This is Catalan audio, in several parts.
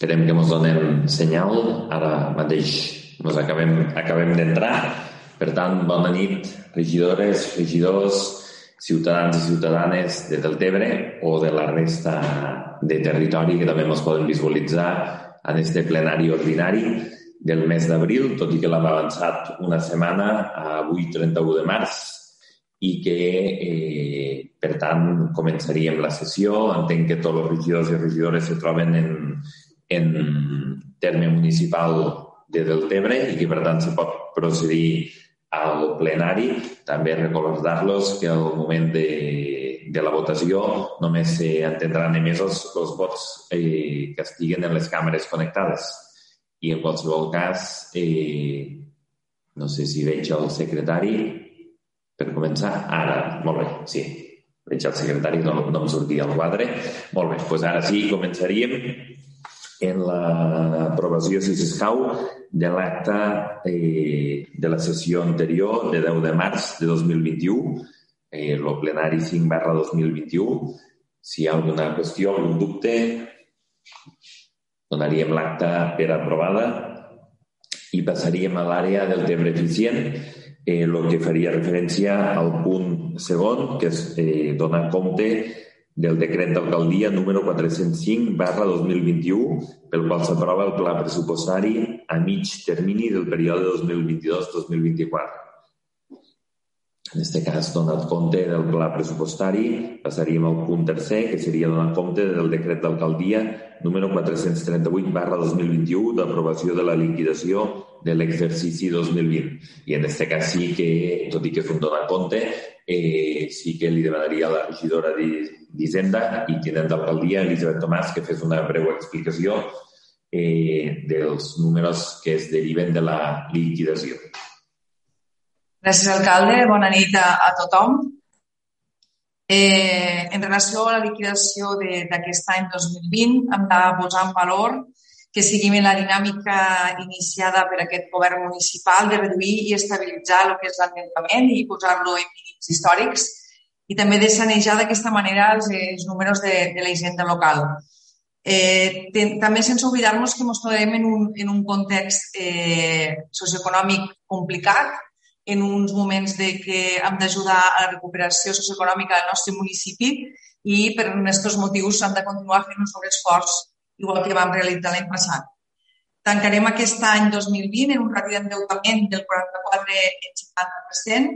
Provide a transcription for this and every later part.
Esperem que ens donen senyal. Ara mateix ens acabem, acabem d'entrar. Per tant, bona nit, regidores, regidors, ciutadans i ciutadanes de Deltebre o de la resta de territori que també ens poden visualitzar en este plenari ordinari del mes d'abril, tot i que l'hem avançat una setmana avui 31 de març i que, eh, per tant, començaríem la sessió. Entenc que tots els regidors i regidores se troben en, en terme municipal de Deltebre i que, per tant, se pot procedir al plenari. També recordar-los que al moment de, de la votació només s'entendran emesos els vots eh, que estiguen en les càmeres connectades. I en qualsevol cas, eh, no sé si veig el secretari per començar. Ara, molt bé, sí. Veig el secretari, no, no em sortia el quadre. Molt bé, doncs ara sí, començaríem en l'aprovació, si s'escau, de l'acte eh, de la sessió anterior de 10 de març de 2021, eh, el plenari 5 barra 2021. Si hi ha alguna qüestió, algun dubte, donaríem l'acte per aprovada i passaríem a l'àrea del temps eficient, eh, el que faria referència al punt segon, que és eh, donar compte del decret d'alcaldia número 405 barra 2021 pel qual s'aprova el pla pressupostari a mig termini del període 2022-2024. En aquest cas, donat compte del pla pressupostari, passaríem al punt tercer, que seria donar compte del decret d'alcaldia número 438 barra 2021 d'aprovació de la liquidació de l'exercici 2020. I en aquest cas sí que, tot i que és un donar compte, eh, sí que li demanaria a la regidora d'Hisenda i tinent d'alcaldia, Elisabet Tomàs, que fes una breu explicació eh, dels números que es deriven de la liquidació. Gràcies, alcalde. Bona nit a, a tothom. Eh, en relació a la liquidació d'aquest any 2020, hem de posar en valor que seguim en la dinàmica iniciada per aquest govern municipal de reduir i estabilitzar el que és l'endeutament i posar-lo en mínims històrics i també de sanejar d'aquesta manera els, els números de, de la hisenda local. Eh, ten, també sense oblidar-nos que ens trobem en un, en un context eh, socioeconòmic complicat, en uns moments de que hem d'ajudar a la recuperació socioeconòmica del nostre municipi i per aquests motius hem de continuar fent un sobreesforç igual que vam realitzar l'any passat. Tancarem aquest any 2020 en un ràdio d'endeutament del 44,50%,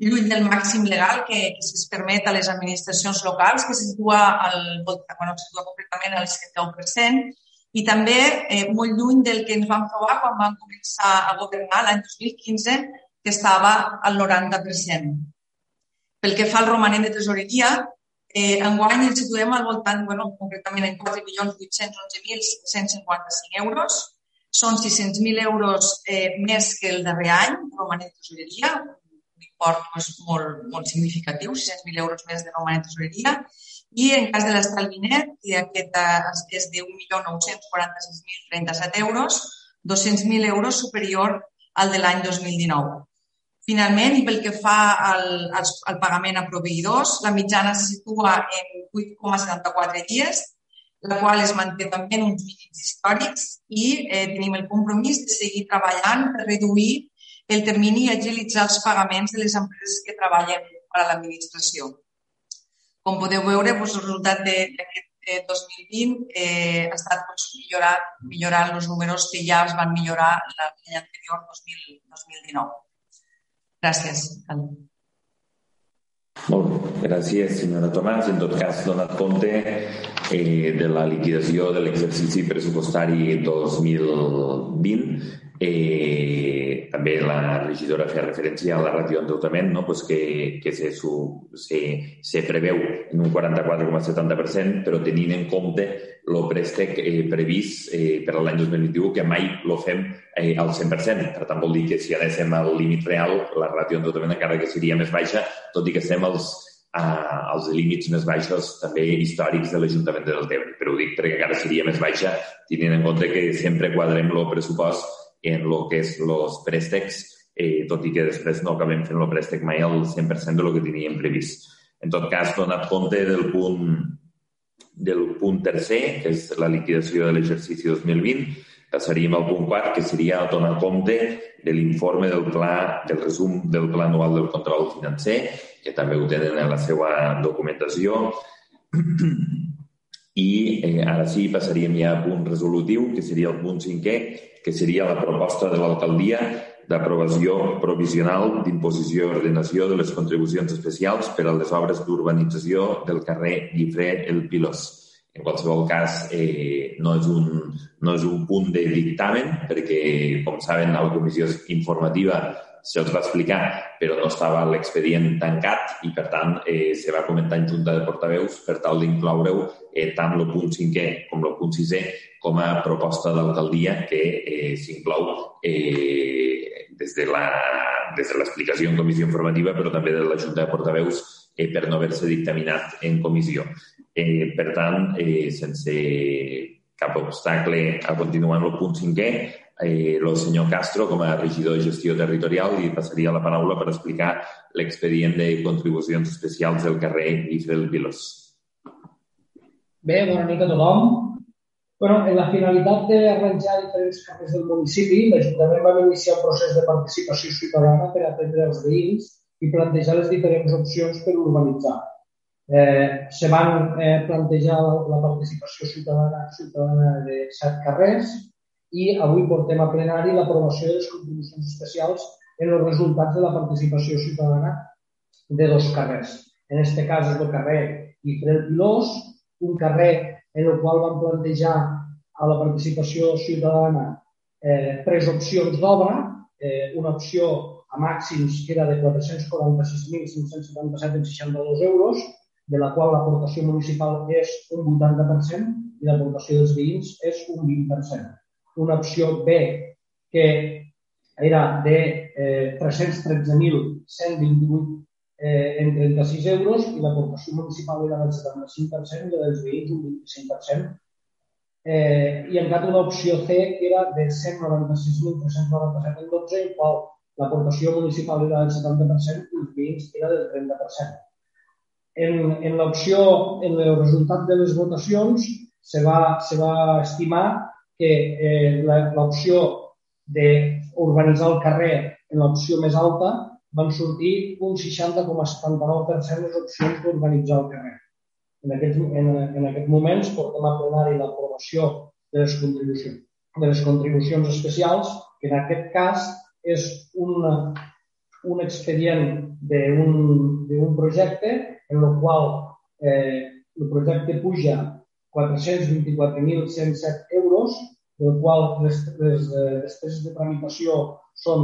lluny del màxim legal que, que es permet a les administracions locals, que se situa, al, bueno, se situa concretament al 71%, i també eh, molt lluny del que ens vam trobar quan vam començar a governar l'any 2015, que estava al 90%. Pel que fa al romanent de tresoreria, Eh, enguany ens situem al voltant, bueno, concretament en 4.811.155 euros. Són 600.000 euros eh, més que el darrer any, romanent tesoreria, un import molt, molt significatiu, 600.000 euros més de romanent tesoreria. I en cas de l'estalvi net, que aquest és de 1.946.037 euros, 200.000 euros superior al de l'any 2019. Finalment, i pel que fa al, al, pagament a proveïdors, la mitjana se situa en 8,74 dies, la qual es manté també en uns mínims històrics i eh, tenim el compromís de seguir treballant per reduir el termini i agilitzar els pagaments de les empreses que treballen per a l'administració. Com podeu veure, doncs, el resultat d'aquest 2020 eh, ha estat doncs, millorar, millorar els números que ja es van millorar l'any anterior, 2000, 2019. Gràcies. Molt bé. Gràcies, senyora Tomàs. En tot cas, donat compte eh, de la liquidació de l'exercici pressupostari 2020, eh, també la regidora feia referència a la ràtio d'endeutament, no? pues que, que se, su, se, se preveu en un 44,70%, però tenint en compte el préstec eh, previst eh, per a l'any 2021, que mai lo fem eh, al 100%. Per tant, vol dir que si anéssim al límit real, la ràtio d'endeutament encara que seria més baixa, tot i que estem als, a, als límits més baixos també històrics de l'Ajuntament de Deltebre. Però ho dic perquè encara seria més baixa, tenint en compte que sempre quadrem el pressupost en el que és els préstecs, eh, tot i que després no acabem fent el préstec mai al 100% de lo que teníem previst. En tot cas, donat compte del punt del punt tercer, que és la liquidació de l'exercici 2020, passaríem al punt quart, que seria donar compte de l'informe del pla, del resum del pla anual del control financer, que també ho tenen en la seva documentació. I eh, ara sí passaríem ja al punt resolutiu, que seria el punt cinquè, que seria la proposta de l'alcaldia d'aprovació provisional d'imposició i ordenació de les contribucions especials per a les obres d'urbanització del carrer Guifré El Pilós. En qualsevol cas, eh, no, és un, no és un punt de dictamen, perquè, com saben, la comissió informativa se'ls va explicar, però no estava l'expedient tancat i, per tant, eh, se va comentar en Junta de Portaveus per tal d'incloure-ho eh, tant el punt cinquè com el punt sisè com a proposta d'alcaldia que eh, s'inclou eh, des de la des de en comissió informativa, però també de la Junta de Portaveus eh, per no haver-se dictaminat en comissió. Eh, per tant, eh, sense cap obstacle a continuar en el punt cinquè, eh, el senyor Castro, com a regidor de gestió territorial, li passaria la paraula per explicar l'expedient de contribucions especials del carrer Guifrel Vilos. Bé, bona nit a tothom. Bueno, en la finalitat d'arranjar diferents carrers del municipi, l'Ajuntament va iniciar un procés de participació ciutadana per atendre els veïns i plantejar les diferents opcions per urbanitzar. Eh, se van eh, plantejar la, participació ciutadana, ciutadana de set carrers i avui portem a plenari l'aprovació de les contribucions especials en els resultats de la participació ciutadana de dos carrers. En aquest cas és el carrer Guifrel Pilós, un carrer en el qual vam plantejar a la participació ciutadana eh, tres opcions d'obra, eh, una opció a màxims que era de 446.577,62 euros, de la qual l'aportació municipal és un 80% i l'aportació dels veïns és un 20%. Una opció B que era de eh, 313.128 eh, en 36 euros i l'aportació municipal era del 75% i la dels veïns un 25%. Eh, I en canvi una opció C que era de 196.397 en 12, en qual l'aportació municipal era del 70% i els veïns era del 30%. En, en l'opció, en el resultat de les votacions, se va, se va estimar que eh, l'opció d'urbanitzar el carrer en l'opció més alta van sortir un 60,79% les opcions d'urbanitzar el carrer. En aquest, en, en aquest moments portem a plenari l'aprovació de les contribucions de les contribucions especials, que en aquest cas és un, un expedient d'un projecte en el qual eh, el projecte puja 424.107 euros, del qual les, les eh, despeses de tramitació són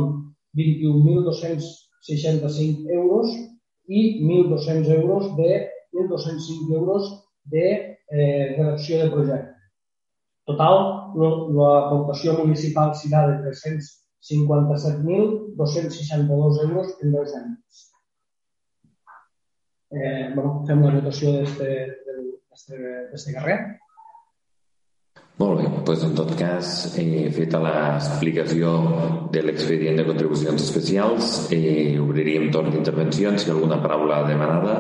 21.200 65 euros i 1.200 euros de 1.205 euros de eh, redacció de projecte. Total, l'aportació municipal serà de 357.262 euros en dos anys. Eh, bueno, fem la votació d'aquest carrer. Molt bé, doncs en tot cas, eh, feta l'explicació de l'expedient de contribucions especials, eh, obriríem torn d'intervencions. Si alguna paraula demanada.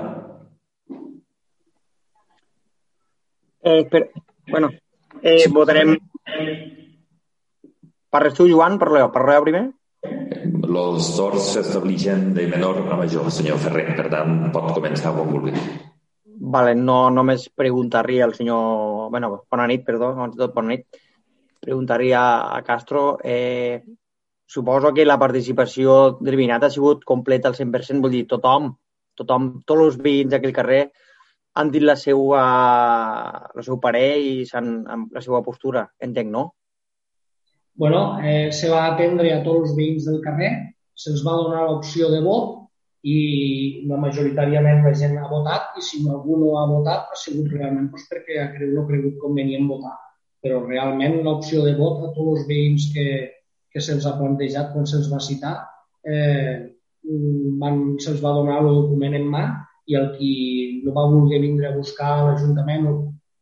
Eh, per, bueno, eh, votarem... Parles tu, Joan? Parleu, parleu primer? Els torns s'establixen de menor a major, senyor Ferrer. Per tant, pot començar quan vulgui. Vale, no només preguntaria al senyor... bueno, bona nit, perdó, abans de tot, bona nit. Preguntaria a Castro, eh, suposo que la participació del Vinat ha sigut completa al 100%, vull dir, tothom, tothom, tots els veïns d'aquell carrer han dit la seva, la seu parer i la seva postura, entenc, no? bueno, eh, se va atendre a tots els veïns del carrer, se'ls va donar l'opció de vot i la majoritàriament la gent ha votat i si algú no ha votat ha sigut realment doncs, perquè ha cregut, no ha cregut convenient votar. Però realment l'opció de vot a tots els veïns que, que se'ls ha plantejat quan se'ls va citar eh, se'ls va donar el document en mà i el qui no va voler vindre a buscar a l'Ajuntament o,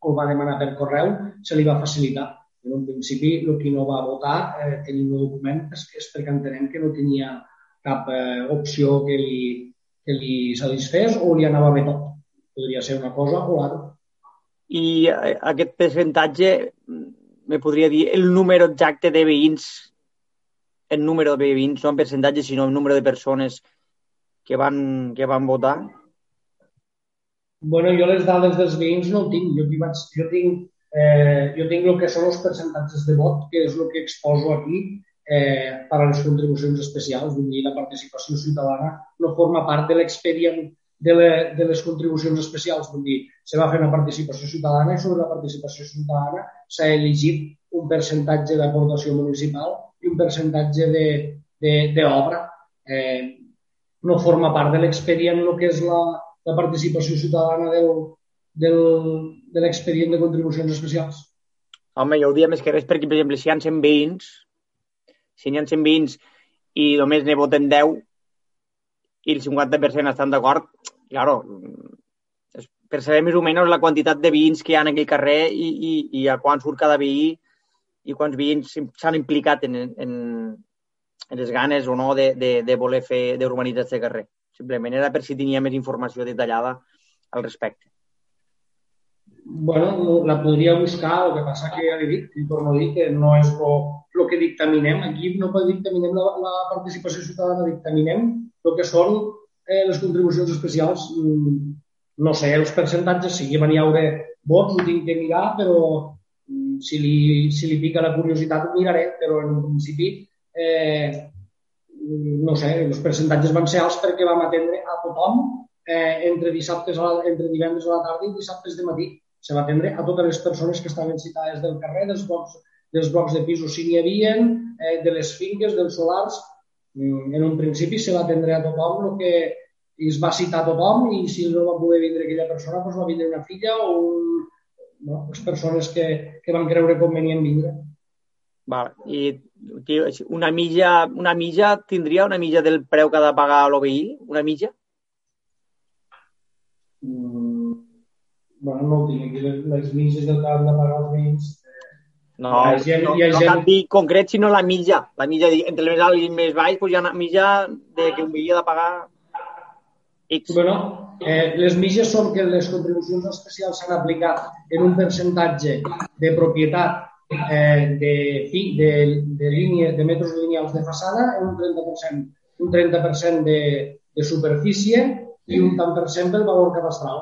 el va demanar per correu se li va facilitar. Però en principi el qui no va votar eh, tenint el document és, és perquè entenem que no tenia cap eh, opció que li, que li satisfés o li anava bé tot. Podria ser una cosa o l'altra. I eh, aquest percentatge, me podria dir el número exacte de veïns, el número de veïns, no en percentatge, sinó el número de persones que van, que van votar? bueno, jo les dades dels veïns no ho tinc. Jo, vaig, jo, tinc, eh, jo tinc el que són els percentatges de vot, que és el que exposo aquí eh, per a les contribucions especials. Vull dir, la participació ciutadana no forma part de l'expedient de, le, de les contribucions especials. Vull dir, se va fer una participació ciutadana i sobre la participació ciutadana s'ha elegit un percentatge d'aportació municipal i un percentatge d'obra. Eh, no forma part de l'expedient el que és la, la participació ciutadana del, del, de l'expedient de contribucions especials? Home, jo ho dia més que res perquè, per exemple, si hi ha 100 veïns, si n'hi ha 100 veïns i només ne voten 10 i el 50% estan d'acord, claro, saber més o menys la quantitat de veïns que hi ha en aquell carrer i, i, i a quan surt cada veí i quants veïns s'han implicat en, en, en les ganes o no de, de, de voler fer d'urbanitzar aquest carrer. Simplement era per si tenia més informació detallada al respecte. Bueno, la podria buscar, el que passa que ja li dic, i torno a dir que no és el que dictaminem. Aquí no dictaminem la, la participació ciutadana, dictaminem el que són eh, les contribucions especials. Mm, no sé, els percentatges, si hi haure vots, ho tinc que mirar, però mm, si li, si li pica la curiositat ho miraré, però en principi eh, no sé, els percentatges van ser alts perquè vam atendre a tothom eh, entre, dissabtes a la, entre divendres a la tarda i dissabtes de matí. Se va atendre a totes les persones que estaven citades del carrer, dels blocs, dels blocs de pisos si n'hi havia, eh, de les finques, dels solars. Mm, en un principi se va atendre a tothom el que es va citar a tothom i si no va poder vindre aquella persona doncs va vindre una filla o un, no, les persones que, que van creure convenient vindre. Val. I una milla, una milla tindria una milla del preu que ha de pagar l'OBI? Una milla? Mm, bueno, no ho tinc aquí. Les, mitges del han de pagar els veïns eh, no, gent, no, no gent... cal dir concret, sinó la mitja. La mitja, entre més alt i més baix, doncs hi ha una mitja de que un veí ha de pagar X. Bueno, eh, les mitges són que les contribucions especials s'han aplicat en un percentatge de propietat eh, de, de, de, línies, de metres lineals de façana en un 30%, un 30 de, de superfície i un tant per cent pel valor cadastral.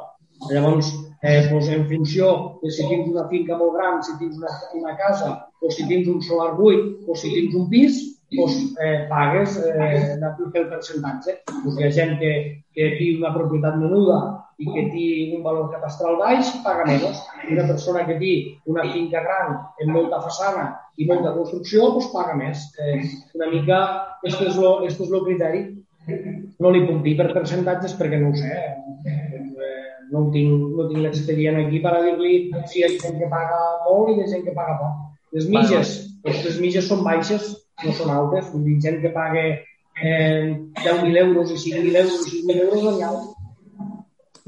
Llavors, eh, doncs en funció de si tens una finca molt gran, si tens una, una casa, o si tens un solar buit, o si tens un pis, doncs, eh, pagues eh, el percentatge. Doncs hi ha gent que, que té una propietat menuda i que té un valor catastral baix, paga menys. Una persona que té una finca gran amb molta façana i molta construcció, doncs paga més. Eh, una mica, aquest és, lo, el criteri. No li puc dir per percentatges perquè no ho sé. Eh, no tinc, no tinc l'expedient aquí per a dir-li si hi ha gent que paga molt i hi ha gent que paga poc. Les mitges, les mitges són baixes, no són altes. Vull dir, gent que paga eh, 10.000 euros i 5.000 euros i 6.000 euros, no n'hi ha.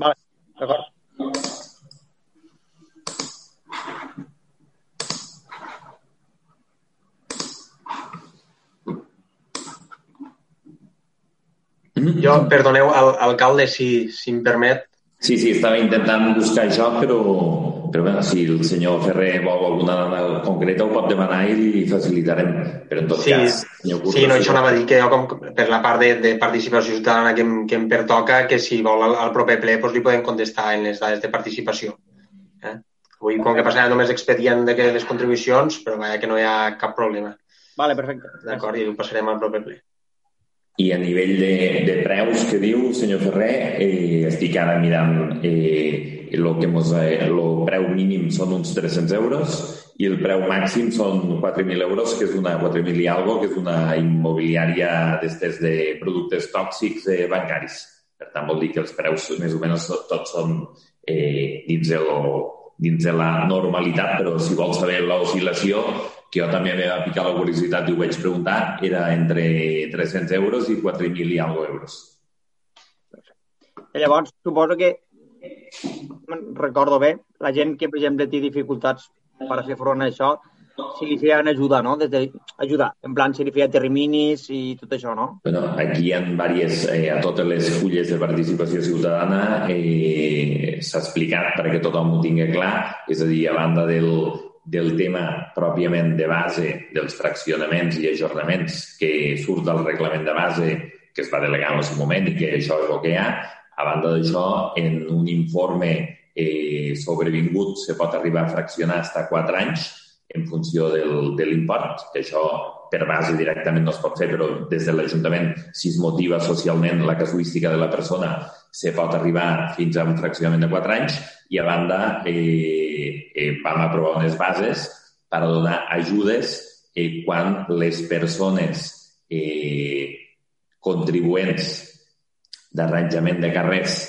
Vale, d'acord. Jo, perdoneu, al, alcalde, si, si em permet. Sí, sí, estava intentant buscar això, però, però bé, si el senyor Ferrer vol alguna dada concreta ho pot demanar i li facilitarem. Però en tot sí, cas, senyor Curta... Sí, no, això anava a dir que jo, com, per la part de, de participació ciutadana que em, que em pertoca, que si vol al, al proper ple doncs li podem contestar en les dades de participació. Eh? Avui, com que passarà només expedient de que les contribucions, però vaja que no hi ha cap problema. Vale, perfecte. D'acord, i ho passarem al proper ple. I a nivell de, de preus que diu, senyor Ferrer, eh, estic ara mirant eh, el que mos, eh, el preu mínim són uns 300 euros i el preu màxim són 4.000 euros, que és una 4.000 i algo, que és una immobiliària d'estes de productes tòxics eh, bancaris. Per tant, vol dir que els preus més o menys tots són eh, dins, el, dins de la normalitat, però si vols saber l'oscil·lació, que jo també m'he va picar la curiositat i ho vaig preguntar, era entre 300 euros i 4.000 i algo euros. I llavors, suposo que, recordo bé, la gent que, per exemple, té dificultats per fer front a això, si li feien ajuda, no? Des de, ajudar? En plan, si li feia terminis i tot això, no? Bueno, aquí hi ha diverses, eh, a totes les fulles de participació ciutadana eh, s'ha explicat perquè tothom ho tingui clar, és a dir, a banda del, del tema pròpiament de base dels fraccionaments i ajornaments que surt del reglament de base que es va delegar en el seu moment i que això és el que hi ha, a banda d'això, en un informe eh, sobrevingut se pot arribar a fraccionar fins a 4 anys en funció del, de l'import, que això per base directament no es pot fer, però des de l'Ajuntament, si es motiva socialment la casuística de la persona, se pot arribar fins a un fraccionament de 4 anys i a banda eh, eh, vam aprovar unes bases per donar ajudes eh, quan les persones eh, contribuents d'arranjament de carrers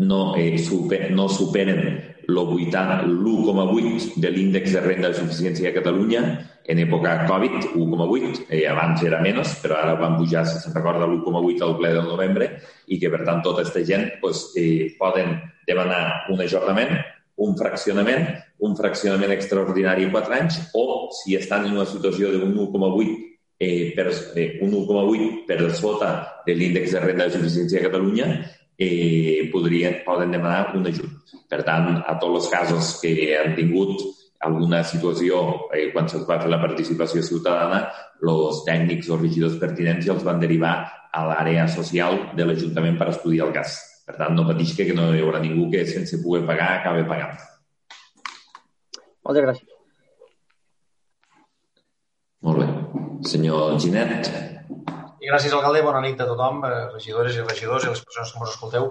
no, eh, super, no superen l'1,8 de l'índex de renda de suficiència de Catalunya en època Covid, 1,8, eh, abans era menys, però ara van pujar, si se'n recorda, l'1,8 al ple del novembre i que, per tant, tota aquesta gent pues, eh, poden demanar un ajornament, un fraccionament, un fraccionament extraordinari en 4 anys o, si estan en una situació d'un 1,8 eh, per, eh, un 1,8 per sota de l'índex de renda de suficiència de Catalunya, eh, podrien, poden demanar un ajut. Per tant, a tots els casos que han tingut alguna situació eh, quan se'ls va fer la participació ciutadana, els tècnics o regidors pertinents ja els van derivar a l'àrea social de l'Ajuntament per estudiar el cas. Per tant, no pateix que no hi haurà ningú que sense poder pagar acabi pagant. Moltes gràcies. Molt bé. Senyor Ginet. I gràcies, alcalde. Bona nit a tothom, eh, regidores i regidors i les persones que ens escolteu.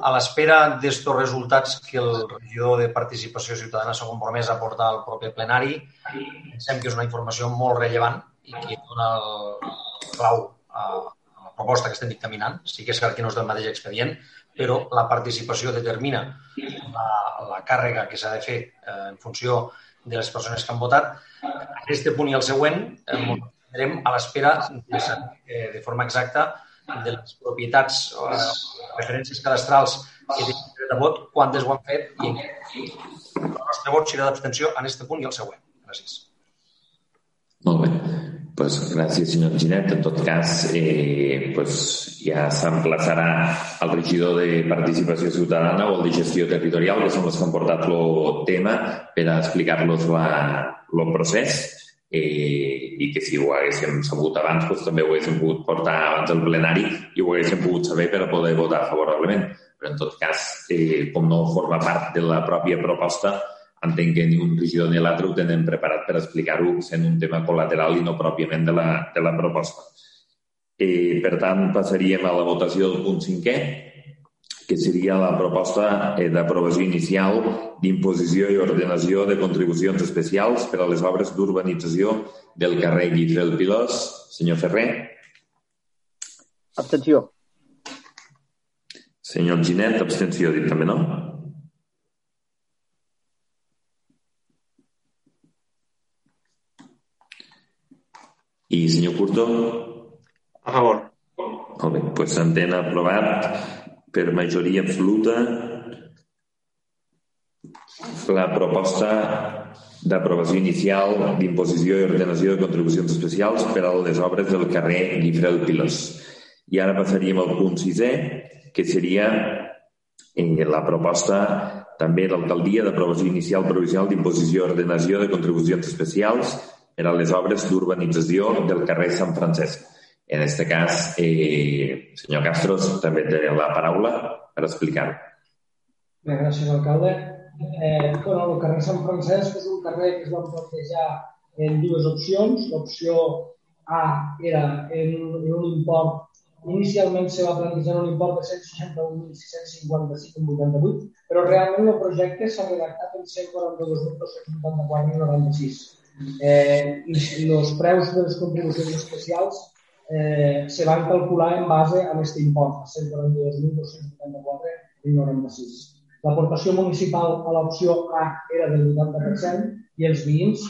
A l'espera d'estos resultats que el regidor de Participació Ciutadana s'ha compromès a portar al proper plenari, pensem que és una informació molt rellevant i que dona el clau a la proposta que estem dictaminant. Sí que és cert que no és del mateix expedient, però la participació determina la, la càrrega que s'ha de fer eh, en funció de les persones que han votat. En aquest punt i el següent, eh, estarem a l'espera de, eh, de forma exacta de les propietats o eh, referències cadastrals que tenen dret a vot, quantes ho han fet i en què. El nostre vot serà d'abstenció en aquest punt i el següent. Gràcies. Molt bé. Pues gràcies, senyor Ginet. En tot cas, eh, pues ja s'emplaçarà el regidor de Participació Ciutadana o el de Gestió Territorial, que són els que han portat el tema, per explicar-los el procés eh, i que si ho haguéssim sabut abans doncs també ho haguéssim pogut portar abans del plenari i ho haguéssim pogut saber per a poder votar favorablement. Però en tot cas, eh, com no forma part de la pròpia proposta, entenc que ni un regidor ni l'altre ho tenen preparat per explicar-ho sent un tema col·lateral i no pròpiament de la, de la proposta. Eh, per tant, passaríem a la votació del punt cinquè, que seria la proposta eh, d'aprovació inicial d'imposició i ordenació de contribucions especials per a les obres d'urbanització del carrer Guifré del Pilós. Senyor Ferrer. Abstenció. Senyor Ginet, abstenció, dit també, no? I senyor Curto? A favor. Molt bé, doncs s'entén aprovat per majoria absoluta la proposta d'aprovació inicial d'imposició i ordenació de contribucions especials per a les obres del carrer Guifré del Pilós. I ara passaríem al punt sisè, que seria eh, la proposta també d'alcaldia d'aprovació inicial provisional d'imposició i ordenació de contribucions especials per a les obres d'urbanització del carrer Sant Francesc. En este cas, eh, senyor Castros, també té la paraula per explicar-ho. Bé, gràcies, alcalde. Eh, bueno, el carrer Sant Francesc és un carrer que es va plantejar en dues opcions. L'opció A era en, en un import Inicialment se va plantejar un import de 161.655,88, però realment el projecte s'ha redactat en 142.284,96. Eh, els preus de les contribucions especials eh, se van calcular en base a aquest import, 142.274,96. L'aportació municipal a l'opció A era del 80% i els veïns,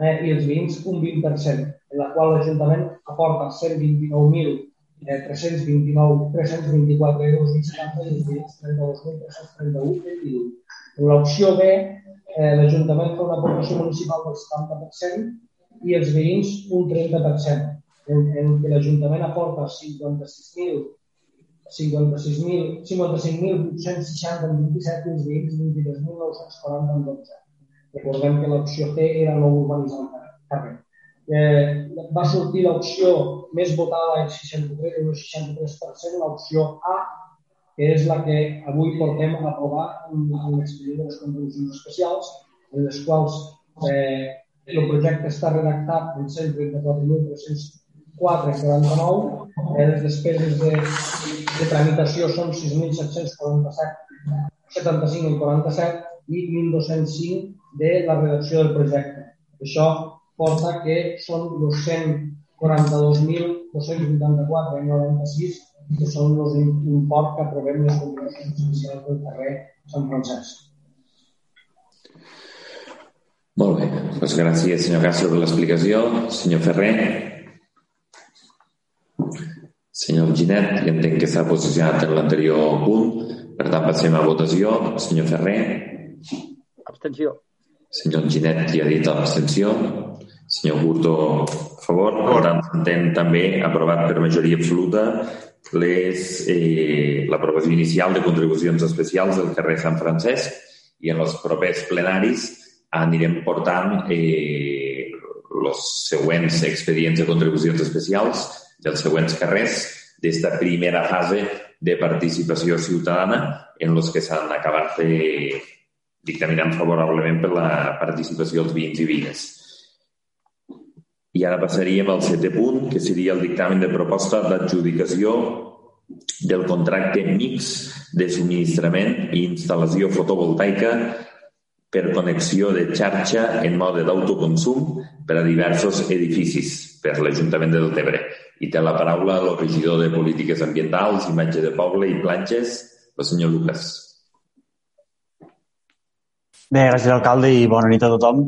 eh, i els veïns un 20%, en la qual l'Ajuntament aporta 129.329 324 euros i 70 i els veïns 32.331 En l'opció B, eh, l'Ajuntament fa una aportació municipal del 70% i els veïns un 30%, en, en què l'Ajuntament aporta 56.000 56.000 55.860 en 27 i els veïns 23.940 en 12. Recordem que l'opció C era no urbanitzar el carrer. Eh, va sortir l'opció més votada el 63 i el 63%, l'opció A, que és la que avui portem a aprovar en, en l'expedient de les contribucions especials, en les quals eh, el projecte està redactat en 134.304,49, eh, les despeses de, de tramitació són 6.747 75 en 47 i 1.205 de la redacció del projecte. Això porta que són 242.284 en 96 que són els imports que aprovem les contribucions especials del carrer Sant Francesc. Molt bé, doncs gràcies, senyor Castro, per l'explicació. Senyor Ferrer. Senyor Ginet, ja entenc que s'ha posicionat en l'anterior punt. Per tant, passem a votació. Senyor Ferrer. Abstenció. Senyor Ginet ja ha dit abstenció. Senyor Burto, a favor. Per tant, s'entén també aprovat per majoria absoluta les, eh, l'aprovació inicial de contribucions especials del carrer Sant Francesc i en els propers plenaris anirem portant eh, els següents expedients de contribucions especials dels següents carrers d'esta primera fase de participació ciutadana en els que s'han acabat de dictaminant favorablement per la participació dels veïns i veïnes. I ara passaríem al setè punt, que seria el dictamen de proposta d'adjudicació del contracte mix de subministrament i instal·lació fotovoltaica per connexió de xarxa en mode d'autoconsum per a diversos edificis per l'Ajuntament de Deltebre. I té la paraula el regidor de Polítiques Ambientals, Imatge de Poble i Platges, el senyor Lucas. Bé, gràcies, alcalde, i bona nit a tothom.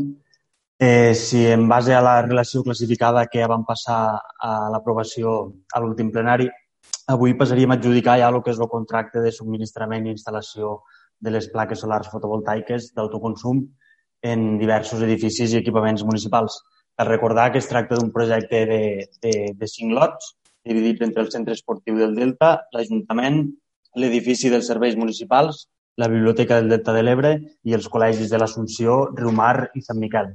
Eh, si en base a la relació classificada que ja vam passar a l'aprovació a l'últim plenari, avui passaríem a adjudicar ja el que és el contracte de subministrament i instal·lació de les plaques solars fotovoltaiques d'autoconsum en diversos edificis i equipaments municipals. Cal recordar que es tracta d'un projecte de, de, de cinc lots, dividits entre el Centre Esportiu del Delta, l'Ajuntament, l'edifici dels serveis municipals, la Biblioteca del Delta de l'Ebre i els col·legis de l'Assumpció, Riumar i Sant Miquel.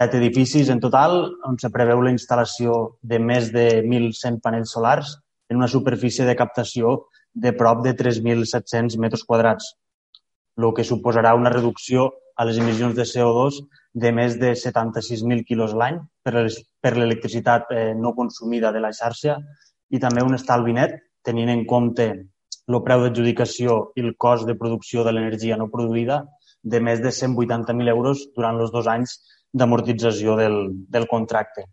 Set edificis en total on se preveu la instal·lació de més de 1.100 panells solars en una superfície de captació de prop de 3.700 metres quadrats, el que suposarà una reducció a les emissions de CO2 de més de 76.000 quilos l'any per l'electricitat eh, no consumida de la xarxa i també un estalvi net, tenint en compte el preu d'adjudicació i el cost de producció de l'energia no produïda de més de 180.000 euros durant els dos anys d'amortització del, del contracte.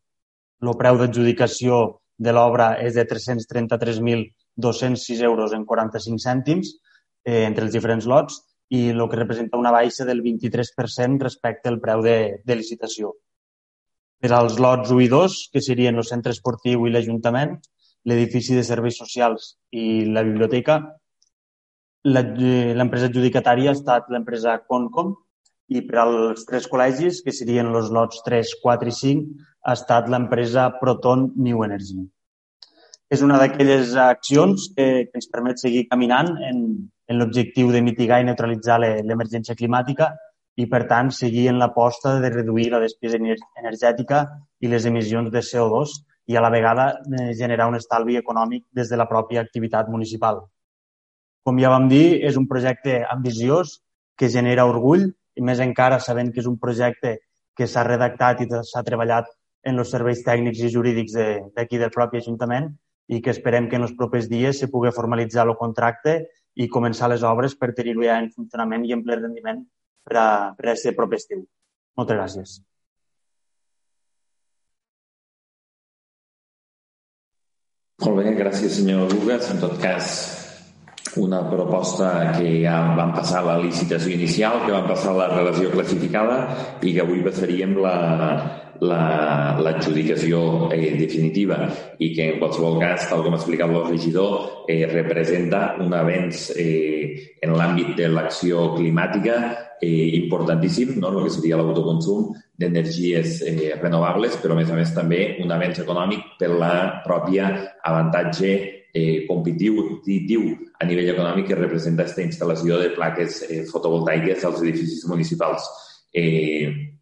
El preu d'adjudicació de l'obra és de 333.206 euros en 45 cèntims eh, entre els diferents lots i el que representa una baixa del 23% respecte al preu de, de licitació. Per als lots 1 i 2, que serien el centre esportiu i l'Ajuntament, l'edifici de serveis socials i la biblioteca, l'empresa adjudicatària ha estat l'empresa Concom i per als tres col·legis, que serien els lots 3, 4 i 5, ha estat l'empresa Proton New Energy. És una d'aquelles accions que, que ens permet seguir caminant en, en l'objectiu de mitigar i neutralitzar l'emergència climàtica i, per tant, seguir en l'aposta de reduir la despesa energètica i les emissions de CO2 i, a la vegada, generar un estalvi econòmic des de la pròpia activitat municipal. Com ja vam dir, és un projecte ambiciós que genera orgull i més encara sabent que és un projecte que s'ha redactat i s'ha treballat en els serveis tècnics i jurídics d'aquí de, del propi Ajuntament i que esperem que en els propers dies se pugui formalitzar el contracte i començar les obres per tenir-ho ja en funcionament i en ple rendiment per a, per a ser proper estiu. Moltes gràcies. Molt bé, gràcies senyor Lugas. En tot cas, una proposta que ja van passar la licitació inicial, que van passar la relació classificada i que avui passaríem la, l'adjudicació la, eh, definitiva i que en qualsevol cas, tal com ha explicat el regidor, eh, representa un avenç eh, en l'àmbit de l'acció climàtica eh, importantíssim, no? el que seria l'autoconsum d'energies eh, renovables, però a més a més també un avenç econòmic per la pròpia avantatge eh, competitiu a nivell econòmic que representa aquesta instal·lació de plaques eh, fotovoltaiques als edificis municipals. Eh,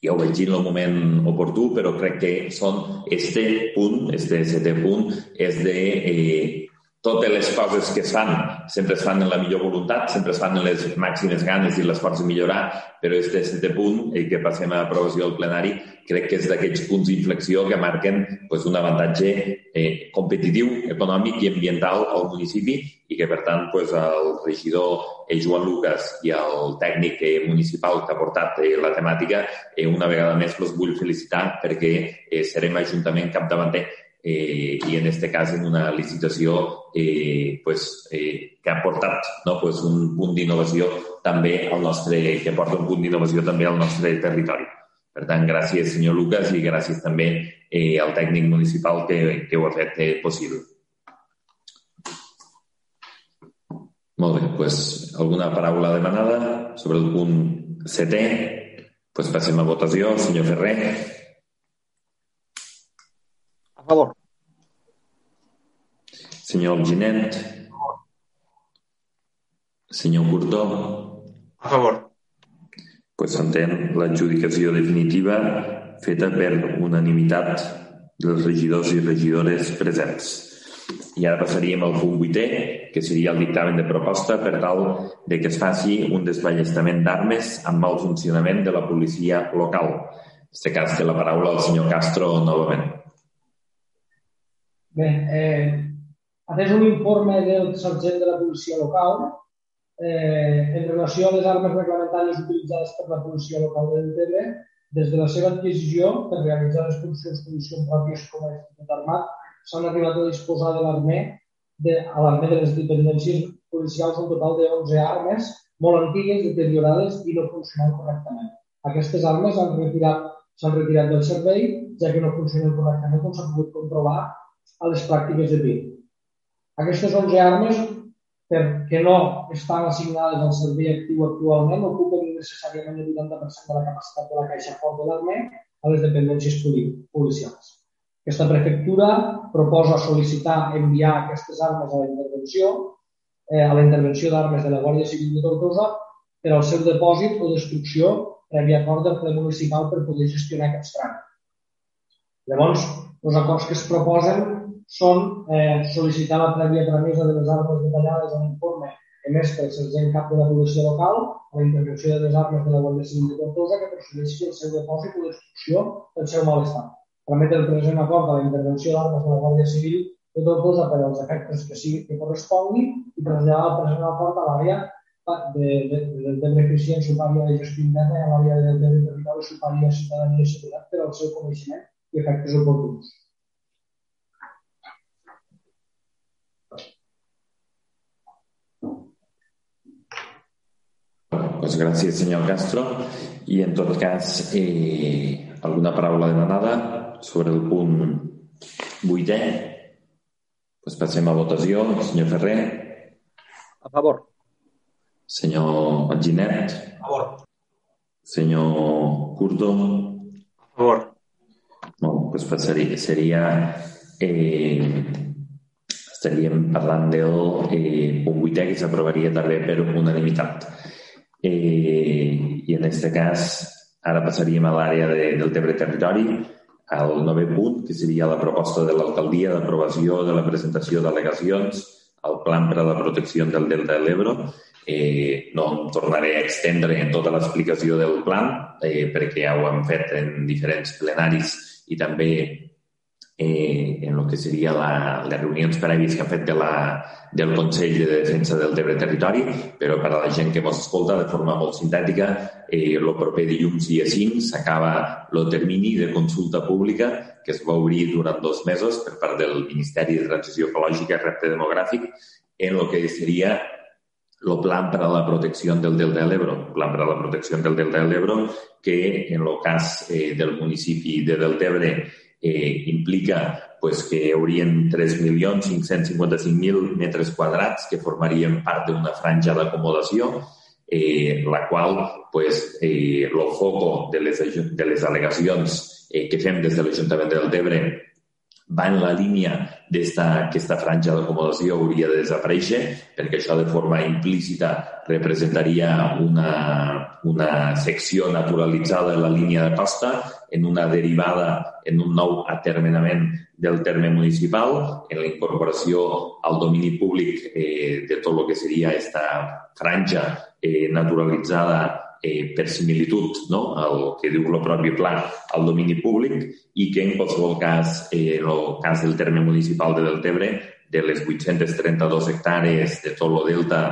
ja ho vaig dir en el moment oportú, però crec que són este punt, este setè punt, és de eh, totes les coses que es fan sempre es fan en la millor voluntat, sempre es fan en les màximes ganes i l'esforç de millorar, però este setè punt, el que passem a aprovació del plenari, crec que és d'aquests punts d'inflexió que marquen pues, un avantatge eh, competitiu, econòmic i ambiental al municipi i que, per tant, pues, el regidor eh, Joan Lucas i el tècnic eh, municipal que ha portat eh, la temàtica, eh, una vegada més els vull felicitar perquè eh, serem Ajuntament capdavanter eh, i en este cas en una licitació eh, pues, eh, que ha portat no? pues un punt d'innovació també al nostre, que porta un punt d'innovació també al nostre territori. Per tant, gràcies, senyor Lucas, i gràcies també eh, al tècnic municipal que, que ho ha fet eh, possible. Molt bé, doncs alguna paraula demanada sobre el punt setè? Doncs passem a votació. Senyor Ferrer. A favor. Senyor Ginet. Senyor Curtó. A favor. Pues s'entén l'adjudicació definitiva feta per unanimitat dels regidors i regidores presents. I ara passaríem al punt vuitè, que seria el dictamen de proposta per tal de que es faci un desballestament d'armes amb mal funcionament de la policia local. En aquest cas té la paraula el senyor Castro novament. Bé, eh, atès un informe del sergent de la policia local eh, en relació a les armes reglamentàries utilitzades per la policia local de Deltebre, des de la seva adquisició per realitzar les funcions condicions pròpies com a institut armat, s'han arribat a disposar de l'armer de, a l'armer de les dependències policials un total de 11 armes molt antigues, deteriorades i no funcionant correctament. Aquestes armes s'han retirat, retirat del servei, ja que no funcionen correctament, com s'ha pogut comprovar a les pràctiques de tir. Aquestes 11 armes, perquè no estan assignades al servei actiu actualment, ocupen necessàriament el 80% de la capacitat de la caixa fort de l'armè a les dependències policials. Aquesta prefectura proposa sol·licitar enviar aquestes armes a la intervenció, eh, a la intervenció d'armes de la Guàrdia Civil de Tortosa per al seu depòsit o destrucció prèvia acord del ple municipal per poder gestionar aquests tràmits. Llavors, els acords que es proposen són eh, sol·licitar la prèvia tramesa de les armes detallades en l'informe emès pel sergent cap de la policia local a la intervenció de les armes de la Guàrdia Civil de Tortosa que procedeixi el seu depòsit o destrucció del seu mal estat. Trametre el present acord a la intervenció d'armes de la Guàrdia Civil de Tortosa per als efectes que, sigui, que correspongui i traslladar el present acord a l'àrea de, de, de, de beneficient supària de gestió interna i a l'àrea de, de, territori supària de ciutadania i seguretat per al seu coneixement i efectes oportuns. Pues gràcies, senyor Castro. I en tot cas, eh, alguna paraula demanada sobre el punt vuitè? Pues passem a votació. Senyor Ferrer. A favor. Senyor Alginet. A favor. Senyor Curto. A favor. No, pues passaria, seria... Eh, estaríem parlant del eh, punt vuitè que s'aprovaria també per unanimitat. Eh, I en aquest cas, ara passaríem a l'àrea de, del Tebre Territori, al nove punt, que seria la proposta de l'alcaldia d'aprovació de la presentació d'al·legacions al Plan per a la protecció del Delta de l'Ebre. Eh, no em tornaré a extendre en tota l'explicació del plan, eh, perquè ja ho hem fet en diferents plenaris i també eh, en el que seria la, les reunions prèvies que ha fet de la, del Consell de Defensa del Tebre Territori, però per a la gent que ens escolta de forma molt sintètica, eh, proper dilluns dia 5 s'acaba el termini de consulta pública que es va obrir durant dos mesos per part del Ministeri de Transició Ecològica i Repte Demogràfic en el que seria el plan a la protecció del Delta de l'Ebre, el plan per a la protecció del Delta de l'Ebre, que en el cas eh, del municipi de Deltebre eh, implica pues, que hi haurien 3.555.000 metres quadrats que formarien part d'una franja d'acomodació eh, la qual pues, eh, el foco de les, de les al·legacions eh, que fem des de l'Ajuntament del Tebre va en la línia d'esta aquesta franja d'acomodació hauria de desaparèixer, perquè això de forma implícita representaria una, una secció naturalitzada de la línia de costa en una derivada en un nou atermenament del terme municipal, en la incorporació al domini públic eh, de tot el que seria aquesta franja eh, naturalitzada eh, per similitud no? el que diu el propi pla al domini públic i que en qualsevol cas, eh, en el cas del terme municipal de Deltebre, de les 832 hectàrees de tot el delta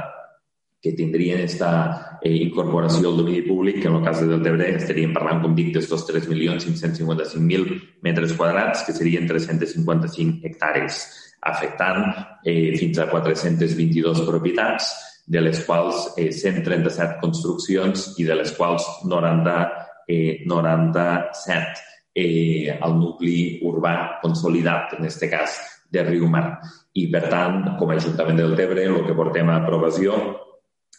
que tindrien aquesta eh, incorporació al domini públic, que en el cas de Deltebre estaríem parlant, com dic, d'estos 3.555.000 metres quadrats, que serien 355 hectàrees, afectant eh, fins a 422 propietats, de les quals eh, 137 construccions i de les quals 90, eh, 97 eh, al nucli urbà consolidat, en aquest cas de Riumar. I, per tant, com a Ajuntament del Tebre, el que portem a aprovació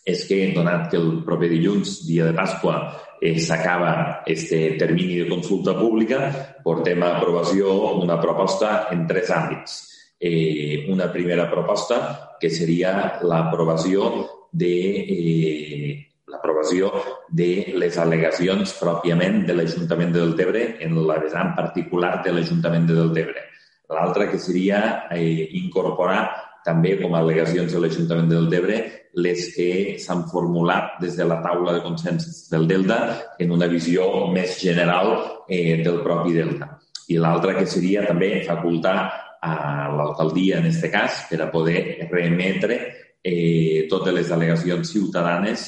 és que, donat que el proper dilluns, dia de Pasqua, eh, s'acaba este termini de consulta pública, portem a aprovació una proposta en tres àmbits eh, una primera proposta que seria l'aprovació de eh, l'aprovació de les al·legacions pròpiament de l'Ajuntament de Deltebre en la vessant particular de l'Ajuntament de Deltebre. L'altra que seria eh, incorporar també com a al·legacions de l'Ajuntament del Deltebre les que s'han formulat des de la taula de consens del Delta en una visió més general eh, del propi Delta. I l'altra que seria també facultar a l'alcaldia, en aquest cas, per a poder remetre eh, totes les al·legacions ciutadanes,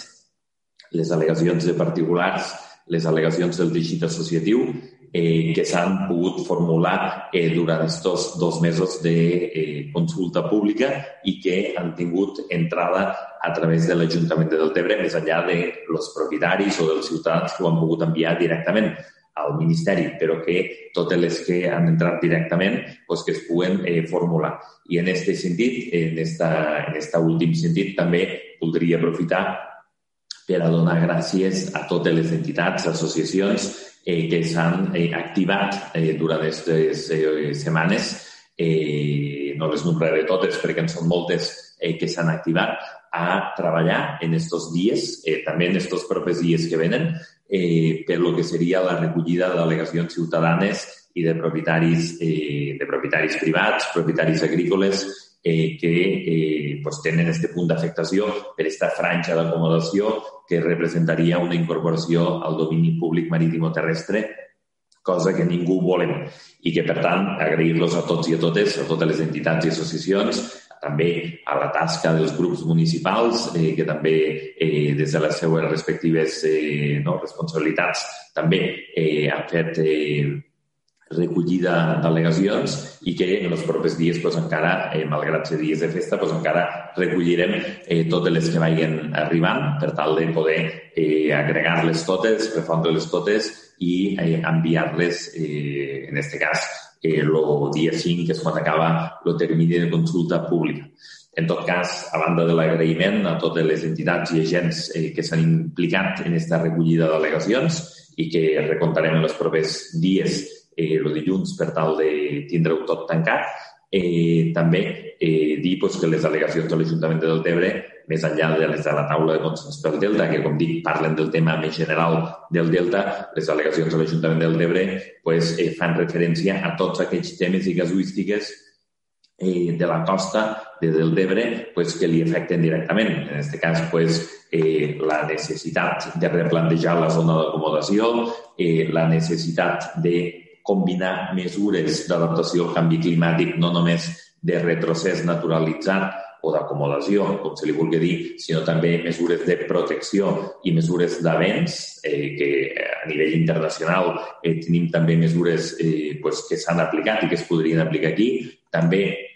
les al·legacions de particulars, les al·legacions del teixit associatiu eh, que s'han pogut formular eh, durant aquests dos mesos de eh, consulta pública i que han tingut entrada a través de l'Ajuntament de Deltebre, més enllà de los propietaris o dels ciutadans que ho han pogut enviar directament al Ministeri, però que totes les que han entrat directament pues, que es puguen eh, formular. I en aquest sentit, en esta últim sentit, també voldria aprofitar per a donar gràcies a totes les entitats, associacions eh, que s'han eh, activat eh, durant aquestes eh, setmanes. Eh, no les nombraré totes perquè en són moltes eh, que s'han activat a treballar en estos dies, eh, també en estos propers dies que venen, eh, per lo que seria la recollida d'al·legacions ciutadanes i de propietaris, eh, de propietaris privats, propietaris agrícoles, eh, que eh, pues tenen este punt d'afectació per aquesta franja d'acomodació que representaria una incorporació al domini públic marítim o terrestre cosa que ningú volem. I que, per tant, agrair-los a tots i a totes, a totes les entitats i associacions, també a la tasca dels grups municipals, eh, que també eh, des de les seues respectives eh, no, responsabilitats també eh, han fet eh, recollida d'al·legacions i que en els propers dies pues, encara, eh, malgrat ser dies de festa, pues, encara recollirem eh, totes les que vagin arribant per tal de poder eh, agregar-les totes, refondre-les totes i eh, enviar-les, eh, en aquest cas, el dia 5, que és quan acaba el termini de consulta pública. En tot cas, a banda de l'agraïment a totes les entitats i agents eh, que s'han implicat en aquesta recollida d'al·legacions i que recontarem en els propers dies, eh, el dilluns, per tal de tindre-ho tot tancat, eh, també eh, dir pues, que les al·legacions de l'Ajuntament de Deltebre més enllà de les de la taula de consens pel Delta, que, com dic, parlen del tema més general del Delta, les al·legacions de l'Ajuntament del Debre pues, eh, fan referència a tots aquells temes i casuístiques eh, de la costa de del Debre pues, que li afecten directament. En aquest cas, pues, eh, la necessitat de replantejar la zona d'acomodació, eh, la necessitat de combinar mesures d'adaptació al canvi climàtic, no només de retrocés naturalitzat, o d'acomodació, com se li vulgui dir, sinó també mesures de protecció i mesures d'avenç, eh, que a nivell internacional eh, tenim també mesures eh, pues, que s'han aplicat i que es podrien aplicar aquí. També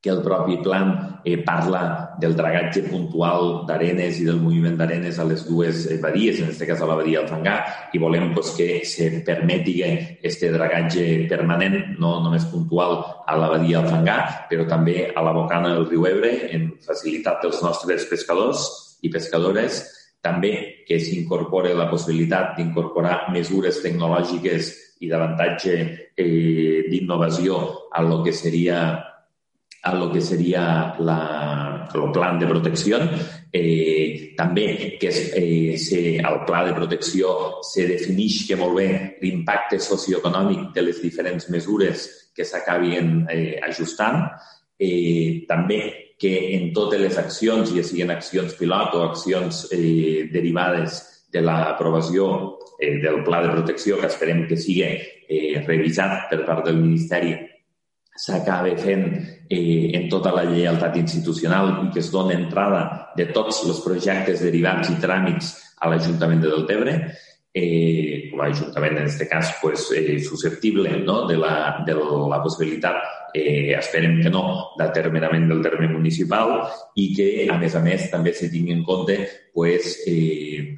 que el propi plan eh, parla del dragatge puntual d'arenes i del moviment d'arenes a les dues eh, badies, en aquest cas a la badia del Fangar, i volem pues, que se permeti este dragatge permanent, no només puntual a la badia del Fangar, però també a la bocana del riu Ebre, en facilitat dels nostres pescadors i pescadores, també que s'incorpore la possibilitat d'incorporar mesures tecnològiques i d'avantatge eh, d'innovació a lo que seria a lo que seria la, el plan de protecció. Eh, també que es, eh, se, el pla de protecció se defineix que molt bé l'impacte socioeconòmic de les diferents mesures que s'acabin eh, ajustant. Eh, també que en totes les accions, ja siguin accions pilot o accions eh, derivades de l'aprovació eh, del pla de protecció, que esperem que sigui eh, revisat per part del Ministeri s'acaba fent eh, en tota la lleialtat institucional i que es dona entrada de tots els projectes derivats i tràmits a l'Ajuntament de Deltebre, eh, com a Ajuntament en aquest cas pues, eh, susceptible no? de, la, de la possibilitat, eh, esperem que no, d'atermenament del terme municipal i que, a més a més, també se tingui en compte pues, eh,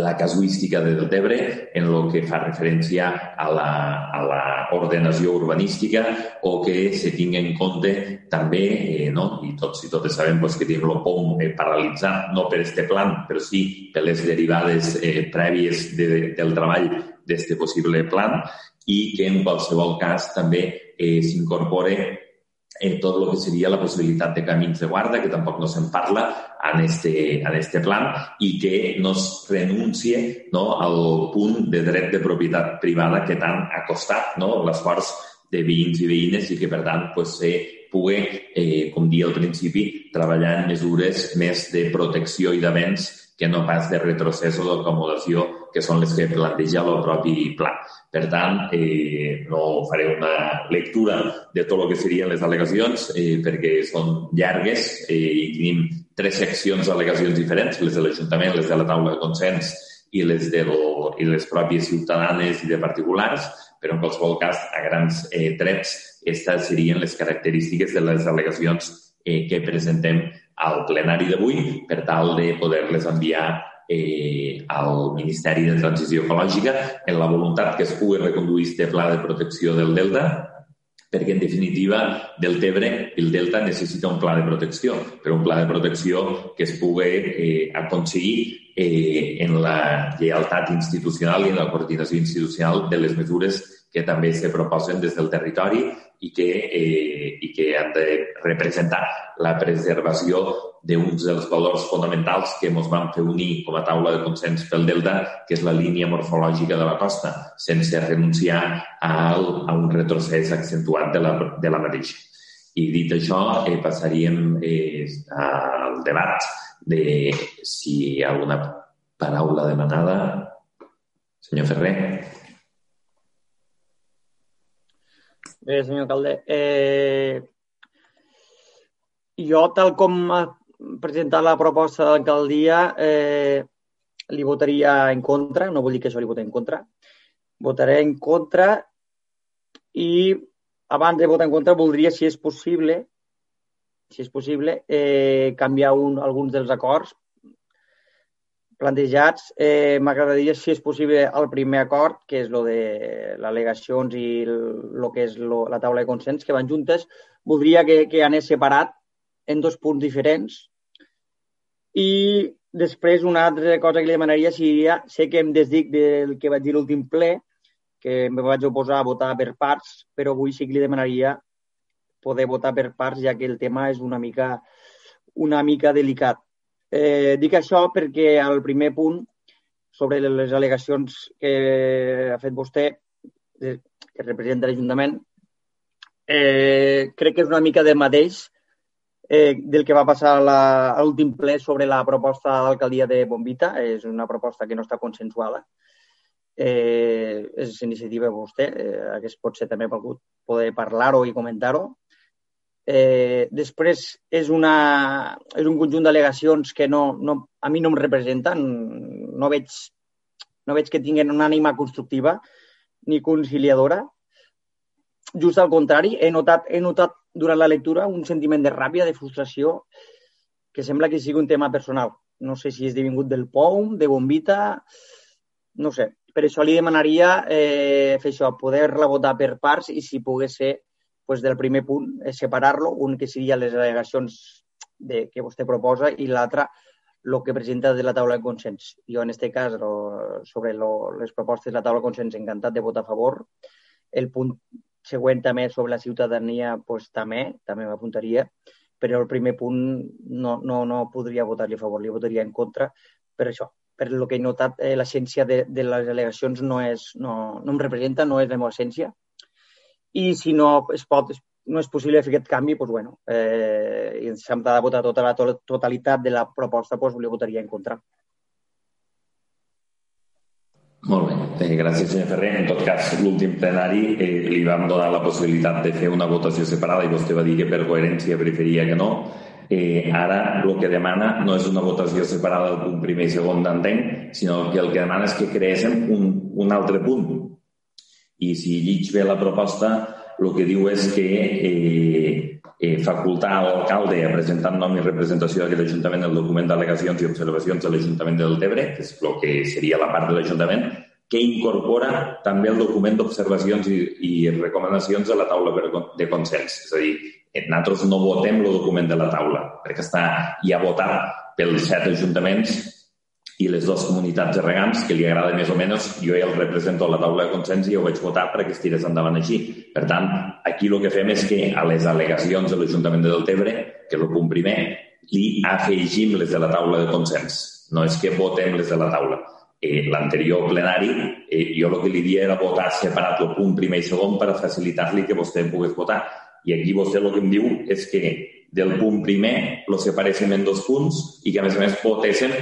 la casuística de Deltebre en el que fa referència a la, a la ordenació urbanística o que se tingui en compte també, eh, no? i tots i totes sabem pues, que tenim el POM eh, paralitzat, no per este plan, però sí per les derivades eh, prèvies de, de, del treball d'aquest possible plan i que en qualsevol cas també eh, s'incorpore en tot el que seria la possibilitat de camins de guarda, que tampoc no se'n parla en este, en este plan, i que no es renuncie no, al punt de dret de propietat privada que tant ha costat no, l'esforç de veïns i veïnes i que, per tant, pues, se pugui, eh, com dia al principi, treballar en mesures més de protecció i d'avenç que no pas de retrocés o d'acomodació, que són les que planteja el propi pla. Per tant, eh, no faré una lectura de tot el que serien les al·legacions, eh, perquè són llargues eh, i tenim tres seccions d'al·legacions diferents, les de l'Ajuntament, les de la taula de consens i les, de lo, i les pròpies ciutadanes i de particulars, però en qualsevol cas, a grans eh, trets, aquestes serien les característiques de les al·legacions eh, que presentem al plenari d'avui per tal de poder-les enviar eh, al Ministeri de Transició Ecològica en la voluntat que es pugui reconduir este pla de protecció del Delta perquè, en definitiva, del Tebre, el Delta necessita un pla de protecció, però un pla de protecció que es pugui eh, aconseguir eh, en la lleialtat institucional i en la coordinació institucional de les mesures que també se proposen des del territori i que, eh, i que han de representar la preservació d'uns dels valors fonamentals que ens van fer unir com a taula de consens pel Delta, que és la línia morfològica de la costa, sense renunciar a, a un retrocés accentuat de la, de la mateixa. I dit això, eh, passaríem eh, al debat de si hi ha alguna paraula demanada. Senyor Ferrer. Bé, senyor alcalde. Eh, jo, tal com ha presentat la proposta de l'alcaldia, eh, li votaria en contra. No vull dir que això li votaré en contra. Votaré en contra i abans de votar en contra voldria, si és possible, si és possible, eh, canviar un, alguns dels acords plantejats. Eh, M'agradaria, si és possible, el primer acord, que és lo de les al·legacions i el que és lo, la taula de consens, que van juntes. Voldria que, que anés separat en dos punts diferents. I després una altra cosa que li demanaria seria, sé que em desdic del que vaig dir l'últim ple, que em vaig oposar a votar per parts, però avui sí que li demanaria poder votar per parts, ja que el tema és una mica, una mica delicat. Eh, dic això perquè al primer punt, sobre les al·legacions que ha fet vostè, eh, que representa l'Ajuntament, eh, crec que és una mica del mateix eh, del que va passar a l'últim ple sobre la proposta d'alcaldia de Bombita. És una proposta que no està consensuada. Eh, és iniciativa de vostè. Eh, hagués potser també volgut poder parlar-ho i comentar-ho. Eh, després és, una, és un conjunt d'al·legacions que no, no, a mi no em representen. No veig, no veig que tinguin una ànima constructiva ni conciliadora. Just al contrari, he notat, he notat durant la lectura un sentiment de ràbia, de frustració, que sembla que sigui un tema personal. No sé si és devingut del POUM, de Bombita, no sé. Per això li demanaria eh, fer això, poder-la votar per parts i si pogués ser pues, del primer punt, és separar-lo, un que seria les al·legacions de, que vostè proposa i l'altre el que presenta de la taula de consens. Jo, en aquest cas, lo, sobre lo, les propostes de la taula de consens, encantat de votar a favor. El punt següent també sobre la ciutadania, pues, també, també m'apuntaria, però el primer punt no, no, no podria votar-li a favor, li votaria en contra per això. Per el que he notat, eh, l'essència de, de les al·legacions no, és, no, no em representa, no és la meva essència. I si no es pot, no és possible fer aquest canvi, doncs, bueno, eh, i ens hem de votar tota la totalitat de la proposta, doncs, li votaria en contra. Molt bé, eh, gràcies senyor Ferrer. En tot cas, l'últim plenari eh, li vam donar la possibilitat de fer una votació separada i vostè va dir que per coherència preferia que no. Eh, ara el que demana no és una votació separada del punt primer i segon d'entenc, sinó que el que demana és que creéssim un, un altre punt. I si llig bé la proposta, el que diu és que eh, eh, facultar a l'alcalde a presentar nom i representació d'aquest Ajuntament el document d'al·legacions i observacions de l'Ajuntament de Deltebre, que és el que seria la part de l'Ajuntament, que incorpora també el document d'observacions i, i recomanacions de la taula de consens. És a dir, nosaltres no votem el document de la taula, perquè està ja votat pels set ajuntaments i les dues comunitats de regants, que li agrada més o menys, jo ja el represento a la taula de consens i ho vaig votar perquè es tirés endavant així. Per tant, aquí el que fem és que a les al·legacions de l'Ajuntament de Deltebre, que és el punt primer, li afegim les de la taula de consens. No és que votem les de la taula. Eh, L'anterior plenari, eh, jo el que li dia era votar separat el punt primer i segon per facilitar-li que vostè pogués votar. I aquí vostè el que em diu és que del punt primer lo separéssim en dos punts i que, a més a més, votéssim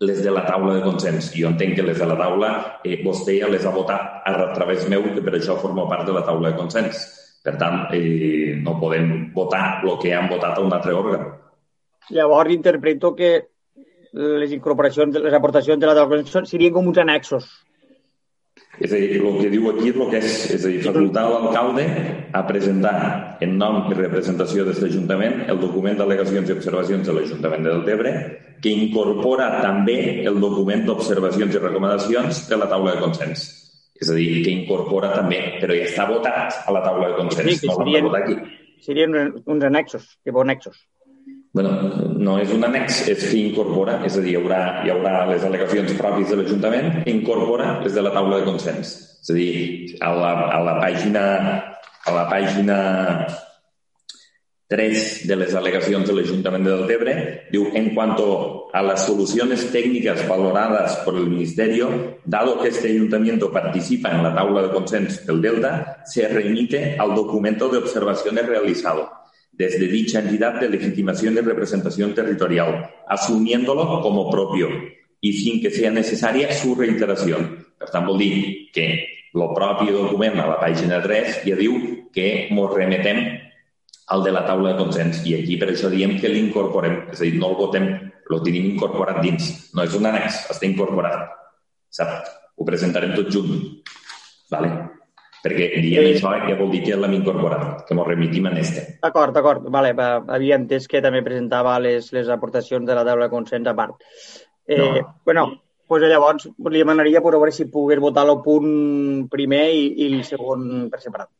les de la taula de consens. Jo entenc que les de la taula eh, vostè ja les ha votat a través meu, que per això forma part de la taula de consens. Per tant, eh, no podem votar el que han votat a un altre òrgan. Llavors, interpreto que les incorporacions, les aportacions de la taula de consens serien com uns annexos. És a dir, el que diu aquí és el que és, és a dir, facultar l'alcalde a presentar en nom i representació d'aquest Ajuntament el document d'al·legacions i observacions de l'Ajuntament de Deltebre, que incorpora també el document d'observacions i recomanacions de la taula de consens. És a dir, que incorpora també, però ja està votat a la taula de consens, sí, no serien, aquí. Serien uns annexos, tipus annexos bueno, no és un annex, és que incorpora, és a dir, hi haurà, hi haurà les al·legacions pròpies de l'Ajuntament incorpora les de la taula de consens. És a dir, a la, a la pàgina a la pàgina 3 de les al·legacions de l'Ajuntament de Deltebre, diu, en cuanto a las soluciones técnicas valoradas por el Ministerio, dado que este ayuntamiento participa en la tabla de consens del Delta, se remite al documento de observaciones realizado desde dicha entidad de legitimación y representación territorial, asumiéndolo como propio y sin que sea necesaria su reiteración. Per tant, vol dir que el propi document a la pàgina 3 ja diu que ens remetem al de la taula de consens i aquí per això diem que l'incorporem, és a dir, no el votem, el tenim incorporat dins. No és un annex, està incorporat. Sap? Ho presentarem tot junt. Vale? Perquè dient això ja vol dir que l'hem incorporat, que ens remitim en este. D'acord, d'acord. Vale, va, havia entès que també presentava les, les aportacions de la taula de consens a part. Eh, no. Bueno, pues llavors li demanaria per veure si pogués votar el punt primer i, i el segon per separat.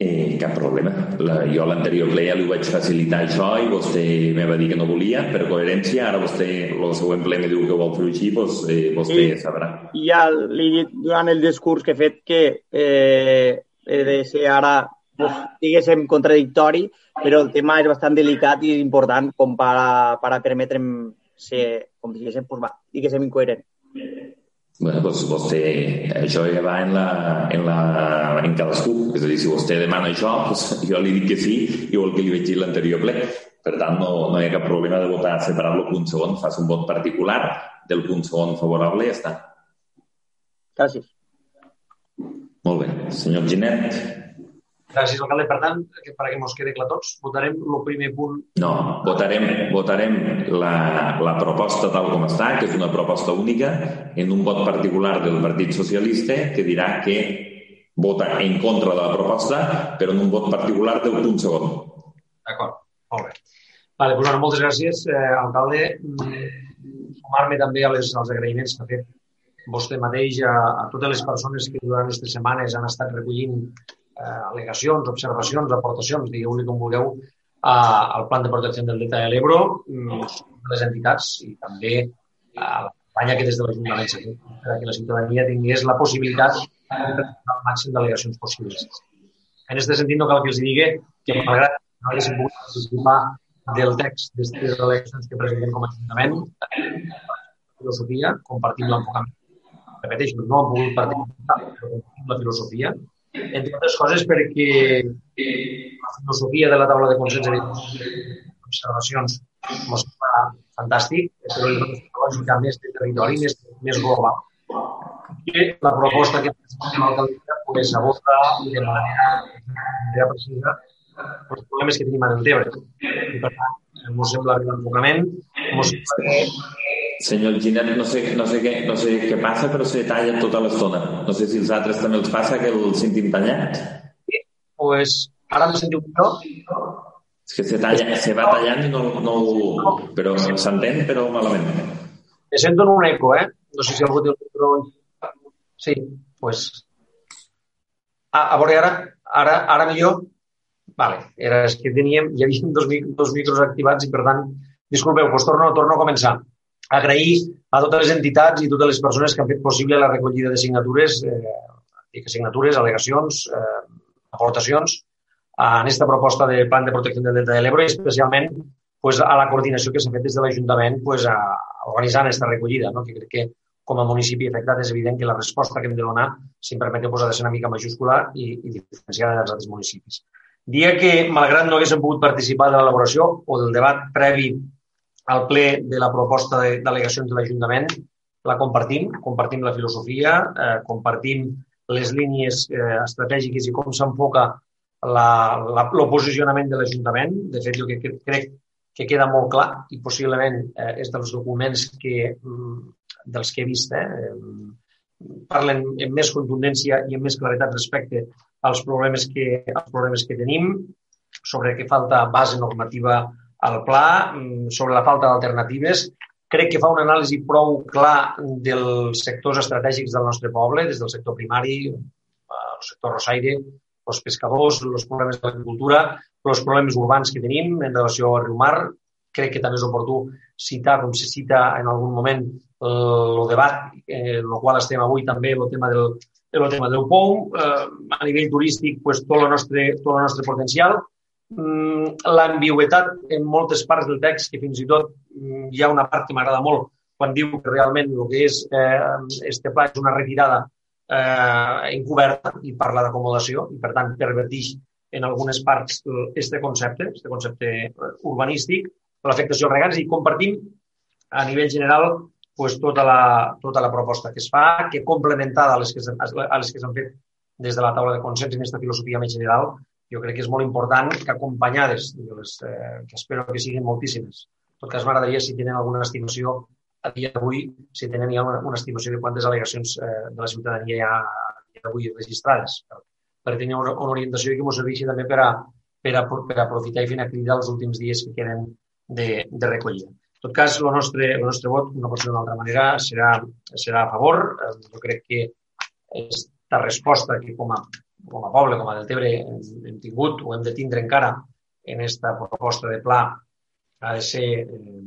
Eh, cap problema. La, jo a l'anterior ple ja li vaig facilitar això i vostè me va dir que no volia, per coherència. Ara vostè, el següent ple me diu que vol fer així, doncs, eh, vostè I, sabrà. I ja li he dit durant el discurs que he fet que eh, he de ser ara, pues, diguéssim, contradictori, però el tema és bastant delicat i important com per, per permetre'm ser, com diguéssim, pues, va, diguéssim, incoherent. Bueno, doncs vostè, això ja va en, la, en, la, en cadascú. És a dir, si vostè demana això, doncs jo li dic que sí, igual que li vaig dir l'anterior ple. Per tant, no, no hi ha cap problema de votar separar el punt segon. Fas un vot particular del punt segon favorable i ja està. Gràcies. Molt bé. Senyor Ginet. Gràcies, alcalde. Per tant, perquè ens quede clar tots, votarem el primer punt. No, votarem, votarem la, la proposta tal com està, que és una proposta única, en un vot particular del Partit Socialista que dirà que vota en contra de la proposta, però en un vot particular del punt segon. D'acord, molt bé. Vale, doncs, bueno, moltes gràcies, eh, alcalde. Sumar-me també a les, als agraïments que ha fet vostè mateix a, a totes les persones que durant aquestes setmanes han estat recollint eh, al·legacions, observacions, aportacions, digueu-li com vulgueu, al Plan de Protecció del Delta de l'Ebro, mm, de les entitats i també a la campanya que des de l'Ajuntament s'ha fet perquè la ciutadania tingués la possibilitat de presentar el màxim d'al·legacions possibles. En aquest sentit, no cal que els digui que, malgrat no haguéssim pogut participar del text de les eleccions que presentem com a Ajuntament, la filosofia, compartim l'enfocament. Repeteixo, no hem pogut participar, però compartim la filosofia entre altres coses perquè la filosofia de la taula de consens de observacions ens sembla fantàstic, però el lògica més de territori, més, més global. I la proposta que presentem a l'alcaldia pues, aborda de manera, de manera precisa els problemes que tenim a Deltebre. I per tant, ens sembla bé l'enfocament, ens sembla que Senyor Ginet, no sé, no, sé què, no sé què passa, però se talla tota l'estona. No sé si els altres també els passa que el sentim tallat. Sí, pues, ara em sentiu millor. És que se, talla, se va tallant i no, no, però s'entén, però malament. Me sento en un eco, eh? No sé si algú té un micro... Sí, pues... Ah, a veure, ara, ara, ara millor? Vale, era, és que teníem, hi havia dos, dos micros activats i, per tant, disculpeu, doncs torno, torno a començar agrair a totes les entitats i totes les persones que han fet possible la recollida de signatures, eh, signatures, al·legacions, eh, aportacions en aquesta proposta de plan de protecció del Delta de l'Ebre i especialment pues, a la coordinació que s'ha fet des de l'Ajuntament pues, a, organitzant aquesta recollida, no? que crec que com a municipi afectat és evident que la resposta que hem de donar, si em permeteu, ha de ser una mica majúscula i, i diferenciada dels altres municipis. Dia que, malgrat no haguéssim pogut participar de l'elaboració o del debat previ al ple de la proposta d'al·legacions de l'Ajuntament, la compartim, compartim la filosofia, eh, compartim les línies eh, estratègiques i com s'enfoca el posicionament de l'Ajuntament. De fet, jo que crec que queda molt clar i possiblement eh, és dels documents que, mm, dels que he vist, eh, parlen amb més contundència i amb més claretat respecte als problemes que, als problemes que tenim, sobre que falta base normativa al pla mm, sobre la falta d'alternatives. Crec que fa una anàlisi prou clar dels sectors estratègics del nostre poble, des del sector primari, el sector rosaire, els pescadors, els problemes de l'agricultura, els problemes urbans que tenim en relació al riu mar. Crec que també és oportú citar, com se cita en algun moment, el debat en el qual estem avui també, el tema del, el tema del POU. Eh, a nivell turístic, pues, tot, el nostre, tot el nostre potencial l'ambigüetat en moltes parts del text, que fins i tot mm, hi ha una part que m'agrada molt quan diu que realment el que és eh, este pla és una retirada eh, encoberta i parla d'acomodació i, per tant, pervertix en algunes parts este concepte, este concepte urbanístic, l'afectació als regants i compartim a nivell general pues, tota, la, tota la proposta que es fa, que complementada a les que, a les que s'han fet des de la taula de consens en aquesta filosofia més general, jo crec que és molt important que acompanyades, les, eh, que espero que siguin moltíssimes. En tot cas, m'agradaria, si tenen alguna estimació a dia d'avui, si tenen ja una, una estimació de quantes al·legacions eh, de la ciutadania hi ha a d'avui registrades, per, per tenir una, una orientació i que ens serveixi també per a, per, a, per a aprofitar i fer una crida els últims dies que queden de, de recollida. En tot cas, el nostre, el nostre vot, una cosa d'una altra manera, serà, serà a favor. Eh, jo crec que aquesta resposta que com a com a poble, com a Deltebre, hem, tingut o hem de tindre encara en aquesta proposta de pla ha de ser eh,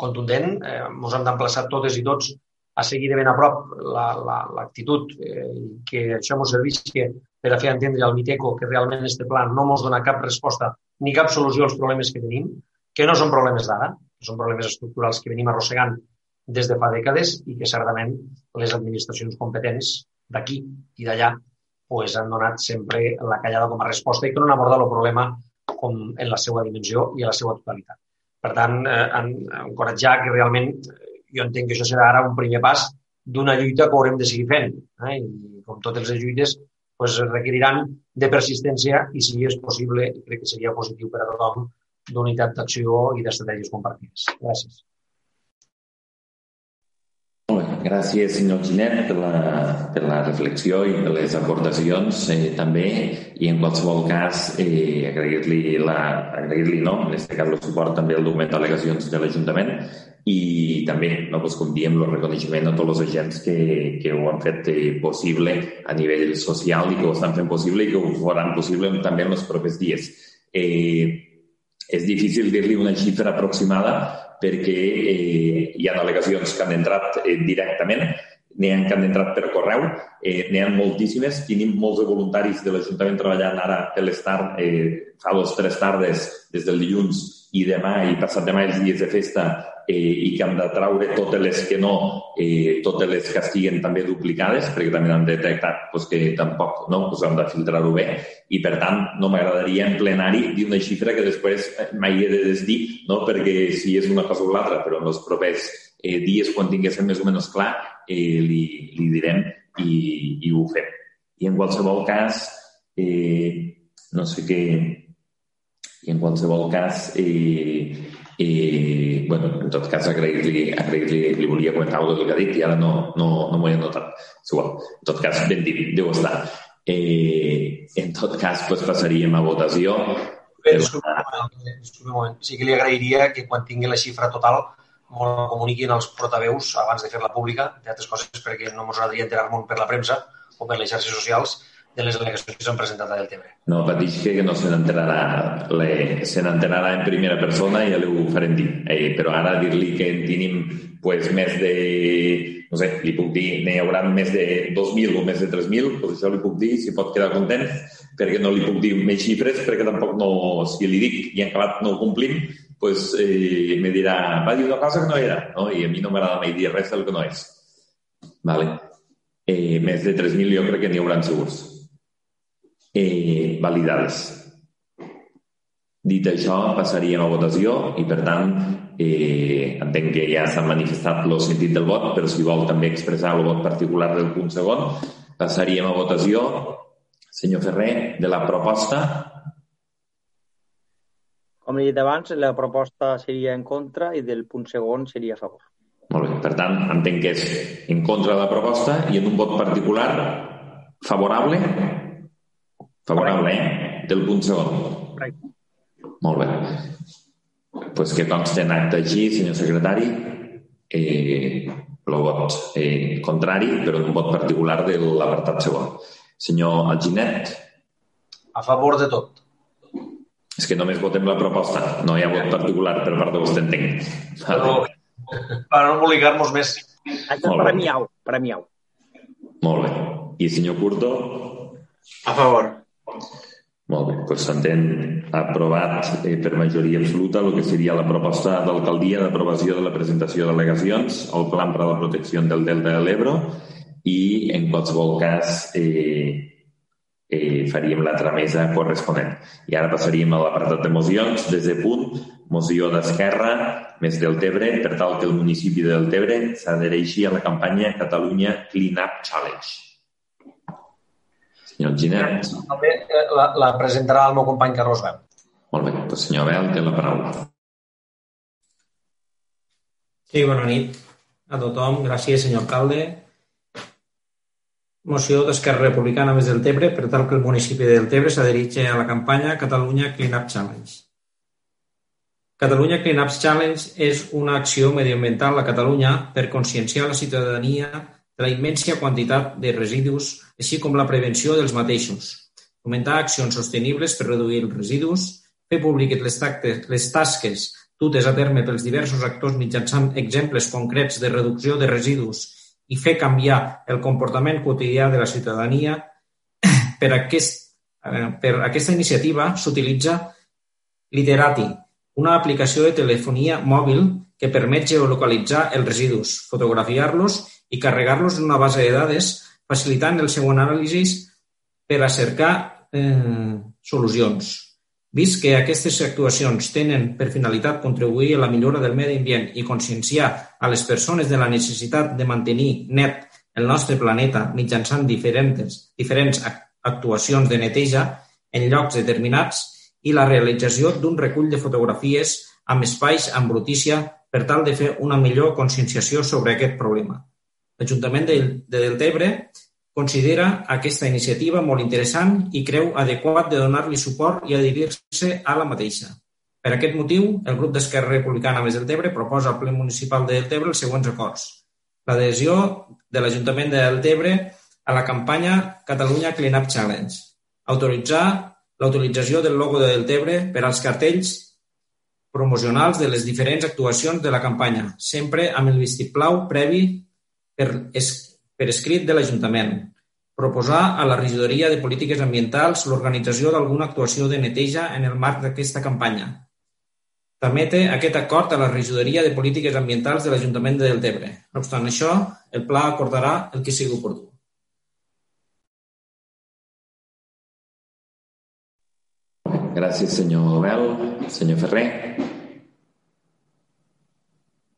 contundent. Eh, ens hem d'emplaçar totes i tots a seguir de ben a prop l'actitud la, la, eh, que això ens servisca per a fer entendre al Miteco que realment este pla no ens dona cap resposta ni cap solució als problemes que tenim, que no són problemes d'ara, que són problemes estructurals que venim arrossegant des de fa dècades i que certament les administracions competents d'aquí i d'allà pues, han donat sempre la callada com a resposta i que no han abordat el problema com en la seva dimensió i a la seva totalitat. Per tant, eh, en, encoratjar que realment eh, jo entenc que això serà ara un primer pas d'una lluita que haurem de seguir fent. Eh? I com totes les lluites, pues, requeriran de persistència i, si és possible, crec que seria positiu per a tothom, d'unitat d'acció i d'estratègies compartides. Gràcies. Gràcies, senyor Ginet, per la, per la reflexió i per les aportacions eh, també. I en qualsevol cas, eh, agrair-li agrair no, en aquest cas el suport també al document d'al·legacions de l'Ajuntament i també, no, pues, com diem, el reconeixement a tots els agents que, que ho han fet eh, possible a nivell social i que ho estan fent possible i que ho faran possible també en els propers dies. Eh, és difícil dir-li una xifra aproximada perquè eh, hi ha delegacions que han entrat eh, directament, n'hi ha que han entrat per correu, eh, n'hi ha moltíssimes. Tenim molts voluntaris de l'Ajuntament treballant ara per l'estart, eh, fa o tres tardes, des del dilluns i demà i passat demà els dies de festa eh, i que hem de traure totes les que no, eh, totes les que estiguen també duplicades, perquè també hem detectat pues, que tampoc no? pues, hem de filtrar-ho bé i per tant no m'agradaria en plenari dir una xifra que després mai he de desdir, no? perquè si és una cosa o l'altra, però en els propers eh, dies quan tinguéssim més o menys clar eh, li, li direm i, i ho fem. I en qualsevol cas, eh, no sé què, i en qualsevol cas, eh, eh, bueno, en tot cas, agrair-li, agrair-li, li volia comentar alguna cosa que ha dit i ara no, no, no m'ho he notat. És igual. En tot cas, ben dit, deu estar. Eh, en tot cas, pues, passaríem a votació. Disculpa, disculpa un moment. Sí que li agrairia que quan tingui la xifra total m'ho comuniquin els portaveus abans de fer-la pública, d'altres coses perquè no ens agradaria enterar-nos per la premsa o per les xarxes socials de les al·legacions que s'han presentat a Deltebre. No pateix que no se n'enterarà se n'enterarà en primera persona i ja ho farem dir. Eh, però ara dir-li que en tenim pues, més de, no sé, li puc dir, n'hi haurà més de 2.000 o més de 3.000, pues això li puc dir, si pot quedar content, perquè no li puc dir més xifres, perquè tampoc no, si li dic i en acabat no ho complim, pues, eh, me dirà, va dir una cosa que no era, no? i a mi no m'agrada mai dir res del que no és. Vale. Eh, més de 3.000 jo crec que n'hi haurà segurs eh, validades. Dit això, passaríem a votació i, per tant, eh, entenc que ja s'ha manifestat el sentit del vot, però si vol també expressar el vot particular del punt segon, passaríem a votació. Senyor Ferrer, de la proposta. Com he dit abans, la proposta seria en contra i del punt segon seria a favor. Molt bé. Per tant, entenc que és en contra de la proposta i en un vot particular favorable Favorable, eh? Del punt segon. Correcte. Molt bé. pues que consti en acte així, senyor secretari, eh, el vot eh, contrari, però un vot particular de l'apartat segon. Senyor Alginet. A favor de tot. És que només votem la proposta, no hi ha vot particular per part de vostè, entenc. Vale. per no embolicar-nos més. Això és premiau, premiau. Molt bé. I senyor Curto? A favor. Molt bé, doncs s'entén aprovat eh, per majoria absoluta el que seria la proposta d'alcaldia d'aprovació de la presentació de delegacions al Plan per a la protecció del Delta de l'Ebre i, en qualsevol cas, eh, eh, faríem la tramesa corresponent. I ara passaríem a l'apartat de mocions. Des de punt, moció d'Esquerra més del Tebre per tal que el municipi de Deltebre s'adhereixi a la campanya Catalunya Clean Up Challenge. Senyor Ginet. També eh, la, la presentarà el meu company Carlos Bel. Molt bé, doncs senyor Bel, té la paraula. Sí, bona nit a tothom. Gràcies, senyor alcalde. Moció d'Esquerra Republicana més del Tebre per tal que el municipi del Tebre s'adherixi a la campanya Catalunya Clean Up Challenge. Catalunya Clean Up Challenge és una acció mediambiental a Catalunya per conscienciar la ciutadania de la immensa quantitat de residus, així com la prevenció dels mateixos, fomentar accions sostenibles per reduir els residus, fer públiques les, tactes, les tasques dutes a terme pels diversos actors mitjançant exemples concrets de reducció de residus i fer canviar el comportament quotidià de la ciutadania. Per, aquest, eh, per aquesta iniciativa s'utilitza Literati, una aplicació de telefonia mòbil que permet geolocalitzar els residus, fotografiar-los i carregar-los en una base de dades, facilitant el seu anàlisi per a cercar eh, solucions. Vist que aquestes actuacions tenen per finalitat contribuir a la millora del medi ambient i conscienciar a les persones de la necessitat de mantenir net el nostre planeta mitjançant diferents, diferents actuacions de neteja en llocs determinats i la realització d'un recull de fotografies amb espais amb brutícia per tal de fer una millor conscienciació sobre aquest problema. L'Ajuntament de Deltebre considera aquesta iniciativa molt interessant i creu adequat de donar-li suport i adherir-se a la mateixa. Per aquest motiu, el grup d'Esquerra Republicana més Deltebre proposa al ple municipal de Deltebre els següents acords. L'adhesió de l'Ajuntament de Deltebre a la campanya Catalunya Clean Up Challenge. Autoritzar la utilització del logo de Deltebre per als cartells promocionals de les diferents actuacions de la campanya, sempre amb el vistiplau previ per, es, per escrit de l'Ajuntament. Proposar a la regidoria de polítiques ambientals l'organització d'alguna actuació de neteja en el marc d'aquesta campanya. Permete aquest acord a la regidoria de polítiques ambientals de l'Ajuntament de Deltebre. No obstant això, el pla acordarà el que sigui oportú. Gràcies, senyor Bel. Senyor Ferrer.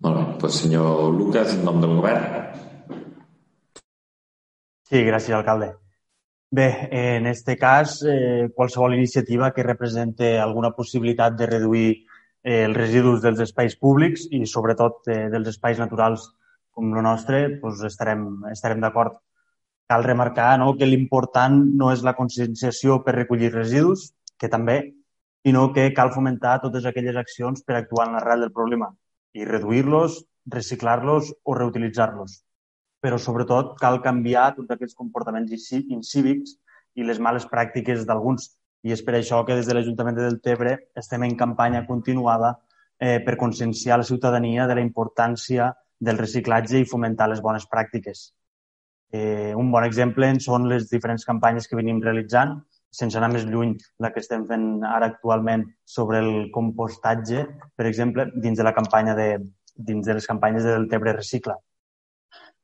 Molt bé. Doncs senyor Lucas, en nom del govern. Sí, gràcies, alcalde. Bé, en aquest cas, eh, qualsevol iniciativa que represente alguna possibilitat de reduir eh, els residus dels espais públics i, sobretot, eh, dels espais naturals com el nostre, doncs estarem, estarem d'acord. Cal remarcar no, que l'important no és la conscienciació per recollir residus, que també, sinó que cal fomentar totes aquelles accions per actuar en l'arrel del problema i reduir-los, reciclar-los o reutilitzar-los. Però, sobretot, cal canviar tots aquests comportaments incívics i les males pràctiques d'alguns. I és per això que des de l'Ajuntament de Deltebre estem en campanya continuada eh, per conscienciar la ciutadania de la importància del reciclatge i fomentar les bones pràctiques. Eh, un bon exemple en són les diferents campanyes que venim realitzant, sense anar més lluny, la que estem fent ara actualment sobre el compostatge, per exemple, dins de la campanya de, dins de les campanyes de Deltebre Recicla.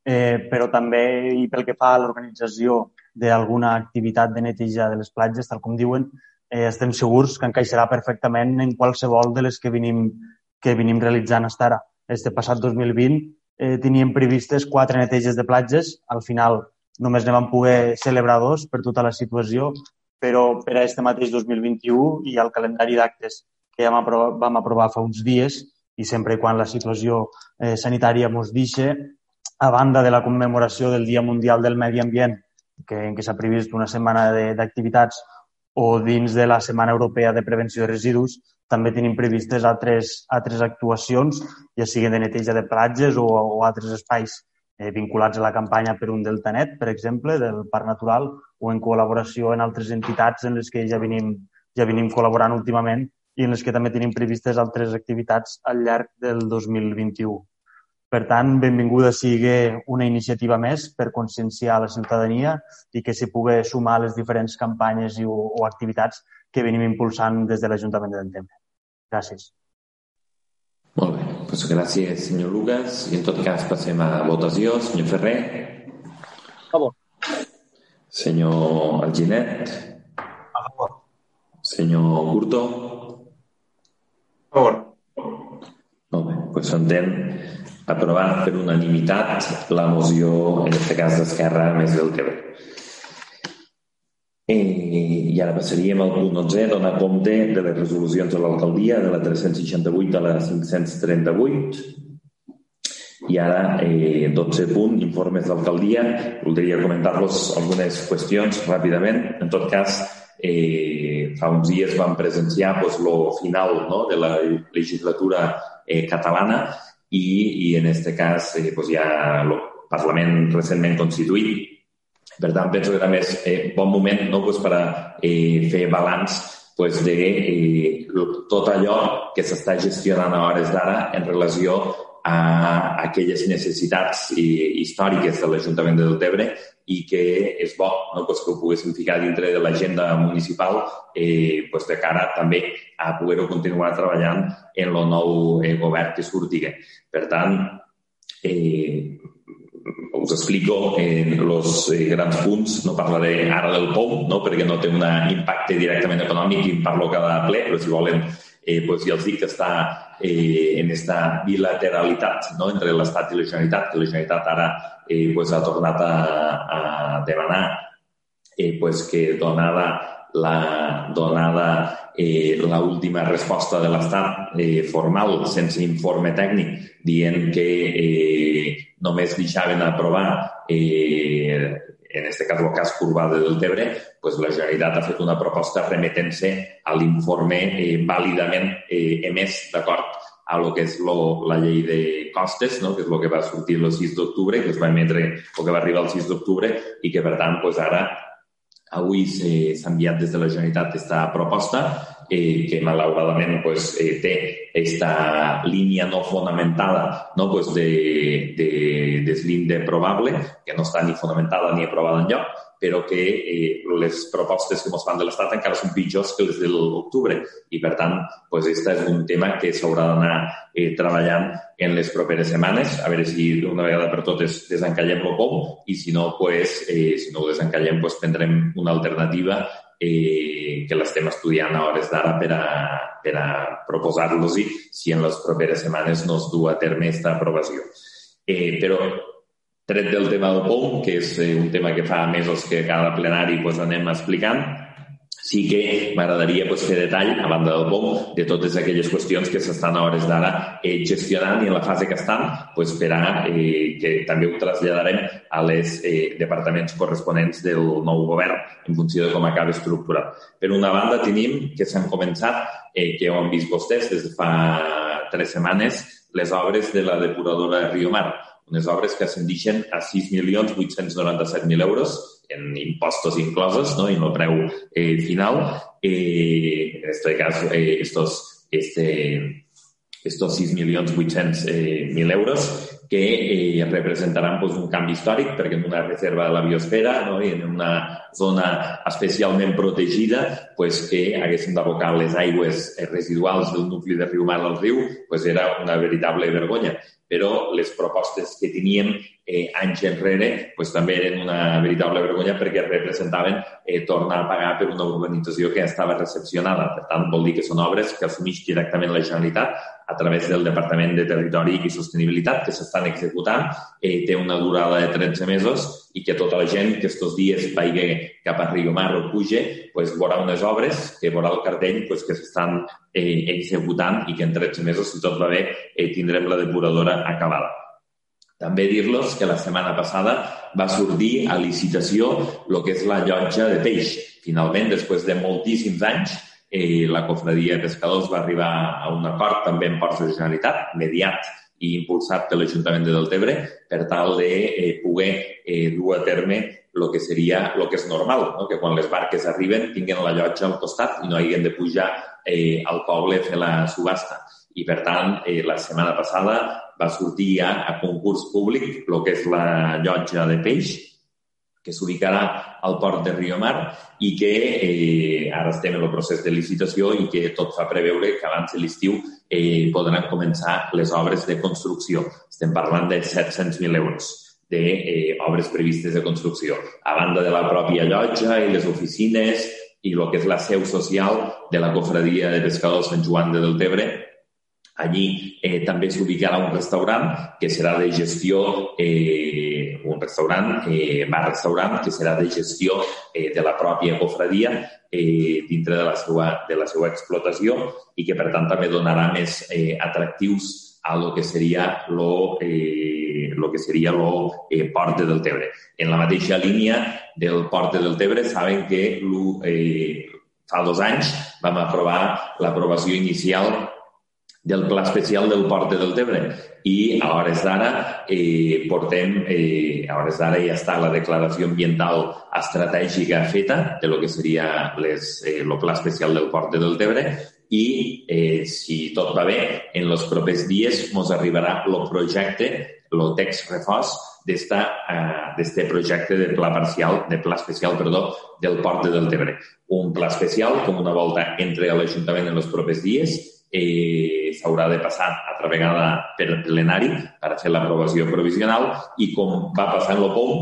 Eh, però també, i pel que fa a l'organització d'alguna activitat de neteja de les platges, tal com diuen, eh, estem segurs que encaixarà perfectament en qualsevol de les que venim, que venim realitzant fins ara. Este passat 2020 eh, teníem previstes quatre neteges de platges, al final només ne vam poder celebrar dos per tota la situació, però per a este mateix 2021 hi ha el calendari d'actes que ja vam aprovar, vam aprovar fa uns dies i sempre quan la situació eh, sanitària ens deixa, a banda de la commemoració del Dia Mundial del Medi Ambient, que, en què s'ha previst una setmana d'activitats, o dins de la Setmana Europea de Prevenció de Residus, també tenim previstes altres, altres actuacions, ja siguin de neteja de platges o, o altres espais eh, vinculats a la campanya per un deltanet, per exemple, del Parc Natural, o en col·laboració en altres entitats en les que ja venim, ja venim col·laborant últimament i en les que també tenim previstes altres activitats al llarg del 2021. Per tant, benvinguda sigui una iniciativa més per conscienciar la ciutadania i que s'hi pugui sumar les diferents campanyes i, o, o activitats que venim impulsant des de l'Ajuntament de Dentembre. Gràcies. Molt bé, doncs gràcies, senyor Lucas. I en tot cas passem a votació. Senyor Ferrer. A favor. Senyor Alginet. A favor. Senyor Curto. A favor. Molt bé, doncs s'entén aprovat per unanimitat la moció, en aquest cas d'Esquerra, més del. Eh, I ara passaríem al punt 11, donar compte de les resolucions de l'alcaldia, de la 368 a la 538. I ara, eh, 12 punt, informes d'alcaldia. Voldria comentar-los algunes qüestions ràpidament. En tot cas, eh, fa uns dies vam presenciar pues, lo final no, de la legislatura eh, catalana i, i en aquest cas eh, pues, hi ha el Parlament recentment constituït. Per tant, penso que també és eh, bon moment no, pues, per a eh, fer balanç pues, de eh, tot allò que s'està gestionant a hores d'ara en relació a aquelles necessitats eh, històriques de l'Ajuntament de Deltebre i que és bo no, pues, que ho poguéssim ficar dintre de l'agenda municipal eh, pues, de cara també a poder-ho continuar treballant en el nou eh, govern que surti. Per tant, eh, us explico en els eh, grans punts, no parlaré ara del POM, no? perquè no té un impacte directament econòmic i en parlo cada ple, però si volen eh, pues ja els dic que està eh, en aquesta bilateralitat no? entre l'Estat i la Generalitat, que la Generalitat ara eh, pues ha tornat a, a demanar eh, pues que donada la donada eh, la última resposta de l'Estat eh, formal, sense informe tècnic, dient que eh, només deixaven aprovar, eh, en aquest cas el cas Curvà de Deltebre, pues la Generalitat ha fet una proposta remetent-se a l'informe eh, vàlidament eh, emès d'acord a lo que és lo, la llei de costes, no? que és el que va sortir el 6 d'octubre, que es va emetre o que va arribar el 6 d'octubre i que, per tant, pues, ara Avui s'ha enviat des de la Generalitat aquesta proposta eh, que malauradament pues, eh, té esta línia no fonamentada no, pues de, de deslinde probable, que no està ni fonamentada ni aprovada enlloc, però que eh, les propostes que ens fan de l'Estat encara són pitjors que les de l'octubre. I, per tant, pues, este és un tema que s'haurà d'anar eh, treballant en les properes setmanes, a veure si d'una vegada per totes desencallem el com i si no, pues, eh, si no ho desencallem, pues, prendrem una alternativa eh, que l'estem estudiant a hores d'ara per a, per a proposar-los-hi si en les properes setmanes no es du a terme aquesta aprovació. Eh, però tret del tema del POM, que és eh, un tema que fa mesos que cada plenari pues, anem explicant, sí que m'agradaria pues, fer detall, a banda del POM, de totes aquelles qüestions que s'estan a hores d'ara eh, gestionant i en la fase que estan, pues, per a, eh, que també ho traslladarem a les eh, departaments corresponents del nou govern en funció de com acaba estructurat. Per una banda, tenim que s'han començat, eh, que ho han vist vostès des de fa tres setmanes, les obres de la depuradora de Rio Mar unes obres que ascendixen a 6.897.000 euros en impostos inclosos, ¿no? en el preu eh, final. Eh, en este caso, eh, estos, este, estos 6.800.000 eh, euros que eh, representaran pues, un canvi històric perquè en una reserva de la biosfera no? i en una zona especialment protegida pues, que haguéssim d'abocar les aigües residuals del nucli de riu Mar al riu pues, era una veritable vergonya però les propostes que teníem eh, anys enrere pues, també eren una veritable vergonya perquè representaven eh, tornar a pagar per una urbanització que estava recepcionada. Per tant, vol dir que són obres que assumeix directament la Generalitat a través del Departament de Territori i Sostenibilitat que s'estan executant. Eh, té una durada de 13 mesos i que tota la gent que estos dies vagi cap a Rio Mar o puge, pues, veurà unes obres, que veurà el cartell pues, que s'estan eh, executant i que en 13 mesos, si tot va bé, eh, tindrem la depuradora acabada. També dir-los que la setmana passada va sortir a licitació el que és la llotja de peix. Finalment, després de moltíssims anys, eh, la cofradia de pescadors va arribar a un acord també en Ports de Generalitat, mediat i impulsat per l'Ajuntament de Deltebre per tal de eh, poder eh, dur a terme el que seria el que és normal, no? que quan les barques arriben tinguin la llotja al costat i no hagin de pujar eh, al poble a fer la subhasta. I, per tant, eh, la setmana passada va sortir ja a concurs públic el que és la llotja de peix, que s'ubicarà al port de Riomar i que eh, ara estem en el procés de licitació i que tot fa preveure que abans de l'estiu eh, podran començar les obres de construcció. Estem parlant de 700.000 euros d'obres eh, previstes de construcció. A banda de la pròpia llotja i les oficines i el que és la seu social de la cofradia de pescadors Sant Joan de Deltebre, Allí eh, també s'ubicarà un restaurant que serà de gestió, eh, un restaurant, eh, bar-restaurant, que serà de gestió eh, de la pròpia cofradia eh, dintre de la, seva, de la seva explotació i que, per tant, també donarà més eh, atractius a lo que seria lo, eh, lo que seria lo eh, Port de Deltebre. En la mateixa línia del Port de Deltebre saben que eh, fa dos anys vam aprovar l'aprovació inicial del Pla Especial del Port de Deltebre i a hores d'ara eh, portem, eh, a hores d'ara ja està la declaració ambiental estratègica feta de lo que seria les, eh, el Pla Especial del Port de Deltebre i, eh, si tot va bé, en els propers dies ens arribarà el projecte, el text refós d'este uh, projecte de pla parcial, de pla especial, perdó, del Port de Deltebre. Un pla especial, com una volta entre l'Ajuntament en els propers dies, eh, s'haurà de passar altra vegada per plenari per fer l'aprovació provisional i com va passar en el POM,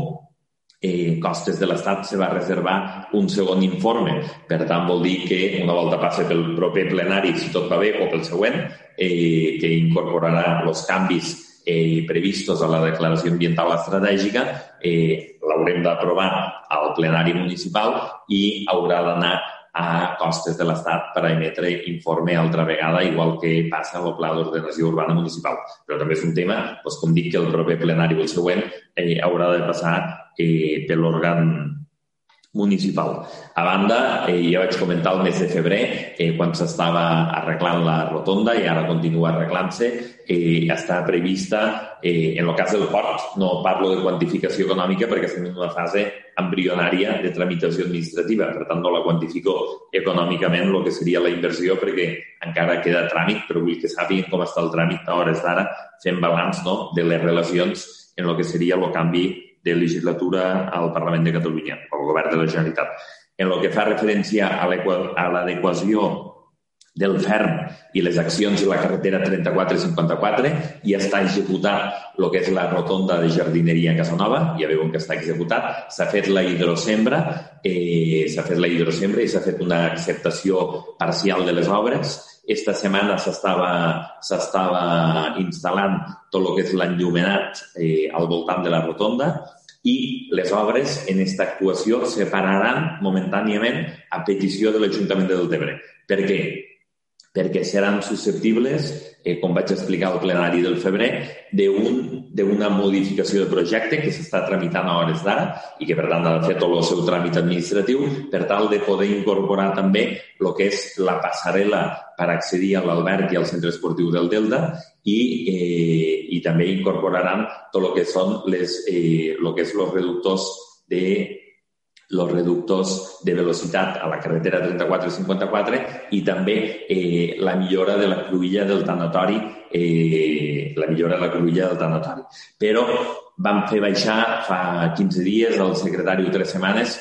eh, Costes de l'Estat se va reservar un segon informe. Per tant, vol dir que una volta passe pel proper plenari, si tot va bé, o pel següent, eh, que incorporarà els canvis eh, previstos a la declaració ambiental estratègica, eh, l'haurem d'aprovar al plenari municipal i haurà d'anar a costes de l'Estat per a emetre informe altra vegada, igual que passa amb el Pla d'Ordenació Urbana Municipal. Però també és un tema, doncs, com dic, que el proper plenari o el següent eh, haurà de passar eh, per l'òrgan municipal. A banda, eh, ja vaig comentar el mes de febrer, eh, quan s'estava arreglant la rotonda i ara continua arreglant-se, eh, està prevista, eh, en el cas del port, no parlo de quantificació econòmica perquè estem en una fase embrionària de tramitació administrativa, per tant no la quantifico econòmicament el que seria la inversió perquè encara queda tràmit, però vull que sàpiguen com està el tràmit a hores d'ara, fent balanç no, de les relacions en el que seria el canvi de legislatura al Parlament de Catalunya, al govern de la Generalitat. En el que fa referència a l'adequació del ferm i les accions de la carretera 3454 i està executat el que és la rotonda de jardineria a Casanova, ja veuen que està executat, s'ha fet la hidrosembra, eh, s'ha fet la hidrosembra i s'ha fet una acceptació parcial de les obres. Esta setmana s'estava instal·lant tot el que és l'enllumenat eh, al voltant de la rotonda i les obres en aquesta actuació se pararan momentàniament a petició de l'Ajuntament de Deltebre. Per què? Perquè seran susceptibles, eh, com vaig explicar al plenari del febrer, d'una un, modificació de projecte que s'està tramitant a hores d'ara i que, per tant, ha de fer tot el seu tràmit administratiu per tal de poder incorporar també el que és la passarel·la per accedir a l'alberg i al centre esportiu del Delta i, eh, i també incorporaran tot el que són les, eh, lo que és els reductors de los reductors de velocitat a la carretera 34 i 54 i també eh, la millora de la cruïlla del tanatori, eh, la millora de la cruïlla del tanatori. Però vam fer baixar fa 15 dies el secretari tres setmanes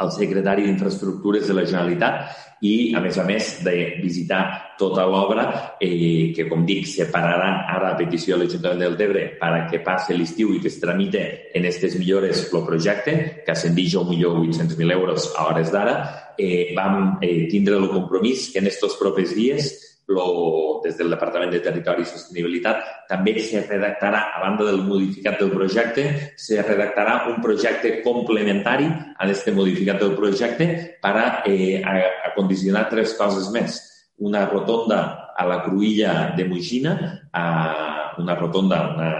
el secretari d'Infraestructures de la Generalitat i, a més a més, de visitar tota l'obra eh, que, com dic, separarà ara a petició de l'Ajuntament del Tebre per a que passi l'estiu i que es tramite en aquestes millores el projecte, que ascendix a 1.800.000 euros a hores d'ara. Eh, vam eh, tindre el compromís que en aquests propers dies lo, des del Departament de Territori i Sostenibilitat també se redactarà, a banda del modificat del projecte, se redactarà un projecte complementari a aquest modificat del projecte per a, eh, a, a condicionar tres coses més. Una rotonda a la Cruïlla de Moixina, a una rotonda una,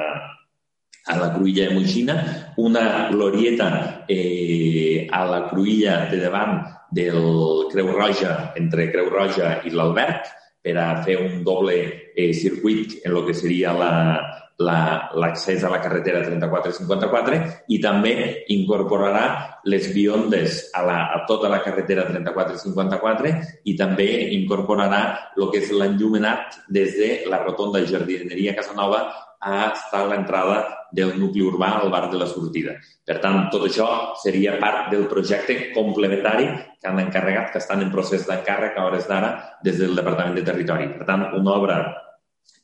a la Cruïlla de Moixina, una glorieta eh, a la Cruïlla de davant del Creu Roja, entre Creu Roja i l'Alberg, per a fer un doble eh, circuit en el que seria l'accés la, la, a la carretera 3454 i també incorporarà les biondes a, la, a tota la carretera 3454 i també incorporarà el que és l'enllumenat des de la rotonda Jardineria Casanova estar a l'entrada del nucli urbà al bar de la sortida. Per tant, tot això seria part del projecte complementari que han encarregat, que estan en procés d'encàrrec a hores d'ara des del Departament de Territori. Per tant, una obra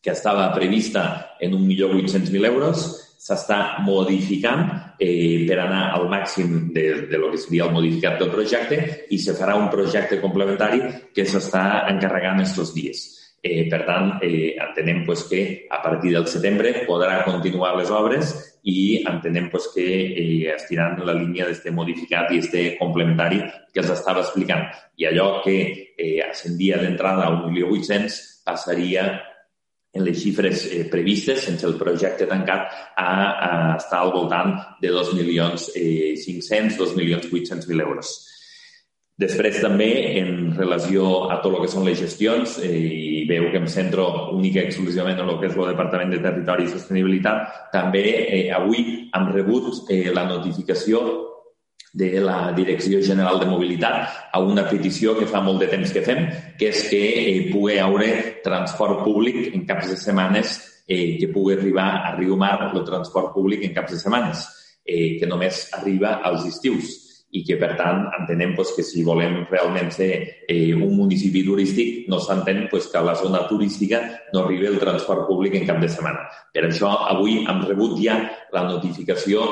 que estava prevista en 1.800.000 euros s'està modificant eh, per anar al màxim de, de lo que seria el modificat del projecte i se farà un projecte complementari que s'està encarregant estos dies. Eh, per tant, eh, entenem pues, que a partir del setembre podrà continuar les obres i entenem pues, que eh, estiran la línia d'este modificat i este complementari que els estava explicant. I allò que eh, ascendia d'entrada a 1.800.000 passaria en les xifres eh, previstes, sense el projecte tancat, a, a estar al voltant de 2.500.000, eh, 2.800.000 euros. Després també, en relació a tot el que són les gestions, eh, i veu que em centro única i exclusivament en el que és el Departament de Territori i Sostenibilitat, també eh, avui hem rebut eh, la notificació de la Direcció General de Mobilitat a una petició que fa molt de temps que fem, que és que eh, pugui haure transport públic en caps de setmanes, eh, que pugui arribar a Riumar el transport públic en caps de setmanes, eh, que només arriba als estius i que, per tant, entenem pues, que si volem realment ser eh, un municipi turístic, no s'entén pues, que a la zona turística no arribi el transport públic en cap de setmana. Per això, avui hem rebut ja la notificació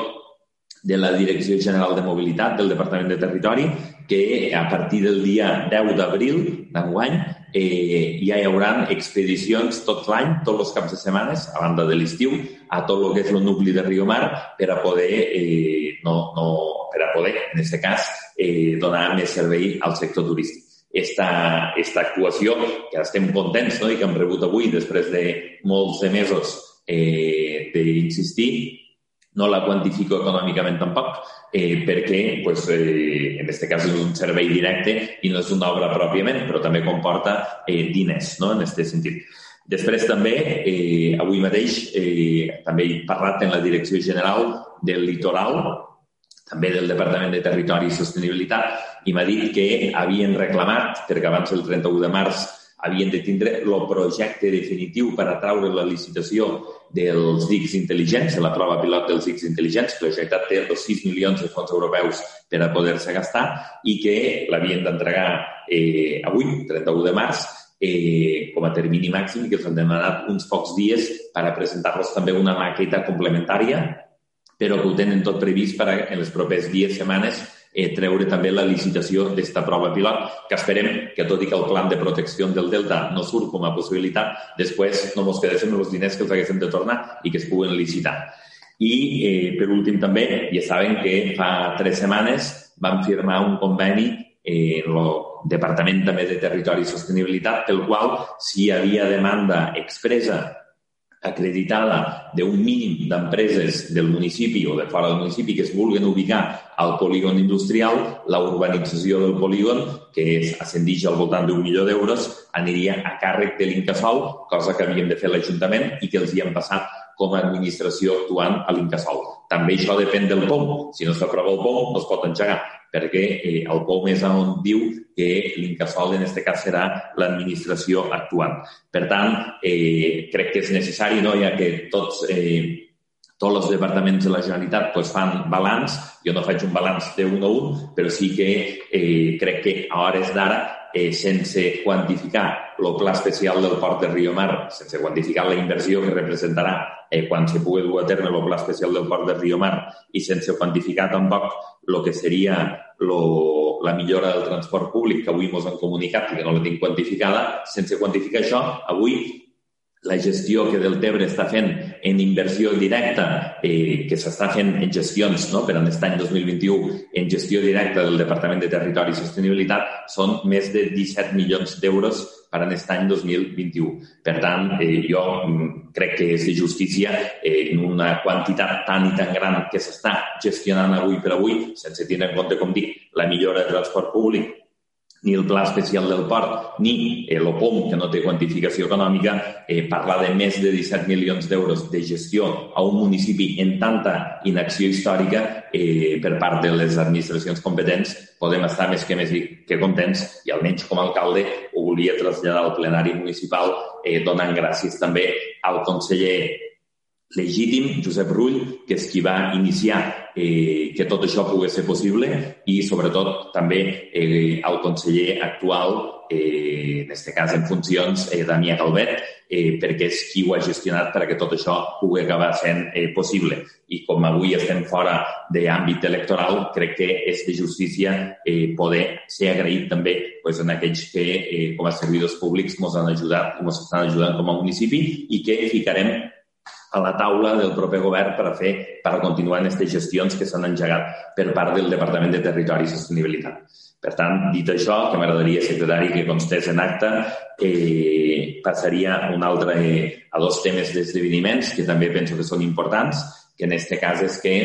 de la Direcció General de Mobilitat del Departament de Territori que a partir del dia 10 d'abril d'enguany eh, ja hi haurà expedicions tot l'any, tots els caps de setmanes, a banda de l'estiu, a tot el que és el nucli de Riomar per a poder, eh, no, no, per a poder, en aquest cas, eh, donar més servei al sector turístic. Esta, esta actuació, que estem contents no? i que hem rebut avui després de molts de mesos eh, d'insistir, no la quantifico econòmicament tampoc, eh, perquè pues, eh, en aquest cas és un servei directe i no és una obra pròpiament, però també comporta eh, diners no? en aquest sentit. Després també, eh, avui mateix, eh, també he parlat en la Direcció General del Litoral, també del Departament de Territori i Sostenibilitat, i m'ha dit que havien reclamat, perquè abans del 31 de març havien de tindre el projecte definitiu per atraure la licitació dels dics intel·ligents, de la prova pilot dels dics intel·ligents, que la té els 6 milions de fons europeus per a poder-se gastar i que l'havien d'entregar eh, avui, 31 de març, eh, com a termini màxim i que els han demanat uns pocs dies per a presentar-los també una maqueta complementària, però que ho tenen tot previst per a, en les propers dies, setmanes, eh, treure també la licitació d'esta prova pilot, que esperem que, tot i que el plan de protecció del Delta no surt com a possibilitat, després no ens quedéssim els diners que els haguéssim de tornar i que es puguen licitar. I, eh, per últim, també, ja saben que fa tres setmanes vam firmar un conveni en el Departament també de Territori i Sostenibilitat, pel qual, si hi havia demanda expressa acreditada d'un mínim d'empreses del municipi o de fora del municipi que es vulguen ubicar al polígon industrial, la urbanització del polígon, que és, ascendix al voltant d'un milió d'euros, aniria a càrrec de l'Incasol, cosa que havien de fer l'Ajuntament i que els hi han passat com a administració actuant a l'Incasol. També això depèn del POM. Si no s'aprova el POM, no es pot engegar perquè eh, el POM és on diu que l'Incasol en aquest cas serà l'administració actuant. Per tant, eh, crec que és necessari, no? ja que tots, eh, tots els departaments de la Generalitat pues, fan balanç, jo no faig un balanç de un a un, però sí que eh, crec que a hores d'ara eh, sense quantificar el pla especial del port de Rio Mar, sense quantificar la inversió que representarà eh, quan se pugui dur a terme el pla especial del port de Rio Mar i sense quantificar tampoc el que seria lo, la millora del transport públic que avui ens han comunicat i que no la tinc quantificada, sense quantificar això, avui la gestió que Deltebre està fent en inversió directa, eh, que s'està fent en gestions no? per a aquest any 2021, en gestió directa del Departament de Territori i Sostenibilitat, són més de 17 milions d'euros per a aquest any 2021. Per tant, eh, jo crec que és de justícia eh, en una quantitat tan i tan gran que s'està gestionant avui per avui, sense tenir en compte, com dic, la millora de transport públic, ni el pla especial del port, ni eh, l'OPOM, que no té quantificació econòmica, eh, parlar de més de 17 milions d'euros de gestió a un municipi en tanta inacció històrica eh, per part de les administracions competents, podem estar més que més que contents i almenys com a alcalde ho volia traslladar al plenari municipal eh, donant gràcies també al conseller legítim, Josep Rull, que és qui va iniciar eh, que tot això pogués ser possible i, sobretot, també eh, el conseller actual, eh, en aquest cas en funcions, eh, Damià Calvet, eh, perquè és qui ho ha gestionat perquè tot això pugui acabar sent eh, possible. I com avui estem fora d'àmbit electoral, crec que és de justícia eh, poder ser agraït també pues, en aquells que, eh, com a servidors públics, ens han ajudat, ens estan ajudant com a municipi i que ficarem a la taula del proper govern per a fer, per a continuar en aquestes gestions que s'han engegat per part del Departament de Territori i Sostenibilitat. Per tant, dit això, que m'agradaria, secretari, que constés en acte, eh, passaria un altre, eh, a dos temes d'esdeveniments que també penso que són importants, que en aquest cas és que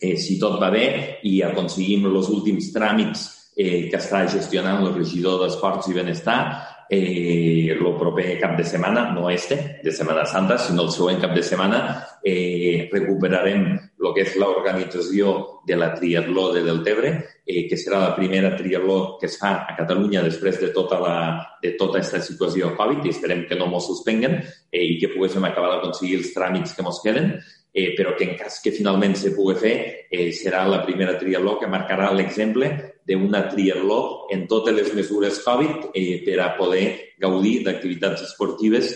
eh, si tot va bé i aconseguim els últims tràmits eh, que està gestionant el regidor d'Esports i Benestar, eh, el proper cap de setmana, no este, de Setmana Santa, sinó el següent cap de setmana, eh, recuperarem el que és l'organització de la triatló de Deltebre, eh, que serà la primera triatló que es fa a Catalunya després de tota la, de tota aquesta situació Covid i esperem que no mos suspenguen eh, i que poguéssim acabar d'aconseguir els tràmits que mos queden, eh, però que en cas que finalment se pugui fer, eh, serà la primera triatló que marcarà l'exemple d'una triatló en totes les mesures Covid eh, per a poder gaudir d'activitats esportives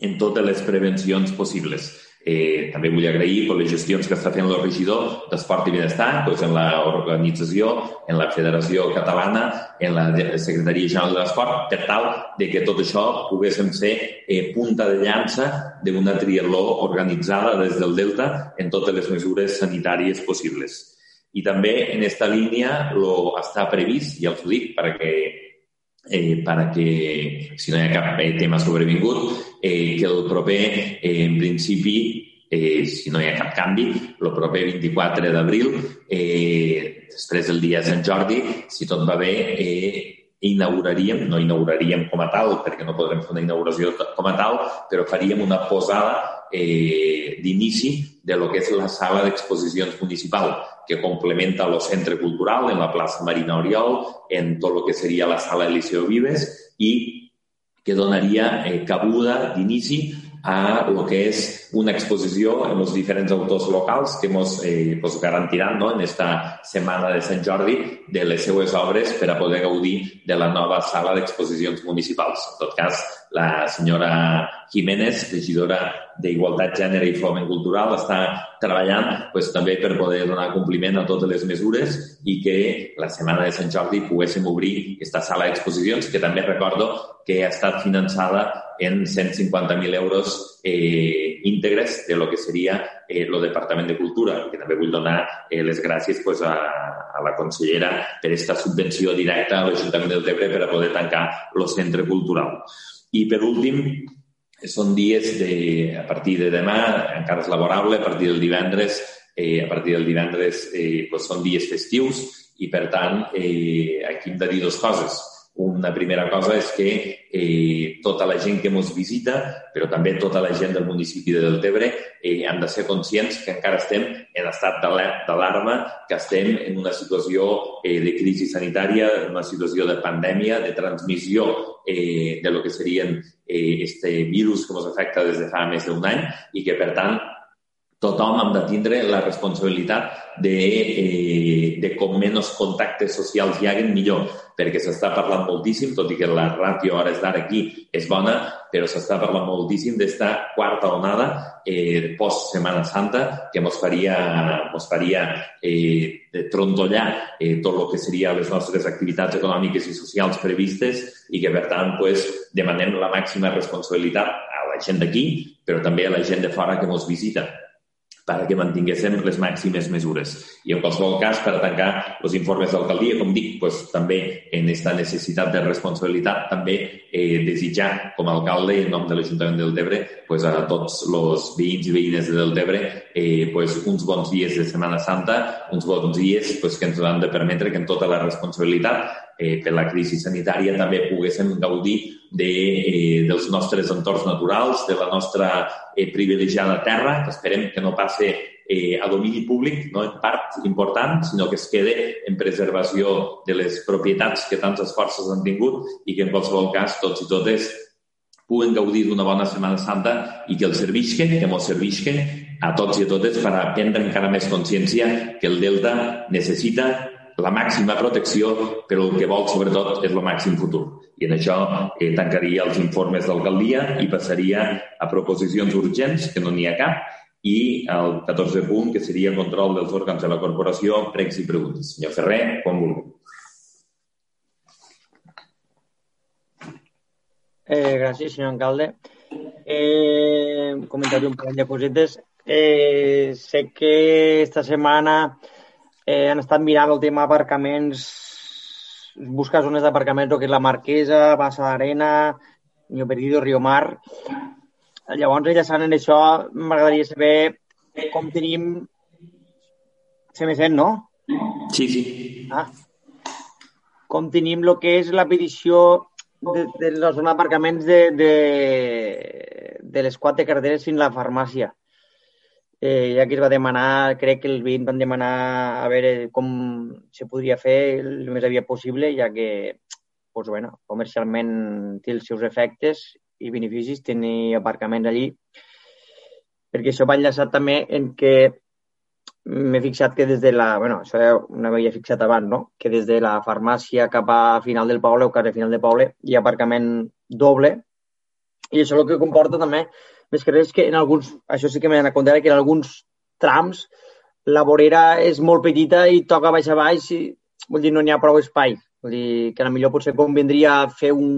en totes les prevencions possibles. Eh, també vull agrair per les gestions que està fent el regidor d'Esport i Benestar, doncs en l'organització, en la Federació Catalana, en la Secretaria General de l'Esport, per tal de que tot això poguéssim ser eh, punta de llança d'una triatló organitzada des del Delta en totes les mesures sanitàries possibles. I també en aquesta línia lo està previst, ja us ho dic, perquè eh, perquè, si no hi ha cap tema sobrevingut, eh, que el proper, eh, en principi, eh, si no hi ha cap canvi, el proper 24 d'abril, eh, després del dia de Sant Jordi, si tot va bé, eh, inauguraríem, no inauguraríem com a tal, perquè no podrem fer una inauguració com a tal, però faríem una posada eh, d'inici de lo que és la sala d'exposicions municipal, que complementa el centre cultural en la plaça Marina Oriol, en tot el que seria la sala Eliseo Vives i que donaria eh, cabuda d'inici a lo que és una exposició en els diferents autors locals que ens eh, pues garantiran no, en esta setmana de Sant Jordi de les seues obres per a poder gaudir de la nova sala d'exposicions municipals. En tot cas, la senyora Jiménez, regidora d'Igualtat, Gènere i Foment Cultural, està treballant pues, també per poder donar compliment a totes les mesures i que la setmana de Sant Jordi poguéssim obrir aquesta sala d'exposicions, que també recordo que ha estat finançada en 150.000 euros eh, íntegres de lo que seria eh, Departament de Cultura, que també vull donar eh, les gràcies pues, a, a la consellera per aquesta subvenció directa a l'Ajuntament del Tebre per a poder tancar el centre cultural. I per últim, són dies de, a partir de demà, encara és laborable, a partir del divendres, eh, a partir del divendres eh, pues són dies festius i, per tant, eh, aquí hem de dir dues coses una primera cosa és que eh, tota la gent que ens visita, però també tota la gent del municipi de Deltebre, eh, han de ser conscients que encara estem en estat d'alarma, que estem en una situació eh, de crisi sanitària, en una situació de pandèmia, de transmissió eh, de lo que serien eh, este virus que ens afecta des de fa més d'un any i que, per tant, tothom hem de tindre la responsabilitat de, eh, de com menys contactes socials hi haguen, millor, perquè s'està parlant moltíssim, tot i que la ràtio hores d'ara aquí és bona, però s'està parlant moltíssim d'esta quarta onada eh, post-Setmana Santa que ens faria, mos faria eh, trontollar eh, tot el que seria les nostres activitats econòmiques i socials previstes i que, per tant, pues, demanem la màxima responsabilitat a la gent d'aquí, però també a la gent de fora que ens visita perquè mantinguéssim les màximes mesures. I en qualsevol cas, per tancar els informes d'alcaldia, com dic, pues, també en aquesta necessitat de responsabilitat, també eh, desitjar com a alcalde en nom de l'Ajuntament del Debre pues, a tots els veïns i veïnes de Deltebre eh, pues, uns bons dies de Setmana Santa, uns bons dies pues, que ens han de permetre que en tota la responsabilitat eh, per la crisi sanitària també poguéssim gaudir de, eh, dels nostres entorns naturals, de la nostra eh, privilegiada terra, que esperem que no passe eh, a domini públic, no en part important, sinó que es quede en preservació de les propietats que tants esforços han tingut i que en qualsevol cas tots i totes puguen gaudir d'una bona Setmana Santa i que el servisque, que ens servisque a tots i a totes per prendre encara més consciència que el Delta necessita la màxima protecció, però el que vol sobretot és el màxim futur. I en això eh, tancaria els informes d'alcaldia i passaria a proposicions urgents, que no n'hi ha cap, i el 14 punt, que seria control dels òrgans de la corporació, pregs i preguntes. Senyor Ferrer, quan vulgui. Eh, gràcies, senyor alcalde. Eh, comentaré un parell de cosetes. Eh, sé que esta setmana eh, han estat mirant el tema aparcaments, buscar zones d'aparcaments, el que és la Marquesa, Bassa d'Arena, Niño Perdido, Rio Mar. Llavors, enllaçant en això, m'agradaria saber com tenim... Se me sent, no? Sí, sí. Ah. Com tenim el que és la petició de, de la zona d'aparcaments de, de, de les quatre carreteres fins a la farmàcia eh, ja que es va demanar, crec que els veïns van demanar a veure com se podria fer el més aviat possible, ja que pues, bueno, comercialment té els seus efectes i beneficis tenir aparcaments allí. Perquè això va enllaçat també en que m'he fixat que des de la... bueno, això ja no m'havia fixat abans, no? Que des de la farmàcia cap a final del poble o quasi final del poble hi ha aparcament doble i això el que comporta també més que res que en alguns, això sí que m'he donat compte, que en alguns trams la vorera és molt petita i toca baix a baix i vol dir, no n'hi ha prou espai. Vull dir que a millor potser convindria fer un,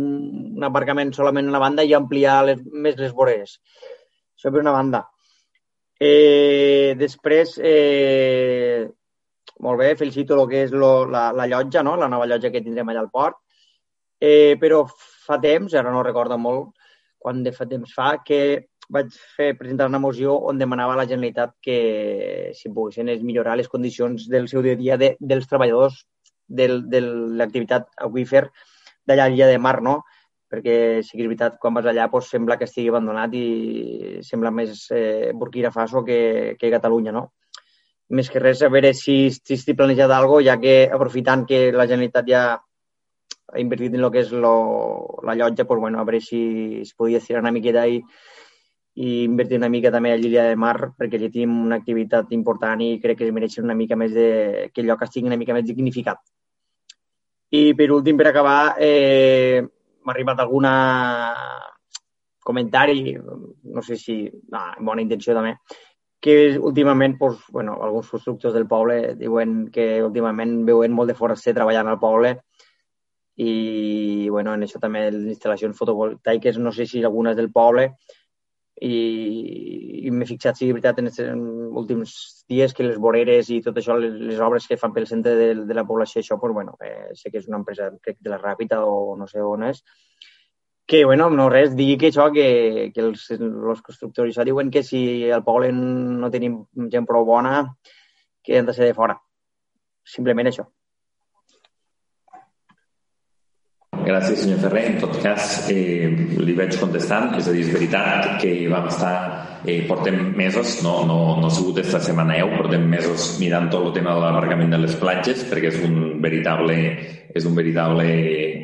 un aparcament solament a una banda i ampliar les, més les voreres. Això per una banda. Eh, després, eh, molt bé, felicito el que és lo, la, la llotja, no? la nova llotja que tindrem allà al port. Eh, però fa temps, ara no recordo molt, quan de fa temps fa, que vaig fer presentar una moció on demanava a la Generalitat que si poguessin millorar les condicions del seu dia a dia de, dels treballadors del, de l'activitat aquífer d'allà a l'illa de Mar, no? perquè sí que és veritat, quan vas allà doncs, sembla que estigui abandonat i sembla més eh, Burkina Faso que, que Catalunya, no? Més que res, a veure si, si estic planejat alguna ja que aprofitant que la Generalitat ja ha invertit en el que és lo, la llotja, doncs, bueno, a veure si es podia estirar una miqueta i, i invertir una mica també a l'illa de Mar, perquè allà tenim una activitat important i crec que es mereix una mica més de... que el lloc estigui una mica més dignificat. I per últim, per acabar, eh, m'ha arribat alguna comentari, no sé si... No, bona intenció també, que últimament, pues, bueno, alguns constructors del poble diuen que últimament veuen molt de foraster treballant al poble i bueno, en això també les instal·lacions fotovoltaiques, no sé si algunes del poble, i, i m'he fixat, sí, veritat, en els últims dies que les voreres i tot això, les, les obres que fan pel centre de, de la població, això, pues, bueno, eh, sé que és una empresa, crec, de la Ràpita o no sé on és, que, bueno, no res, digui que això, que, que els, els constructors això diuen que si al poble no tenim gent prou bona, que han de ser de fora. Simplement això. Gràcies, senyor Ferrer. En tot cas, eh, li vaig contestant. És a dir, és veritat que vam estar... Eh, portem mesos, no, no, no ha sigut esta setmana eu, portem mesos mirant tot el tema de l'aparcament de les platges, perquè és un veritable és un veritable,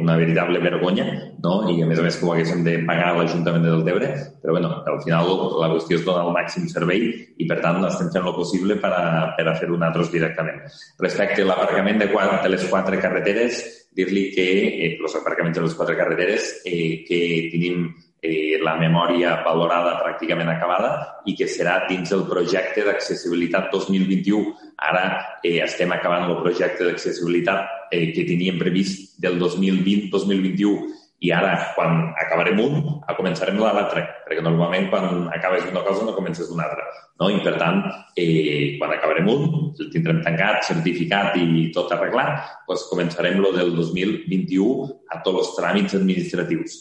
una veritable vergonya, no? i a més a més que ho haguéssim de pagar a l'Ajuntament de Deltebre, però bueno, al final la qüestió és donar el màxim servei i per tant estem fent el possible per a, per a fer-ho nosaltres directament. Respecte a l'aparcament de, de les quatre carreteres, dir-li que eh, els aparcaments de les quatre carreteres eh, que tenim eh, la memòria valorada pràcticament acabada i que serà dins del projecte d'accessibilitat 2021. Ara eh, estem acabant el projecte d'accessibilitat eh, que teníem previst del 2020-2021 i ara, quan acabarem un, començarem l'altre, perquè normalment quan acabes una cosa no comences una altra. No? I, per tant, eh, quan acabarem un, el tindrem tancat, certificat i tot arreglat, doncs començarem lo del 2021 a tots els tràmits administratius.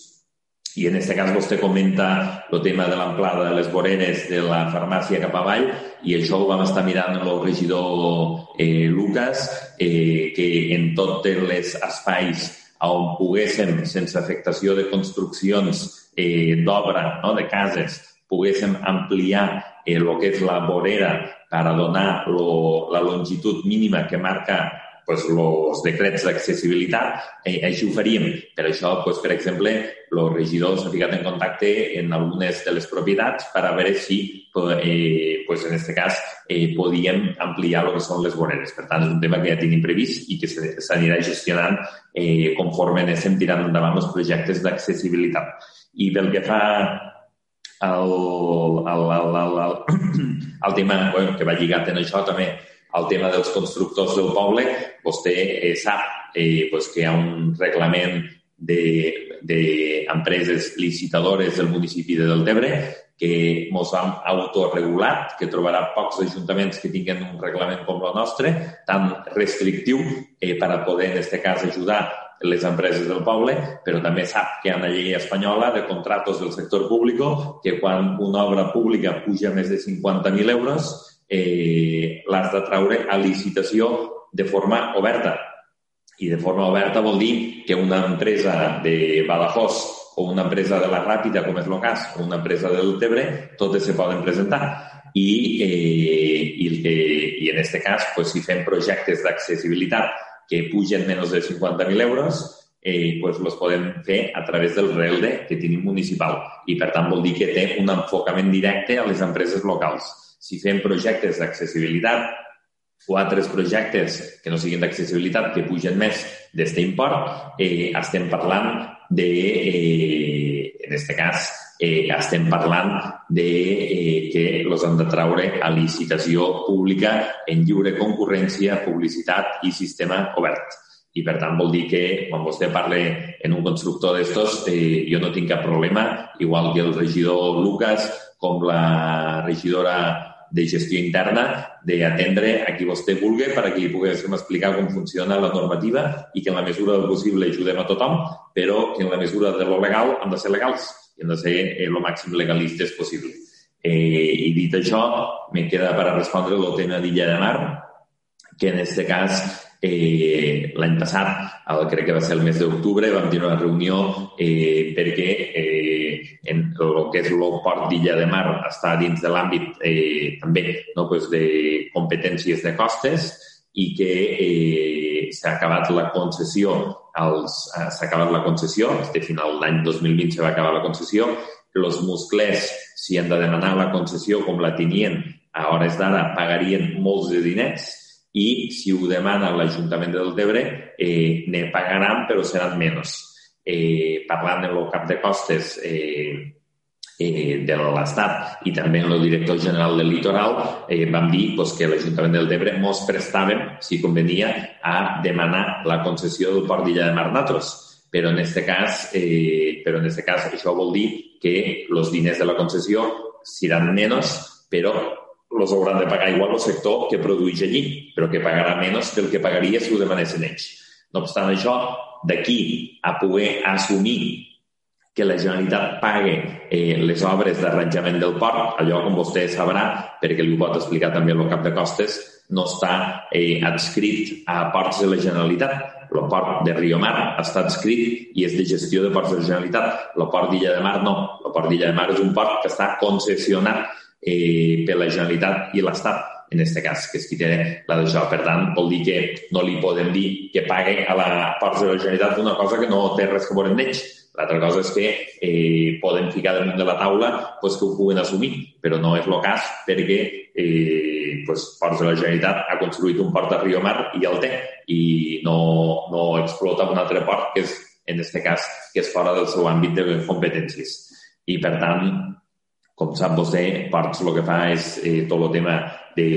I en aquest cas vostè comenta el tema de l'amplada de les voreres de la farmàcia cap avall i això ho vam estar mirant amb el regidor eh, Lucas, eh, que en tots els espais on poguéssim, sense afectació de construccions eh, d'obra, no, de cases, poguéssim ampliar eh, el que és la vorera per a donar lo, la longitud mínima que marca pues, els decrets d'accessibilitat, eh, així ho faríem. Per això, pues, per exemple, el regidor s'ha ficat en contacte en algunes de les propietats per a veure si, eh, pues, en aquest cas, eh, podíem ampliar el que són les voreres. Per tant, és un tema que ja tenim previst i que s'anirà gestionant eh, conforme anem tirant endavant els projectes d'accessibilitat. I pel que fa al, al, al, al, al, al tema bueno, que va lligat en això també el tema dels constructors del poble, vostè eh, sap eh, pues que hi ha un reglament d'empreses de, licitadores del municipi de Deltebre que ens han autoregulat, que trobarà pocs ajuntaments que tinguin un reglament com el nostre, tan restrictiu eh, per a poder, en aquest cas, ajudar les empreses del poble, però també sap que hi ha una llei espanyola de contratos del sector públic que quan una obra pública puja més de 50.000 euros, eh, l'has de traure a licitació de forma oberta. I de forma oberta vol dir que una empresa de Badajoz o una empresa de la Ràpida, com és el cas, o una empresa del Tebre, totes se poden presentar. I, eh, i, eh, i en aquest cas, pues, si fem projectes d'accessibilitat que pugen menys de 50.000 euros, eh, pues los podem fer a través del RELDE que tenim municipal i per tant vol dir que té un enfocament directe a les empreses locals si fem projectes d'accessibilitat o altres projectes que no siguin d'accessibilitat que pugen més d'aquest import, eh, estem parlant de, eh, en aquest cas, eh, estem parlant de eh, que els han de traure a licitació pública en lliure concurrència, publicitat i sistema obert. I, per tant, vol dir que quan vostè parla en un constructor d'estos, eh, jo no tinc cap problema, igual que el regidor Lucas, com la regidora de gestió interna d'atendre a qui vostè vulgui per a que li poguéssim explicar com funciona la normativa i que en la mesura del possible ajudem a tothom, però que en la mesura de lo legal han de ser legals i hem de ser el màxim legalistes possible. Eh, I dit això, me queda per a respondre el tema d'Illa de Mar, que en aquest cas eh, l'any passat, el, crec que va ser el mes d'octubre, vam tenir una reunió eh, perquè eh, en el que és el port d'Illa de Mar està dins de l'àmbit eh, també no, pues de competències de costes i que eh, s'ha acabat la concessió eh, s'ha acabat la concessió, este final d'any 2020 se va acabar la concessió, els musclers, si han de demanar la concessió com la tenien a hores d'ara, pagarien molts de diners, i si ho demana l'Ajuntament del Tebre, eh, ne pagaran, però seran menys. Eh, parlant en el cap de costes eh, eh, de l'Estat i també el director general del litoral, eh, vam dir pues, que l'Ajuntament del Tebre mos prestaven, si convenia, a demanar la concessió del port d'Illa de Mar Natros. Però en aquest cas, eh, però en este cas això vol dir que els diners de la concessió seran menys, però els hauran de pagar igual el sector que produeix allí, però que pagarà menys del que pagaria si ho demanessin ells. No obstant això, d'aquí a poder assumir que la Generalitat pague eh, les obres d'arranjament del port, allò, com vostè sabrà, perquè li ho pot explicar també el cap de costes, no està eh, adscrit a ports de la Generalitat. El port de Riomar està adscrit i és de gestió de ports de la Generalitat. El port d'Illa de Mar no. El port d'Illa de Mar és un port que està concessionat eh, per la Generalitat i l'Estat, en aquest cas, que és qui té la d'això. Per tant, vol dir que no li podem dir que pague a la part de la Generalitat una cosa que no té res que veure amb ells. L'altra cosa és que eh, podem ficar damunt de la taula pues, que ho puguen assumir, però no és el cas perquè eh, pues, Ports de la Generalitat ha construït un port a Rio Mar i el té i no, no explota un altre port que és, en aquest cas, que és fora del seu àmbit de competències. I, per tant, com sap vostè, Ports el que fa és eh, tot el tema de,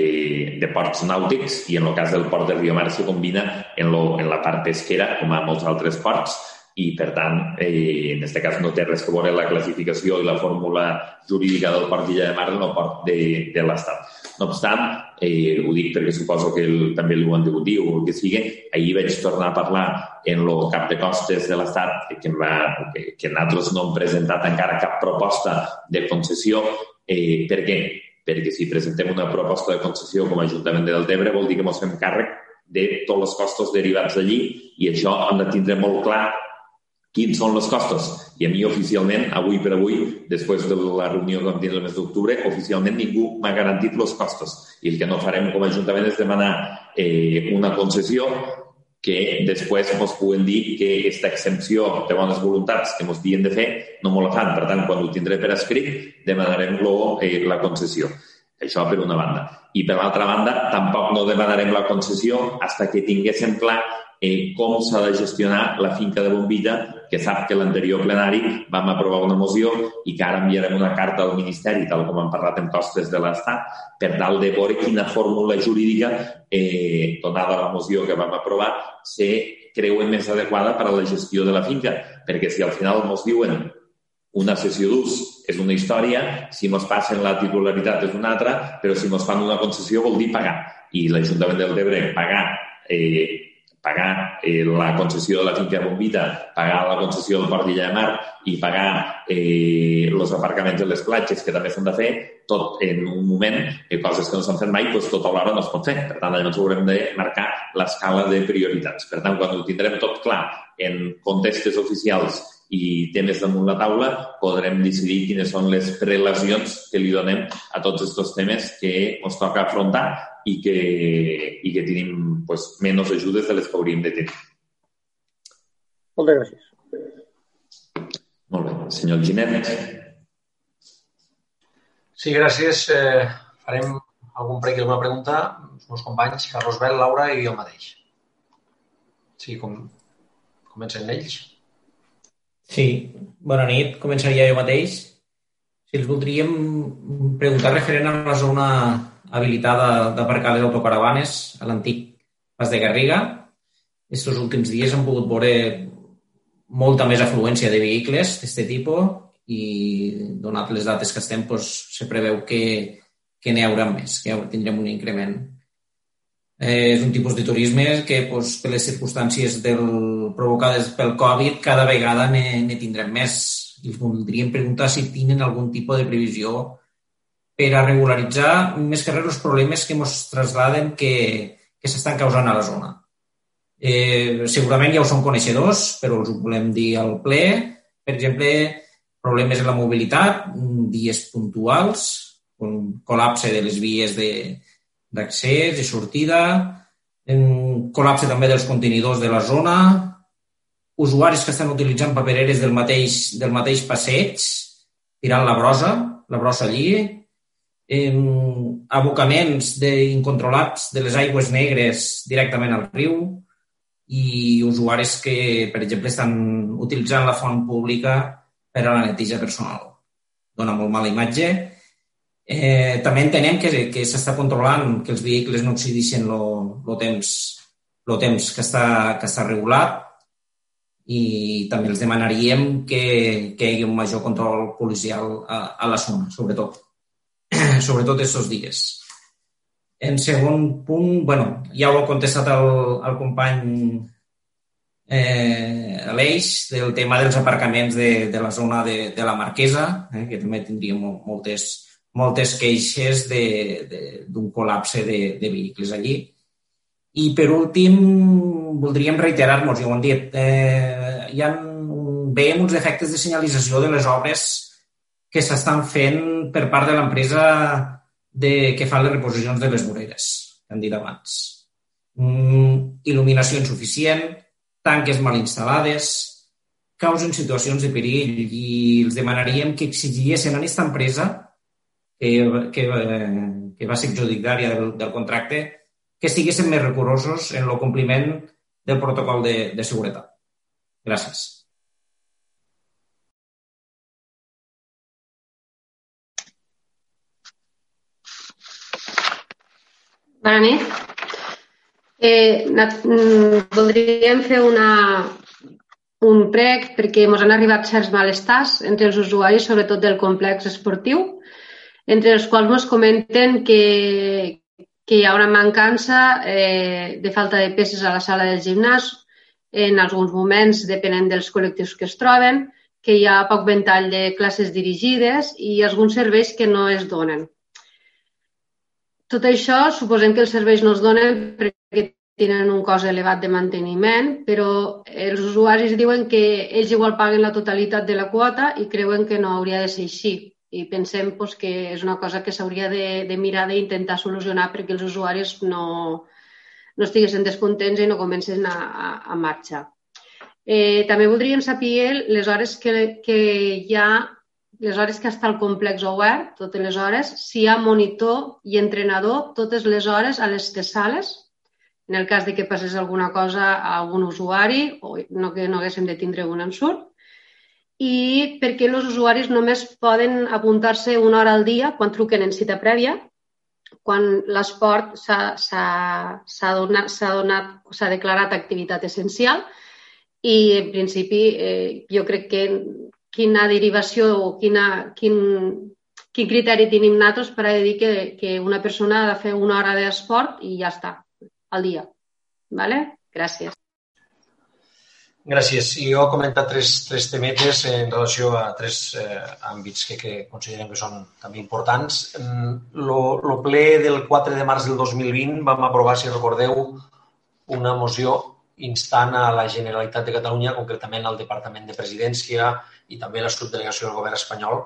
de ports nàutics i en el cas del port de Riomar se combina en, lo, en la part pesquera, com a molts altres ports, i, per tant, eh, en aquest cas no té res que veure la classificació i la fórmula jurídica del port d'Illa de Mar en el port de, de l'Estat. No obstant, eh, ho dic perquè suposo que el, també ho han degut dir o el que sigui, ahir vaig tornar a parlar en el cap de costes de l'Estat que, va, que, que nosaltres no hem presentat encara cap proposta de concessió. Eh, per què? Perquè si presentem una proposta de concessió com a Ajuntament de Deltebre vol dir que ens fem càrrec de tots els costos derivats d'allí i això hem de tindre molt clar quins són els costos. I a mi oficialment, avui per avui, després de la reunió que vam tenir el mes d'octubre, oficialment ningú m'ha garantit els costos. I el que no farem com a Ajuntament és demanar eh, una concessió que després ens puguen dir que aquesta exempció de bones voluntats que ens diuen de fer no me la fan. Per tant, quan ho tindré per escrit, demanarem lo, eh, la concessió. Això per una banda. I per l'altra banda, tampoc no demanarem la concessió fins que tinguéssim clar eh, com s'ha de gestionar la finca de Bombilla, que sap que l'anterior plenari vam aprovar una moció i que ara enviarem una carta al Ministeri, tal com hem parlat en costes de l'Estat, per tal de veure quina fórmula jurídica, eh, donada la moció que vam aprovar, se creuen més adequada per a la gestió de la finca. Perquè si al final ens diuen una sessió d'ús és una història, si ens passen la titularitat és una altra, però si ens fan una concessió vol dir pagar. I l'Ajuntament del Tebre pagar eh, pagar eh, la concessió de la finca Bombita, pagar la concessió del Port d'Illa de Mar i pagar eh, aparcaments de les platges que també s'han de fer, tot en un moment, que coses que no s'han fet mai, doncs tot alhora no es pot fer. Per tant, llavors haurem de marcar l'escala de prioritats. Per tant, quan ho tindrem tot clar en contestes oficials i temes damunt la taula, podrem decidir quines són les prelacions que li donem a tots aquests temes que ens toca afrontar i que, i que tenim pues, menys ajudes de les que hauríem de tenir. Moltes gràcies. Molt bé. Senyor Ginet. Sí, gràcies. Eh, farem algun prec i alguna pregunta. Els meus companys, Carlos Bel, Laura i jo mateix. Sí, com... comencen ells. Sí, bona nit. Començaria jo mateix. Si els voldríem preguntar referent a la zona habilitada d'aparcar les autocaravanes a l'antic Pas de Garriga. Estos últims dies han pogut veure molta més afluència de vehicles d'aquest tipus i donat les dates que estem, doncs, se preveu que, que n'hi haurà més, que tindrem un increment. Eh, és un tipus de turisme que, doncs, per les circumstàncies del, provocades pel Covid, cada vegada ne, tindrem més i us voldríem preguntar si tenen algun tipus de previsió per a regularitzar més que res els problemes que ens traslladen que, que s'estan causant a la zona. Eh, segurament ja ho són coneixedors, però us ho volem dir al ple. Per exemple, problemes en la mobilitat, dies puntuals, un col·lapse de les vies d'accés i sortida, col·lapse també dels contenidors de la zona, usuaris que estan utilitzant papereres del mateix, del mateix passeig, tirant la brossa, la brossa allí, eh, abocaments de, incontrolats de les aigües negres directament al riu i usuaris que, per exemple, estan utilitzant la font pública per a la neteja personal. Dona molt mala imatge. Eh, també entenem que, que s'està controlant que els vehicles no exceedixen el temps, lo temps que està, que està regulat i també els demanaríem que, que hi hagi un major control policial a, a la zona, sobretot. sobretot aquests dies. En segon punt, bueno, ja ho ha contestat el, el company eh, Aleix del tema dels aparcaments de, de la zona de, de la Marquesa, eh, que també tindríem moltes, moltes queixes d'un col·lapse de, de vehicles allí. I per últim, voldríem reiterar-nos, ja ho hem dit, eh, hi ha, veiem uns defectes de senyalització de les obres que s'estan fent per part de l'empresa de, que fa les reposicions de les voreres, que dit abans. Mm, il·luminació insuficient, tanques mal instal·lades, causen situacions de perill i els demanaríem que exigiessin a aquesta empresa que, que, que va ser adjudicària del, del contracte que estiguessin més recursos en el compliment del protocol de, de seguretat. Gràcies. Bona nit. Eh, mm, voldríem fer una, un prec perquè ens han arribat certs malestars entre els usuaris, sobretot del complex esportiu, entre els quals ens comenten que, que hi ha una mancança eh, de falta de peces a la sala del gimnàs, en alguns moments, depenent dels col·lectius que es troben, que hi ha poc ventall de classes dirigides i alguns serveis que no es donen. Tot això suposem que els serveis no es donen perquè tenen un cost elevat de manteniment, però els usuaris diuen que ells igual paguen la totalitat de la quota i creuen que no hauria de ser així i pensem pues, que és una cosa que s'hauria de, de mirar d'intentar solucionar perquè els usuaris no, no estiguessin descontents i no comencen a, a, a marxar. Eh, també voldríem saber les hores que, que hi ha, les hores que està el complex obert, totes les hores, si hi ha monitor i entrenador totes les hores a les sales, en el cas de que passés alguna cosa a algun usuari o no que no haguéssim de tindre un ensurt i perquè els usuaris només poden apuntar-se una hora al dia quan truquen en cita prèvia, quan l'esport s'ha donat, s'ha declarat activitat essencial i, en principi, eh, jo crec que quina derivació o quina, quin, quin criteri tenim nosaltres per a dir que, que una persona ha de fer una hora d'esport i ja està, al dia. Vale? Gràcies. Gràcies. I jo he comentat tres, tres temetes en relació a tres eh, àmbits que, que considerem que són també importants. El mm, ple del 4 de març del 2020 vam aprovar, si recordeu, una moció instant a la Generalitat de Catalunya, concretament al Departament de Presidència i també a la subdelegació del govern espanyol,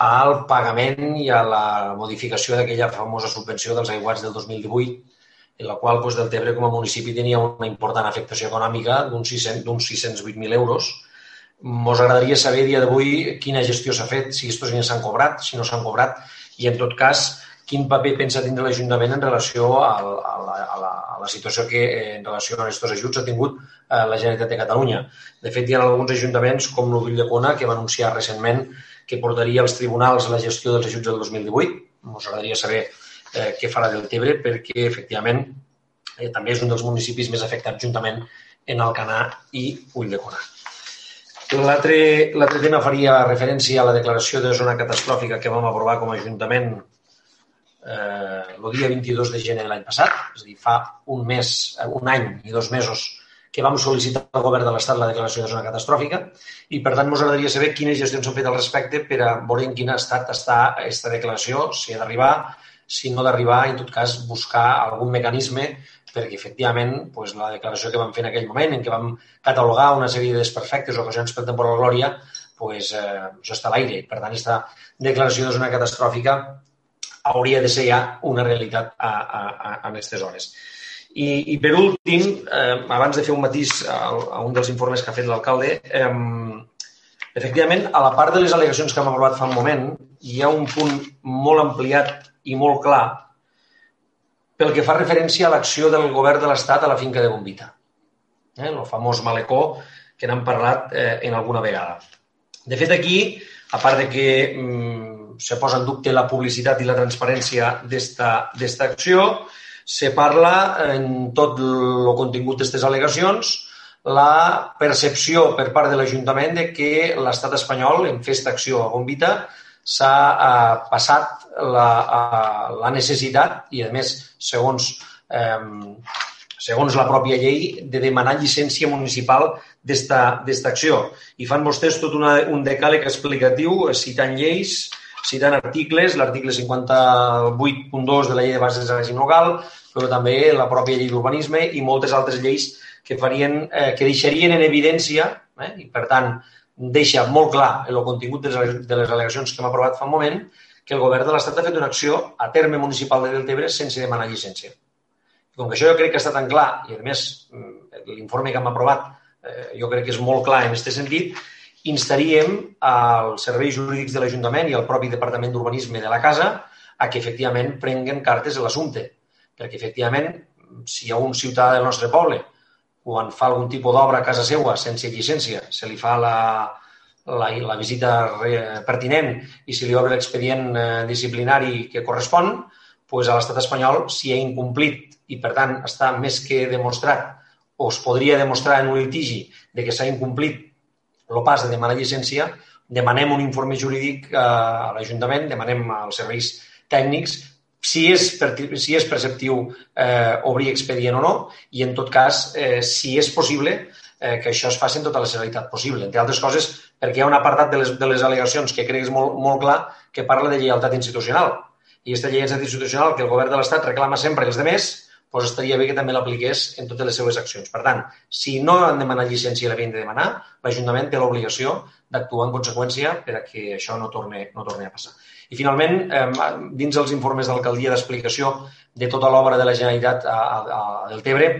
al pagament i a la modificació d'aquella famosa subvenció dels aiguats del 2018 en la qual doncs, Deltebre com a municipi tenia una important afectació econòmica d'uns 608.000 euros. Ens agradaria saber dia d'avui quina gestió s'ha fet, si aquests diners s'han cobrat, si no s'han cobrat, i en tot cas quin paper pensa tindre l'Ajuntament en relació a, la, a, la, a la situació que en relació a aquests ajuts ha tingut eh, la Generalitat de Catalunya. De fet, hi ha alguns ajuntaments, com l'Ull de Cona, que va anunciar recentment que portaria als tribunals la gestió dels ajuts del 2018. Ens agradaria saber eh, què farà Deltebre perquè, efectivament, eh, també és un dels municipis més afectats juntament en Alcanar i Ulldecona. L'altre tema faria referència a la declaració de zona catastròfica que vam aprovar com a Ajuntament eh, el dia 22 de gener de l'any passat, és a dir, fa un mes, un any i dos mesos que vam sol·licitar al govern de l'Estat la declaració de zona catastròfica i, per tant, ens agradaria saber quines gestions s'han fet al respecte per a veure en quin estat està aquesta declaració, si ha d'arribar, si no d'arribar, en tot cas, buscar algun mecanisme perquè, efectivament, doncs, la declaració que vam fer en aquell moment, en què vam catalogar una sèrie de desperfectes o ocasions per temporal glòria, doncs, eh, això està a l'aire. Per tant, aquesta declaració de zona catastròfica hauria de ser ja una realitat a, a, a, a aquestes hores. I, I per últim, eh, abans de fer un matís a, a un dels informes que ha fet l'alcalde, eh, efectivament, a la part de les al·legacions que hem aprovat fa un moment, hi ha un punt molt ampliat i molt clar pel que fa referència a l'acció del govern de l'Estat a la finca de Bombita. Eh, el famós malecó que n'hem parlat eh, en alguna vegada. De fet, aquí, a part de que mm, se posa en dubte la publicitat i la transparència d'esta acció, se parla en tot el contingut d'aquestes al·legacions la percepció per part de l'Ajuntament de que l'estat espanyol, en fer aquesta acció a Bombita, s'ha eh, passat la, eh, la necessitat i, a més, segons, eh, segons la pròpia llei, de demanar llicència municipal d'esta acció. I fan vostès tot una, un decàleg explicatiu citant lleis, citant articles, l'article 58.2 de la llei de bases local, però també la pròpia llei d'urbanisme i moltes altres lleis que, farien, eh, que deixarien en evidència, eh, i per tant deixa molt clar en el contingut de les, de les al·legacions que hem aprovat fa un moment, que el govern de l'Estat ha fet una acció a terme municipal de Deltebre sense demanar llicència. Com que això jo crec que està tan clar, i a més mm, l'informe que hem aprovat eh, jo crec que és molt clar en aquest sentit, instaríem als serveis jurídics de l'Ajuntament i al propi Departament d'Urbanisme de la Casa a que efectivament prenguen cartes a l'assumpte perquè efectivament, si hi ha un ciutadà del nostre poble quan fa algun tipus d'obra a casa seva sense llicència, se li fa la, la, la visita pertinent i si li obre l'expedient eh, disciplinari que correspon, pues a l'estat espanyol, si ha incomplit i, per tant, està més que demostrat o es podria demostrar en un litigi de que s'ha incomplit el pas de demanar llicència, demanem un informe jurídic eh, a l'Ajuntament, demanem als serveis tècnics si és, si és perceptiu eh, obrir expedient o no i, en tot cas, eh, si és possible eh, que això es faci en tota la celeritat possible. Entre altres coses, perquè hi ha un apartat de les, de les al·legacions que crec que és molt, molt clar que parla de lleialtat institucional. I aquesta lleialtat institucional que el govern de l'Estat reclama sempre els demés, doncs estaria bé que també l'apliqués en totes les seves accions. Per tant, si no han demanat llicència i l'havien de demanar, l'Ajuntament té l'obligació d'actuar en conseqüència per a que això no torni, no torni a passar. I finalment, eh, dins els informes d'alcaldia d'explicació de tota l'obra de la Generalitat a, a, a Deltebre,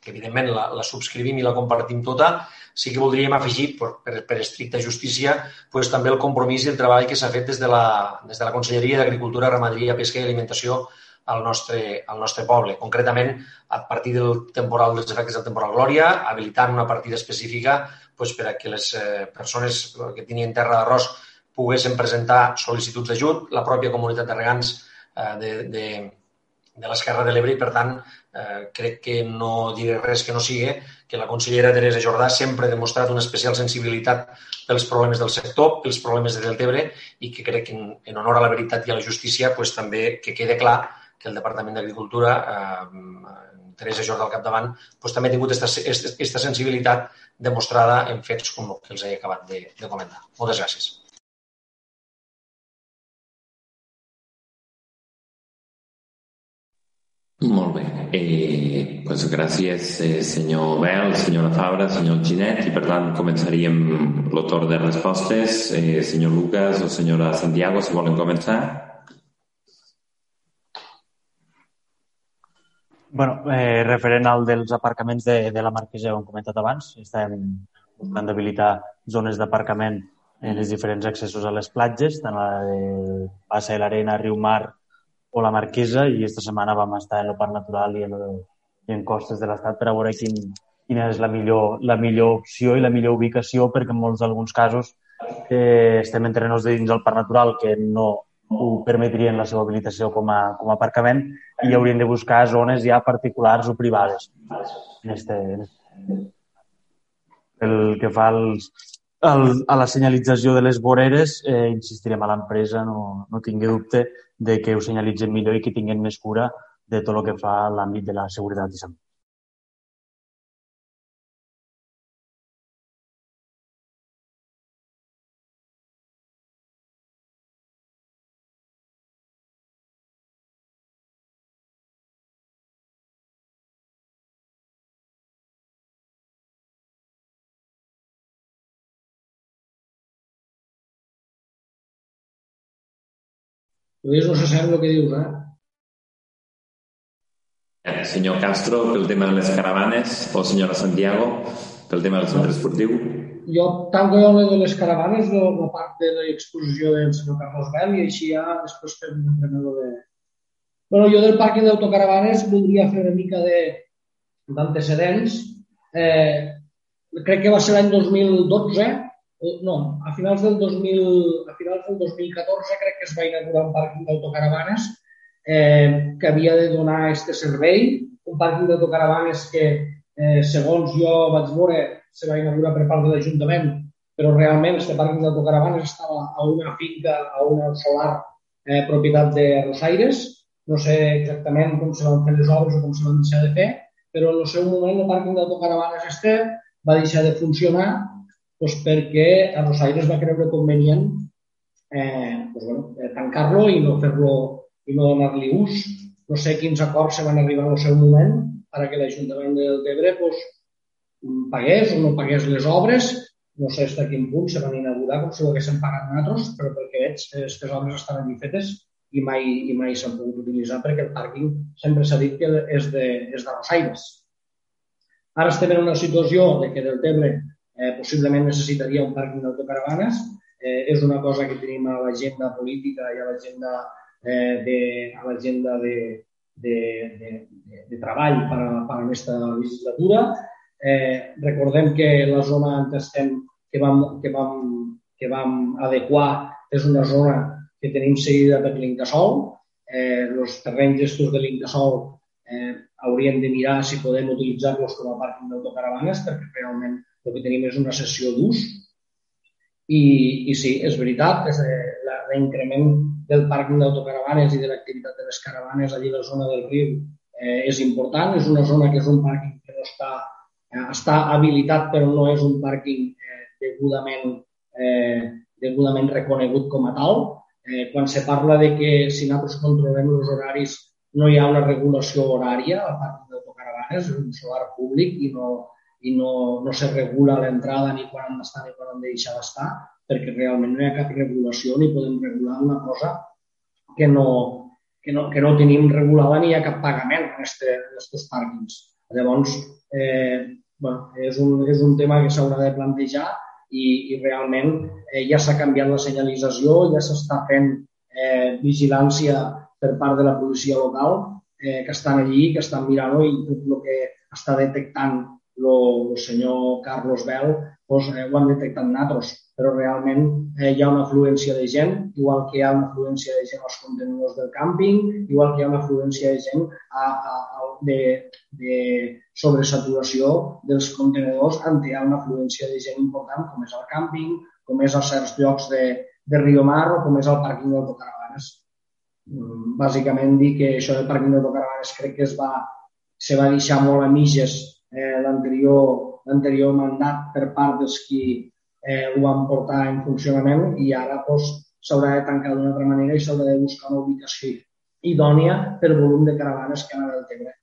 que evidentment la, la subscrivim i la compartim tota, sí que voldríem afegir, per, per, per estricta justícia, pues, també el compromís i el treball que s'ha fet des de la, des de la Conselleria d'Agricultura, Ramaderia, Pesca i Alimentació al nostre, al nostre poble. Concretament, a partir del temporal dels efectes del temporal Glòria, habilitant una partida específica pues, per a que les eh, persones que tenien terra d'arròs poguessin presentar sol·licituds d'ajut, la pròpia comunitat de regants eh, de, de, de l'Esquerra de l'Ebre i, per tant, eh, crec que no diré res que no sigui que la consellera Teresa Jordà sempre ha demostrat una especial sensibilitat pels problemes del sector, pels problemes de Deltebre i que crec que en, en honor a la veritat i a la justícia pues, també que quede clar que el Departament d'Agricultura, eh, Teresa Jordà al capdavant, pues, també ha tingut aquesta sensibilitat demostrada en fets com el que els he acabat de, de comentar. Moltes gràcies. Molt bé. Eh, pues gràcies, eh, senyor Bel, senyora Fabra, senyor Ginet, i per tant començaríem torn de respostes. Eh, senyor Lucas o senyora Santiago, si volen començar. bueno, eh, referent al dels aparcaments de, de la Marquesa, ho hem comentat abans, estem buscant d'habilitar zones d'aparcament en els diferents accessos a les platges, tant la de Passa de l'Arena, Riu Mar o la Marquesa i aquesta setmana vam estar en el Parc Natural i en, el, i en costes de l'Estat per a veure quin, quina és la millor, la millor opció i la millor ubicació perquè en molts d'alguns casos eh, estem en terrenys de dins del Parc Natural que no ho permetrien la seva habilitació com a, com a aparcament i haurien de buscar zones ja particulars o privades. En este. El que fa als, el, a la senyalització de les voreres, eh, insistirem a l'empresa, no, no tingui dubte de que ho senyalitzen millor i que tinguin més cura de tot el que fa l'àmbit de la seguretat i salut. Lluís no se sap el que dius, eh? eh? Senyor Castro, pel tema de les caravanes, o senyora Santiago, pel tema del centre esportiu. Jo tanco jo de les caravanes, la, la part de l'exposició del senyor Carlos Bel, i així ja després fem un entrenador de... Bueno, jo del pàrquing d'autocaravanes voldria fer una mica d'antecedents. Eh, crec que va ser l'any 2012, no, a finals del 2000, a finals del 2014 crec que es va inaugurar un pàrquing d'autocaravanes eh, que havia de donar aquest servei, un pàrquing d'autocaravanes que, eh, segons jo vaig veure, se va inaugurar per part de l'Ajuntament, però realment aquest pàrquing d'autocaravanes estava a una finca, a una solar eh, propietat de Rosaires. No sé exactament com se van fer les obres o com se van deixar de fer, però en el seu moment el pàrquing d'autocaravanes este va deixar de funcionar doncs, perquè a Rosaires va creure convenient eh, doncs, bueno, eh, tancar-lo i no fer-lo i no donar-li ús. No sé quins acords se van arribar el seu moment perquè l'Ajuntament del Tebre doncs, pagués o no pagués les obres. No sé fins a quin punt se van inaugurar, com si ho haguessin pagat nosaltres, però pel que veig, aquestes obres estaven ben fetes i mai, i mai s'han pogut utilitzar perquè el pàrquing sempre s'ha dit que és de, és de Rosaires. Ara estem en una situació de que del Tebre eh, possiblement necessitaria un pàrquing d'autocaravanes. Eh, és una cosa que tenim a l'agenda política i a l'agenda eh, de, a l'agenda de, de, de, de, de treball per a, per a aquesta legislatura. Eh, recordem que la zona on estem, que vam, que vam, que vam adequar, és una zona que tenim seguida per l'Incasol. Eh, els terrenys estos de l'Incasol eh, hauríem de mirar si podem utilitzar-los com a pàrquing d'autocaravanes perquè realment el que tenim és una sessió d'ús i, i sí, és veritat, és eh, l'increment del pàrquing d'autocaravanes i de l'activitat de les caravanes allí a la zona del riu eh, és important, és una zona que és un pàrquing que no està, eh, està habilitat però no és un pàrquing eh, degudament, eh, degudament reconegut com a tal. Eh, quan se parla de que si nosaltres controlem els horaris no hi ha una regulació horària a part d'autocaravanes, és un solar públic i no, i no, no se regula l'entrada ni quan han d'estar ni quan han de deixar d'estar, perquè realment no hi ha cap regulació ni podem regular una cosa que no, que no, que no tenim regulada ni hi ha cap pagament en aquests pàrquings. Llavors, eh, bueno, és, un, és un tema que s'haurà de plantejar i, i realment eh, ja s'ha canviat la senyalització, ja s'està fent eh, vigilància per part de la policia local eh, que estan allí, que estan mirant i tot el que està detectant el senyor Carlos Bell doncs, eh, ho han detectat nosaltres, però realment eh, hi ha una afluència de gent, igual que hi ha una afluència de gent als contenidors del càmping, igual que hi ha una afluència de gent a, a, a, de, de sobresaturació dels contenidors on hi ha una afluència de gent important, com és el càmping, com és a certs llocs de, de Rio Mar o com és el pàrquing d'autocaravanes. Mm, bàsicament dir que això del pàrquing d'autocaravanes crec que es va, se va deixar molt a mitges eh, l'anterior mandat per part dels qui eh, ho van portar en funcionament i ara doncs, s'haurà de tancar d'una altra manera i s'haurà de buscar una ubicació idònia per volum de caravanes que han del Tebre.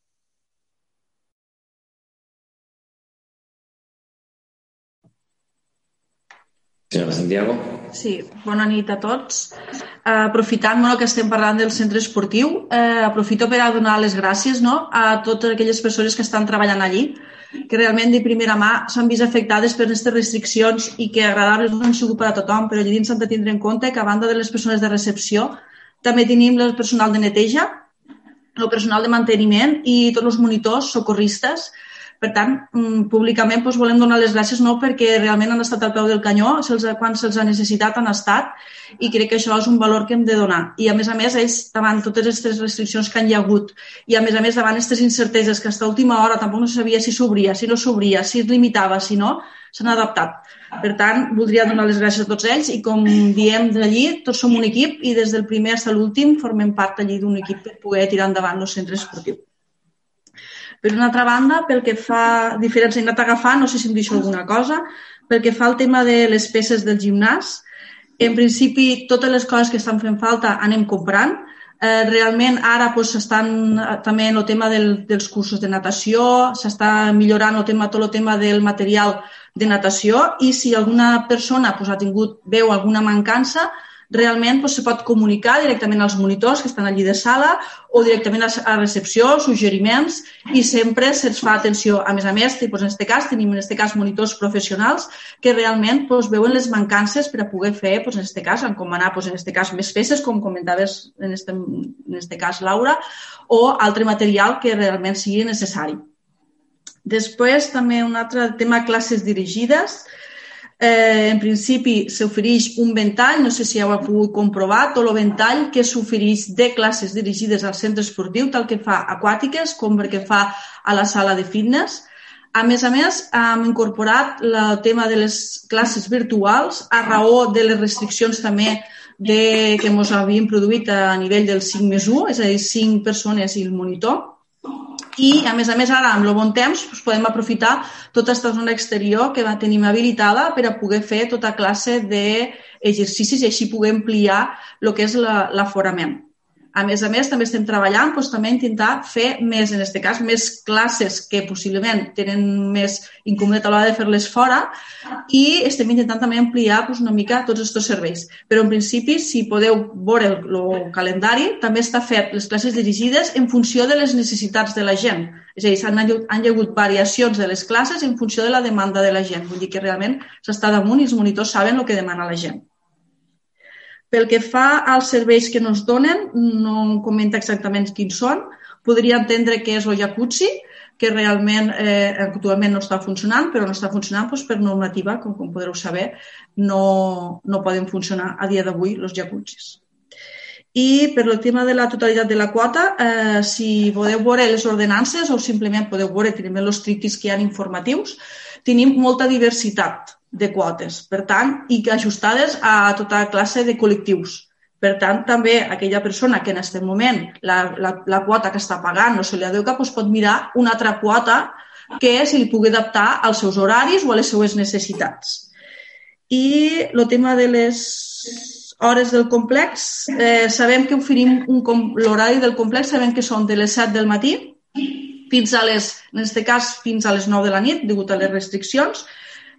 Senyora Santiago. Sí, bona nit a tots. Uh, aprofitant bueno, que estem parlant del centre esportiu, uh, aprofito per a donar les gràcies no, a totes aquelles persones que estan treballant allí, que realment de primera mà s'han vist afectades per aquestes restriccions i que agradables no han sigut per a tothom, però allí s'han de tindre en compte que a banda de les persones de recepció també tenim el personal de neteja, el personal de manteniment i tots els monitors, socorristes, per tant, mm, públicament doncs, volem donar les gràcies no perquè realment han estat al peu del canyó, se'ls, quan se'ls ha necessitat han estat i crec que això és un valor que hem de donar. I a més a més, ells, davant totes aquestes restriccions que han hi ha hagut i a més a més davant aquestes incerteses que a última hora tampoc no sabia si s'obria, si no s'obria, si es limitava, si no, s'han adaptat. Per tant, voldria donar les gràcies a tots ells i com diem d'allí, tots som un equip i des del primer fins a l'últim formem part allí d'un equip per poder tirar endavant el centre esportiu. Per una altra banda, pel que fa, diferents he anat agafant, no sé si em deixo alguna cosa, pel que fa al tema de les peces del gimnàs, en principi totes les coses que estan fent falta anem comprant. Eh, realment ara doncs, s'estan eh, també en el tema del, dels cursos de natació, s'està millorant el tema, tot el tema del material de natació i si alguna persona doncs, ha tingut, veu alguna mancança, realment doncs, se pot comunicar directament als monitors que estan allí de sala o directament a recepció, suggeriments i sempre se'ls fa atenció. A més a més, doncs, en aquest cas tenim en aquest cas monitors professionals que realment doncs, veuen les mancances per a poder fer, doncs, en aquest cas, encomanar doncs, en aquest cas més peces, com comentaves en este, en este cas Laura, o altre material que realment sigui necessari. Després, també un altre tema, classes dirigides. Eh, en principi s'ofereix un ventall, no sé si ha pogut comprovar, tot el ventall que s'ofereix de classes dirigides al centre esportiu, tal que fa aquàtiques com perquè fa a la sala de fitness. A més a més, hem incorporat el tema de les classes virtuals a raó de les restriccions també de, que ens havíem produït a nivell del 5 més 1, és a dir, 5 persones i el monitor i, a més a més, ara, amb el bon temps, doncs, podem aprofitar tota aquesta zona exterior que va tenim habilitada per a poder fer tota classe d'exercicis i així poder ampliar el que és l'aforament. A més a més, també estem treballant doncs, també intentar fer més, en aquest cas, més classes que possiblement tenen més incomoditat a l'hora de fer-les fora i estem intentant també ampliar doncs, una mica tots aquests serveis. Però, en principi, si podeu veure el, el calendari, també està fet les classes dirigides en funció de les necessitats de la gent. És a dir, han, han hi hagut variacions de les classes en funció de la demanda de la gent. Vull dir que realment s'està damunt i els monitors saben el que demana la gent. Pel que fa als serveis que es donen, no comenta exactament quins són. Podria entendre que és el jacuzzi, que realment eh, actualment no està funcionant, però no està funcionant doncs, per normativa, com, com podreu saber, no, no poden funcionar a dia d'avui els jacuzzis. I per el tema de la totalitat de la quota, eh, si podeu veure les ordenances o simplement podeu veure, tenim els triquis que hi ha informatius, tenim molta diversitat de quotes, per tant, i ajustades a tota classe de col·lectius. Per tant, també aquella persona que en aquest moment la, la, la quota que està pagant no se li adeuca, doncs pot mirar una altra quota que se li pugui adaptar als seus horaris o a les seues necessitats. I el tema de les hores del complex, eh, sabem que oferim l'horari del complex, sabem que són de les 7 del matí fins a les, en aquest cas, fins a les 9 de la nit, degut a les restriccions,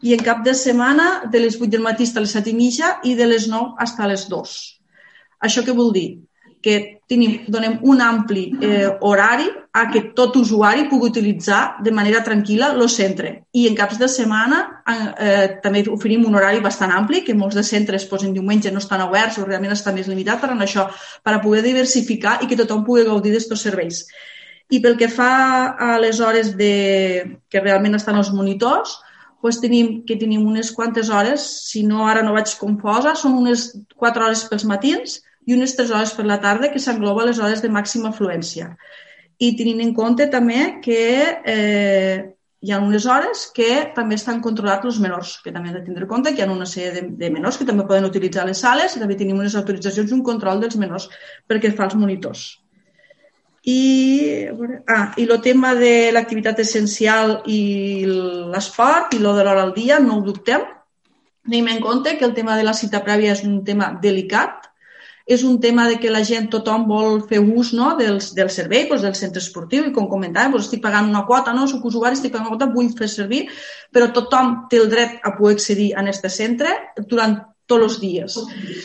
i en cap de setmana de les 8 del matí a les 7 i mitja i de les 9 fins a les 2. Això què vol dir? Que tenim, donem un ampli eh, horari a que tot usuari pugui utilitzar de manera tranquil·la el centre. I en caps de setmana eh, també oferim un horari bastant ampli, que molts de centres pues, en diumenge no estan oberts o realment està més limitat per això, per a poder diversificar i que tothom pugui gaudir d'aquests serveis. I pel que fa a les hores de, que realment estan els monitors, pues tenim, que tenim unes quantes hores, si no ara no vaig confosa, són unes 4 hores pels matins i unes 3 hores per la tarda que s'engloba les hores de màxima afluència. I tenint en compte també que eh, hi ha unes hores que també estan controlats els menors, que també hem de tindre en compte que hi ha una sèrie de, de menors que també poden utilitzar les sales i també tenim unes autoritzacions i un control dels menors perquè fa els monitors. I, ah, i el tema de l'activitat essencial i l'esport i lo de l'hora al dia no ho dubtem. Tenim en compte que el tema de la cita prèvia és un tema delicat, és un tema de que la gent, tothom vol fer ús no, dels, del servei, doncs, del centre esportiu, i com comentàvem, doncs, estic pagant una quota, no? soc usuari, estic pagant una quota, vull fer servir, però tothom té el dret a poder accedir a aquest centre durant tots els dies.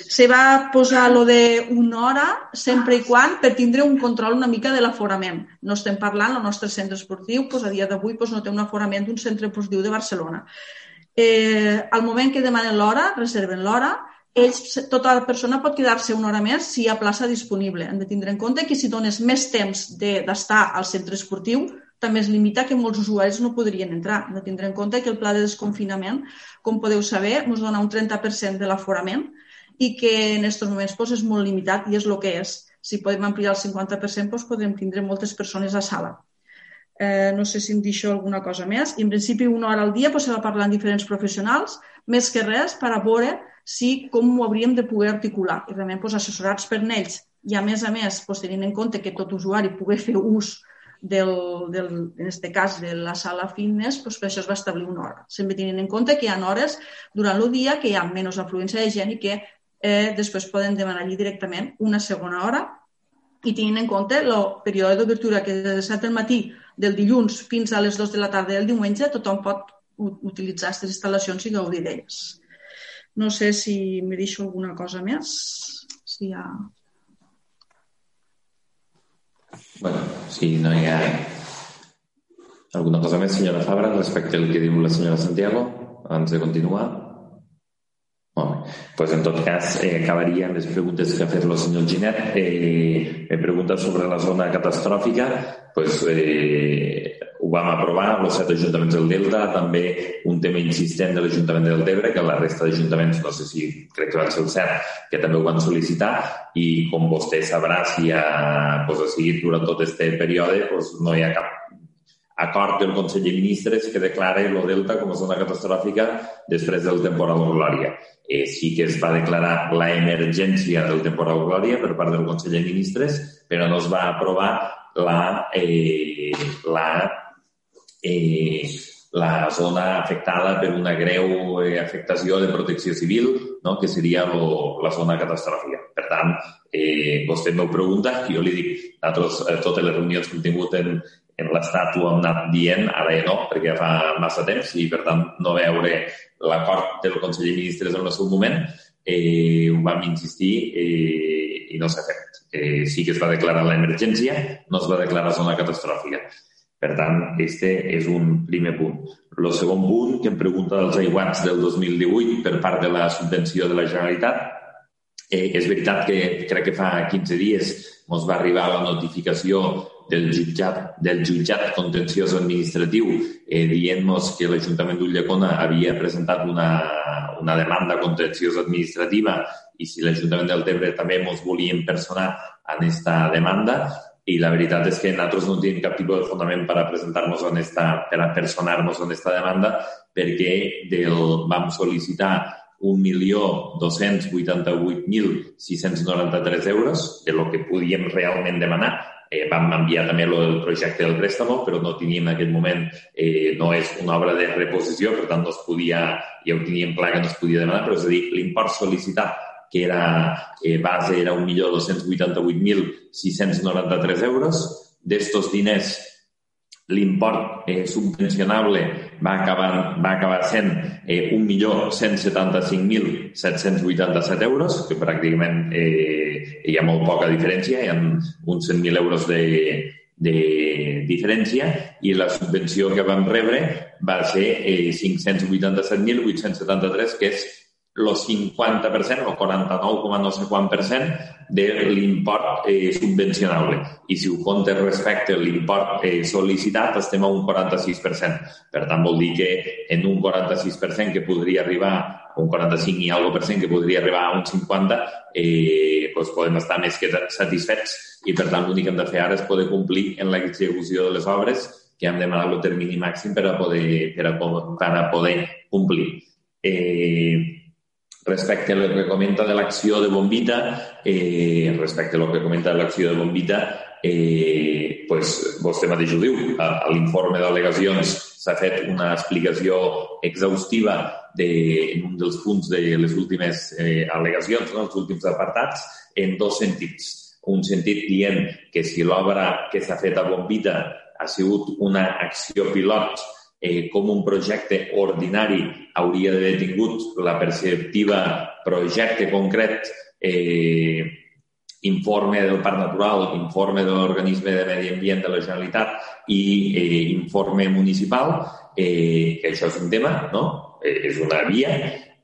Se va posar lo de una hora sempre i quan per tindre un control una mica de l'aforament. No estem parlant, el nostre centre esportiu pues, a dia d'avui pues, no té un aforament d'un centre esportiu de Barcelona. Eh, al moment que demanen l'hora, reserven l'hora, ells, tota la persona pot quedar-se una hora més si hi ha plaça disponible. Hem de tindre en compte que si dones més temps d'estar de, al centre esportiu, també es limita que molts usuaris no podrien entrar. Hem de tindre en compte que el pla de desconfinament, com podeu saber, ens dona un 30% de l'aforament i que en aquests moments doncs, és molt limitat i és el que és. Si podem ampliar el 50%, doncs, podrem tindre moltes persones a sala. Eh, no sé si em deixo alguna cosa més. I en principi una hora al dia doncs, se va parlar amb diferents professionals, més que res per a veure si com ho hauríem de poder articular. I realment doncs, assessorats per ells i a més a més doncs, tenint en compte que tot usuari pugui fer ús del, del, en aquest cas de la sala fitness, doncs per això es va establir una hora. Sempre tenint en compte que hi ha hores durant el dia que hi ha menys afluència de gent i que eh, després poden demanar allí directament una segona hora i tenint en compte el període d'obertura que des de 7 del matí del dilluns fins a les 2 de la tarda del diumenge tothom pot utilitzar aquestes instal·lacions i gaudir d'elles. No sé si me deixo alguna cosa més. Si hi ha... Bueno, si no hi ha alguna cosa més, senyora Fabra, respecte al que diu la senyora Santiago, abans de continuar. Bé. Pues en tot cas, eh, acabaria amb les preguntes que ha fet el senyor Ginet. Eh, me pregunta sobre la zona catastròfica. Pues, eh, ho vam aprovar, els set ajuntaments del Delta, també un tema insistent de l'Ajuntament del Tebre, que la resta d'ajuntaments, no sé si crec que van ser el cert, que també ho van sol·licitar, i com vostè sabrà, si ha, pues, ha seguit durant tot aquest període, pues, no hi ha cap acord del Consell de Ministres que declara el Delta com a zona catastròfica després del temporal Glòria. Eh, sí que es va declarar la emergència del temporal Glòria per part del Consell de Ministres, però no es va aprovar la, eh, la eh, la zona afectada per una greu eh, afectació de protecció civil, no? que seria lo, la zona catastròfica. Per tant, eh, vostè m'ho pregunta, jo li dic, nosaltres, totes les reunions que hem tingut en l'Estat ho hem anat dient, ara ja no, perquè fa massa temps i, per tant, no veure l'acord del Consell de Ministres en el seu moment, eh, ho vam insistir eh, i no s'ha fet. Eh, sí que es va declarar l'emergència, no es va declarar zona catastròfica. Per tant, este és un primer punt. El segon punt, que em pregunta dels aiguats del 2018 per part de la subvenció de la Generalitat, eh, és veritat que crec que fa 15 dies ens va arribar la notificació del jutjat, del jutjat contenciós administratiu eh, dient-nos que l'Ajuntament d'Ullacona havia presentat una, una demanda contenciosa administrativa i si l'Ajuntament del Tebre també ens volien personar en aquesta demanda, i la veritat és que nosaltres no tenim cap tipus de fonament per a presentar-nos en esta, per a personar-nos en aquesta demanda perquè del, vam sol·licitar 1.288.693 euros de lo que podíem realment demanar. Eh, vam enviar també el projecte del préstamo, però no teníem en aquest moment, eh, no és una obra de reposició, per tant no es podia, ja ho teníem clar que no es podia demanar, però és a dir, l'import sol·licitat que era eh, base era 1.288.693 euros. D'estos diners, l'import eh, subvencionable va acabar, va acabar sent eh, 1.175.787 euros, que pràcticament eh, hi ha molt poca diferència, hi ha uns 100.000 euros de, de diferència i la subvenció que vam rebre va ser eh, 587.873, que és el 50% o 49, no sé quant per cent de l'import eh, subvencionable. I si ho comptes respecte a l'import eh, sol·licitat, estem a un 46%. Per tant, vol dir que en un 46% que podria arribar, un 45 i algo per cent que podria arribar a un 50, eh, doncs podem estar més que satisfets i, per tant, l'únic que hem de fer ara és poder complir en l'execució de les obres que hem demanat el termini màxim per a poder, per a, per a poder complir. Eh, Respecte a lo que comenta de l'acció de Bombita, eh, respecte a lo que comenta de l'acció de Bombita, eh, pues, vostè mateix ho diu, a, a l'informe d'al·legacions s'ha fet una explicació exhaustiva de, en un dels punts de les últimes eh, al·legacions, no, els últims apartats, en dos sentits. Un sentit dient que si l'obra que s'ha fet a Bombita ha sigut una acció pilot eh, com un projecte ordinari hauria d'haver tingut la perceptiva projecte concret eh, informe del Parc Natural, informe de l'Organisme de Medi Ambient de la Generalitat i eh, informe municipal, eh, que això és un tema, no? Eh, és una via,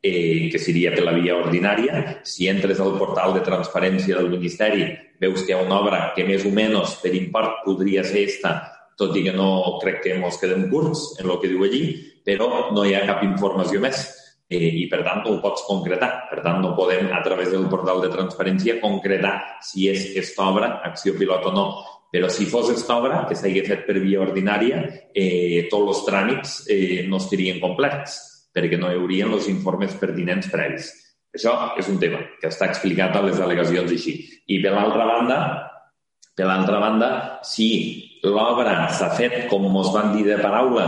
eh, que seria per la via ordinària. Si entres al portal de transparència del Ministeri, veus que hi ha una obra que més o menys per import podria ser esta tot i que no crec que ens quedem curts en el que diu allí, però no hi ha cap informació més eh, i, per tant, no ho pots concretar. Per tant, no podem, a través del portal de transparència, concretar si és aquesta obra acció pilot o no. Però si fos aquesta obra, que s'hagi fet per via ordinària, eh, tots els tràmits eh, no estarien complets, perquè no hi haurien els informes pertinents previs. Això és un tema que està explicat a les al·legacions així. I, per l'altra banda, per l'altra banda, si l'obra s'ha fet, com ens van dir de paraula,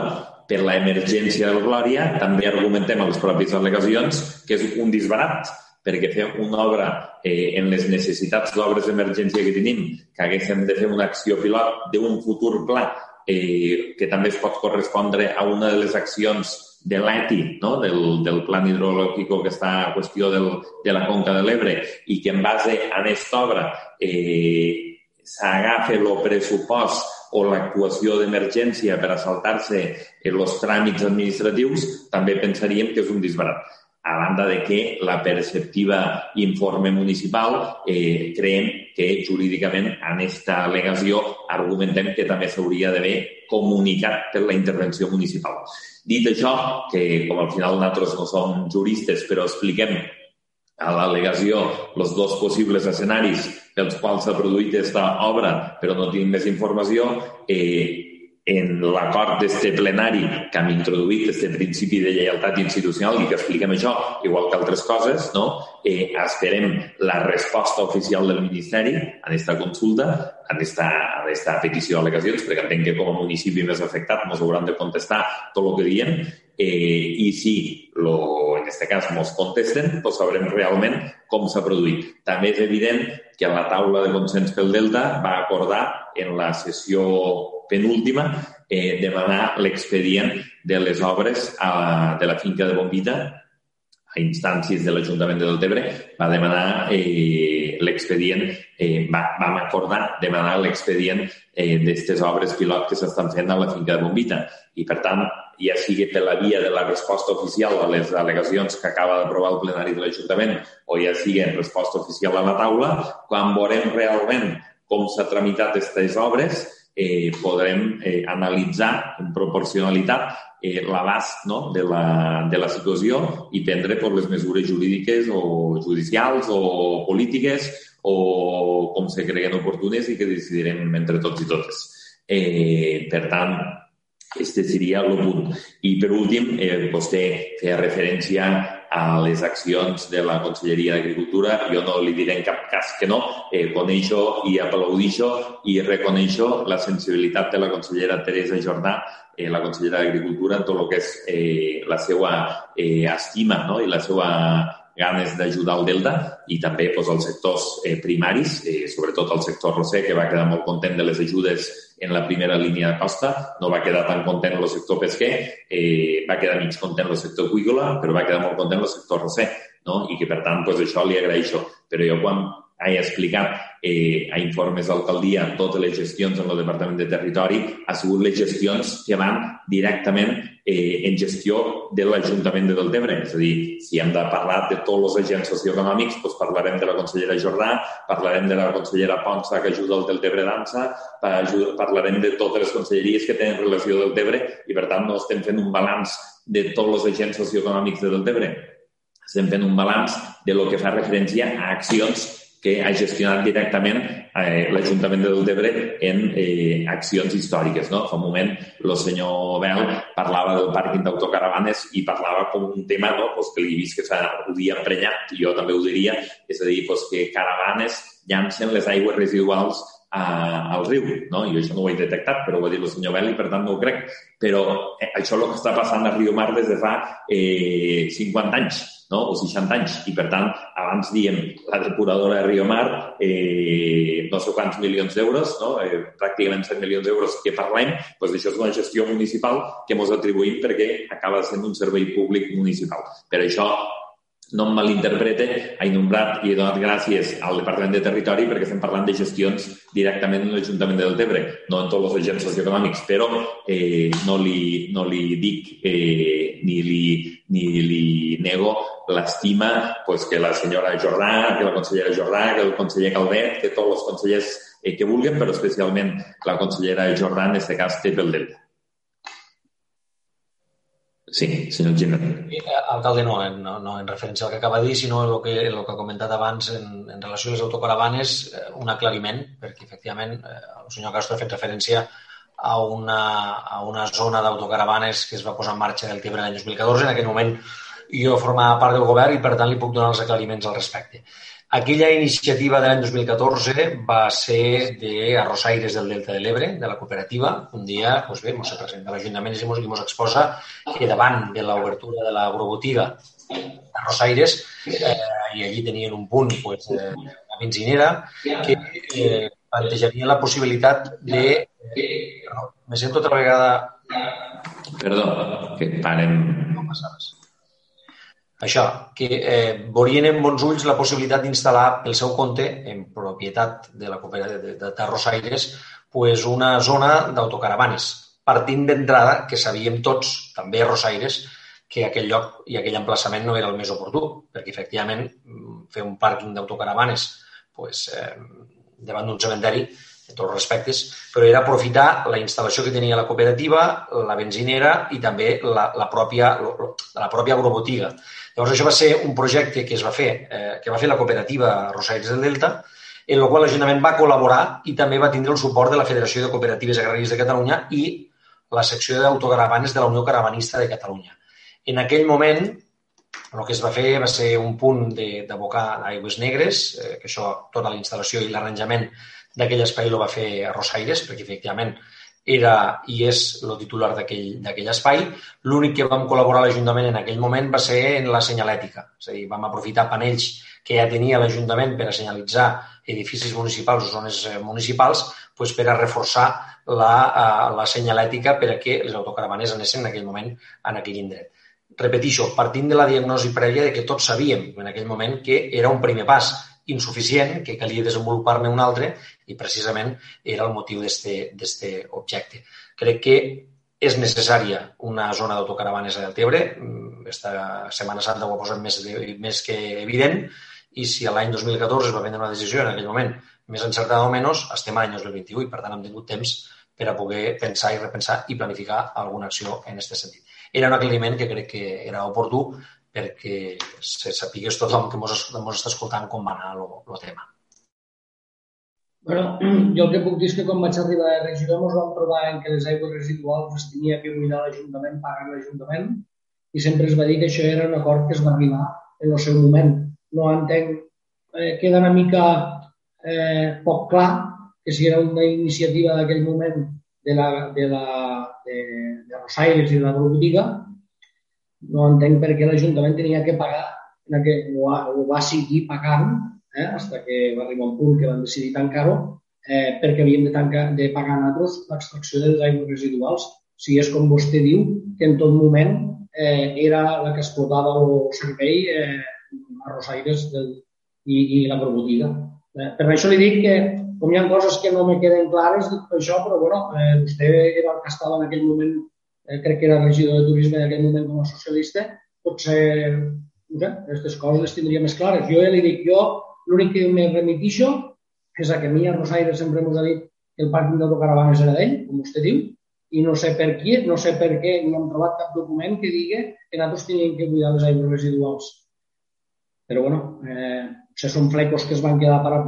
per la emergència del Glòria, també argumentem a les pròpies al·legacions que és un disbarat, perquè fer una obra eh, en les necessitats d'obres d'emergència que tenim, que haguéssim de fer una acció pilot d'un futur pla eh, que també es pot correspondre a una de les accions de l'ETI, no? del, del plan hidrològic que està a qüestió del, de la conca de l'Ebre i que en base a aquesta obra eh, s'agafa el pressupost o l'actuació d'emergència per a saltar-se els tràmits administratius, també pensaríem que és un disbarat a banda de que la perceptiva informe municipal eh, creiem que jurídicament en aquesta al·legació argumentem que també s'hauria d'haver comunicat per la intervenció municipal. Dit això, que com al final nosaltres no som juristes, però expliquem a l'al·legació els dos possibles escenaris pels quals s'ha produït aquesta obra, però no tenim més informació, eh, en l'acord d'este plenari que hem introduït este principi de lleialtat institucional i que expliquem això, igual que altres coses, no? eh, esperem la resposta oficial del Ministeri en aquesta consulta, en aquesta, en aquesta petició d'al·legacions, perquè entenc que com a municipi més afectat ens hauran de contestar tot el que diem eh, i si lo, en aquest cas ens contesten, doncs sabrem realment com s'ha produït. També és evident que la taula de consens pel Delta va acordar en la sessió penúltima eh, demanar l'expedient de les obres a, de la finca de Bombita a instàncies de l'Ajuntament de Deltebre, va demanar eh, l'expedient, eh, va, vam acordar demanar l'expedient eh, d'aquestes obres pilot que s'estan fent a la finca de Bombita. I, per tant, ja sigui per la via de la resposta oficial a les al·legacions que acaba d'aprovar el plenari de l'Ajuntament o ja sigui en resposta oficial a la taula, quan veurem realment com s'ha tramitat aquestes obres, eh, podrem eh, analitzar en proporcionalitat eh, l'abast no, de, la, de la situació i prendre pues, les mesures jurídiques o judicials o polítiques o com se creguen oportunes i que decidirem entre tots i totes. Eh, per tant, este seria el punt. I per últim, eh, vostè feia referència a les accions de la Conselleria d'Agricultura. Jo no li diré en cap cas que no. Eh, coneixo i aplaudixo i reconeixo la sensibilitat de la consellera Teresa Jordà, eh, la consellera d'Agricultura, en tot el que és eh, la seva eh, estima no? i la seva ganes d'ajudar el Delta i també doncs, els sectors eh, primaris, eh, sobretot el sector roser, que va quedar molt content de les ajudes en la primera línia de costa, no va quedar tan content el sector pesquer, eh, va quedar mig content el sector cuícola, però va quedar molt content el sector roser, no? i que per tant doncs, això li agraeixo. Però jo quan he explicat eh, a informes d'alcaldia totes les gestions en el Departament de Territori, ha sigut les gestions que van directament eh, en gestió de l'Ajuntament de Deltebre. És a dir, si hem de parlar de tots els agents socioeconòmics, doncs parlarem de la consellera Jordà, parlarem de la consellera Ponsa, que ajuda el Deltebre Dansa, parlarem de totes les conselleries que tenen relació del Deltebre i, per tant, no estem fent un balanç de tots els agents socioeconòmics de Deltebre. Estem fent un balanç de lo que fa referència a accions que ha gestionat directament eh, l'Ajuntament de Deltebre en eh, accions històriques. No? Fa un moment el senyor Bel parlava del pàrquing d'autocaravanes i parlava com un tema no? pues que li he vist que ho havia emprenyat, jo també ho diria, és a dir, pues que caravanes llancen les aigües residuals a, al riu, no? Jo això no ho he detectat, però ho va dir el senyor Bel i per tant no ho crec. Però eh, això és el que està passant a Rio Mar des de fa eh, 50 anys no? o 60 anys. I, per tant, abans diem la depuradora de Rio Mar, eh, no sé quants milions d'euros, no? eh, pràcticament 7 milions d'euros que parlem, doncs això és una gestió municipal que ens atribuïm perquè acaba sent un servei públic municipal. Per això no em malinterprete, he nombrat i he donat gràcies al Departament de Territori perquè estem parlant de gestions directament en l'Ajuntament de Deltebre, no en tots els agents socioeconòmics, però eh, no, li, no li dic eh, ni, li, ni li nego l'estima pues, que la senyora Jordà, que la consellera Jordà, que el conseller Calvet, que tots els consellers eh, que vulguin, però especialment la consellera Jordà en aquest cas té pel Delta. Sí, senyor Giner. Eh, alcalde, no, no, no en referència al que acaba de dir, sinó el que, el que ha comentat abans en, en relació a les autocaravanes, eh, un aclariment, perquè efectivament eh, el senyor Castro ha fet referència a una, a una zona d'autocaravanes que es va posar en marxa del Tebre l'any 2014. En aquell moment jo formava part del govern i per tant li puc donar els aclariments al respecte. Aquella iniciativa de l'any 2014 va ser de Arrosaires del Delta de l'Ebre, de la cooperativa. Un dia, doncs bé, ens presenta l'Ajuntament i ens exposa que davant de l'obertura de l'agrobotiga Arrosaires, eh, i allí tenien un punt, pues, eh, la benzinera, que eh, plantejaria la possibilitat de... Eh, no, me sento altra vegada... Perdó, que parem... No passa res. Això, que eh, veurien en bons ulls la possibilitat d'instal·lar pel seu compte, en propietat de la cooperativa de, de, Rosaires, pues una zona d'autocaravanes, partint d'entrada que sabíem tots, també a Rosaires, que aquell lloc i aquell emplaçament no era el més oportú, perquè efectivament fer un pàrquing d'autocaravanes pues, eh, davant d'un cementeri, en tots els respectes, però era aprofitar la instal·lació que tenia la cooperativa, la benzinera i també la, la, pròpia, la pròpia agrobotiga. Llavors, això va ser un projecte que es va fer, eh, que va fer la cooperativa Rosaires del Delta, en el qual l'Ajuntament va col·laborar i també va tindre el suport de la Federació de Cooperatives Agràries de Catalunya i la secció d'autocaravanes de la Unió Caravanista de Catalunya. En aquell moment, el que es va fer va ser un punt d'abocar aigües negres, eh, que això, tota la instal·lació i l'arranjament d'aquell espai el va fer a Rosaires, perquè efectivament era i és el titular d'aquell espai. L'únic que vam col·laborar a l'Ajuntament en aquell moment va ser en la senyalètica. És a dir, vam aprofitar panells que ja tenia l'Ajuntament per a senyalitzar edificis municipals o zones eh, municipals pues, per a reforçar la, eh, la senyalètica per a que les autocaravanes anessin en aquell moment en aquell indret repetixo, partint de la diagnosi prèvia de que tots sabíem en aquell moment que era un primer pas insuficient, que calia desenvolupar-ne un altre i precisament era el motiu d'aquest objecte. Crec que és necessària una zona d'autocaravanes a Deltebre. Esta Setmana Santa ho ha posat més, més que evident i si l'any 2014 es va prendre una decisió en aquell moment més encertada o menys, estem a l'any 2021 i per tant hem tingut temps per a poder pensar i repensar i planificar alguna acció en aquest sentit era un aclariment que crec que era oportú perquè se sapigués tothom que ens està escoltant com va anar el tema. Bueno, jo el que puc dir és que quan vaig arribar a regidor ens vam trobar en que les aigües residuals les tenia que buidar l'Ajuntament, pagar l'Ajuntament, i sempre es va dir que això era un acord que es va arribar en el seu moment. No entenc, eh, queda una mica eh, poc clar que si era una iniciativa d'aquell moment de la, de la de, de Rosaires i de la botiga, no entenc per què l'Ajuntament tenia que pagar, que ho, ha, ho va seguir pagant, eh, hasta que va arribar un punt que van decidir tancar-ho, eh, perquè havíem de, tancar, de pagar nosaltres l'extracció dels aigües residuals. Si és com vostè diu, que en tot moment eh, era la que explotava el servei eh, a Rosaires del, i, i la botiga. Eh, per això li dic que com hi ha coses que no me queden clares dic això, però bueno, eh, vostè era el que estava en aquell moment, eh, crec que era regidor de turisme en aquell moment com a socialista, potser no sé, aquestes coses les tindria més clares. Jo ja li dic, jo l'únic que me remitixo és a que a mi a Rosaire sempre m'ho ha dit que el pàrquing d'autocaravanes era d'ell, com vostè diu, i no sé per qui, no sé per què, ni hem trobat cap document que digui que nosaltres teníem que cuidar les aigües residuals. Però, bueno, eh, potser són flecos que es van quedar per a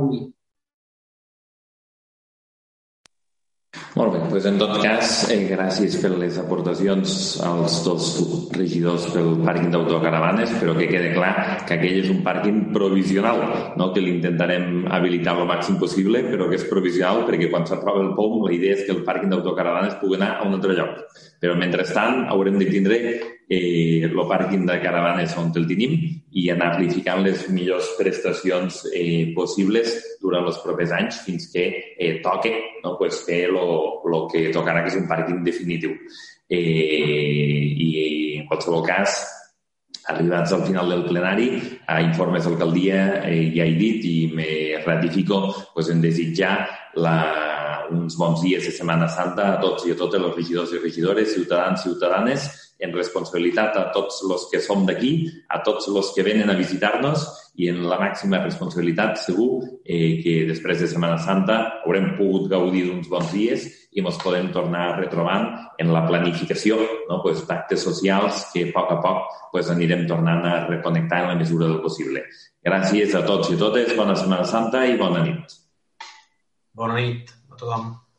Molt bé, doncs en tot cas, eh, gràcies per les aportacions als dos regidors pel pàrquing d'autocaravanes, però que quede clar que aquell és un pàrquing provisional, no? que l'intentarem habilitar el màxim possible, però que és provisional perquè quan s'aprova el POM la idea és que el pàrquing d'autocaravanes pugui anar a un altre lloc. Però mentrestant haurem de tindre eh, pàrquing de caravanes on el tenim i anar-li ficant les millors prestacions eh, possibles durant els propers anys fins que eh, toque no? pues fer el que tocarà, que és un pàrquing definitiu. Eh, I en qualsevol cas, arribats al final del plenari, a informes d'alcaldia eh, ja he dit i me ratifico pues, en desitjar la, uns bons dies de Setmana Santa a tots i a totes els regidors i regidores, ciutadans i ciutadanes, en responsabilitat a tots els que som d'aquí, a tots els que venen a visitar-nos i en la màxima responsabilitat segur eh, que després de Setmana Santa haurem pogut gaudir d'uns bons dies i ens podem tornar retrobant en la planificació no? pues, d'actes socials que a poc a poc pues, anirem tornant a reconnectar en la mesura del possible. Gràcies a tots i totes, bona Setmana Santa i bona nit. Bona nit a tothom.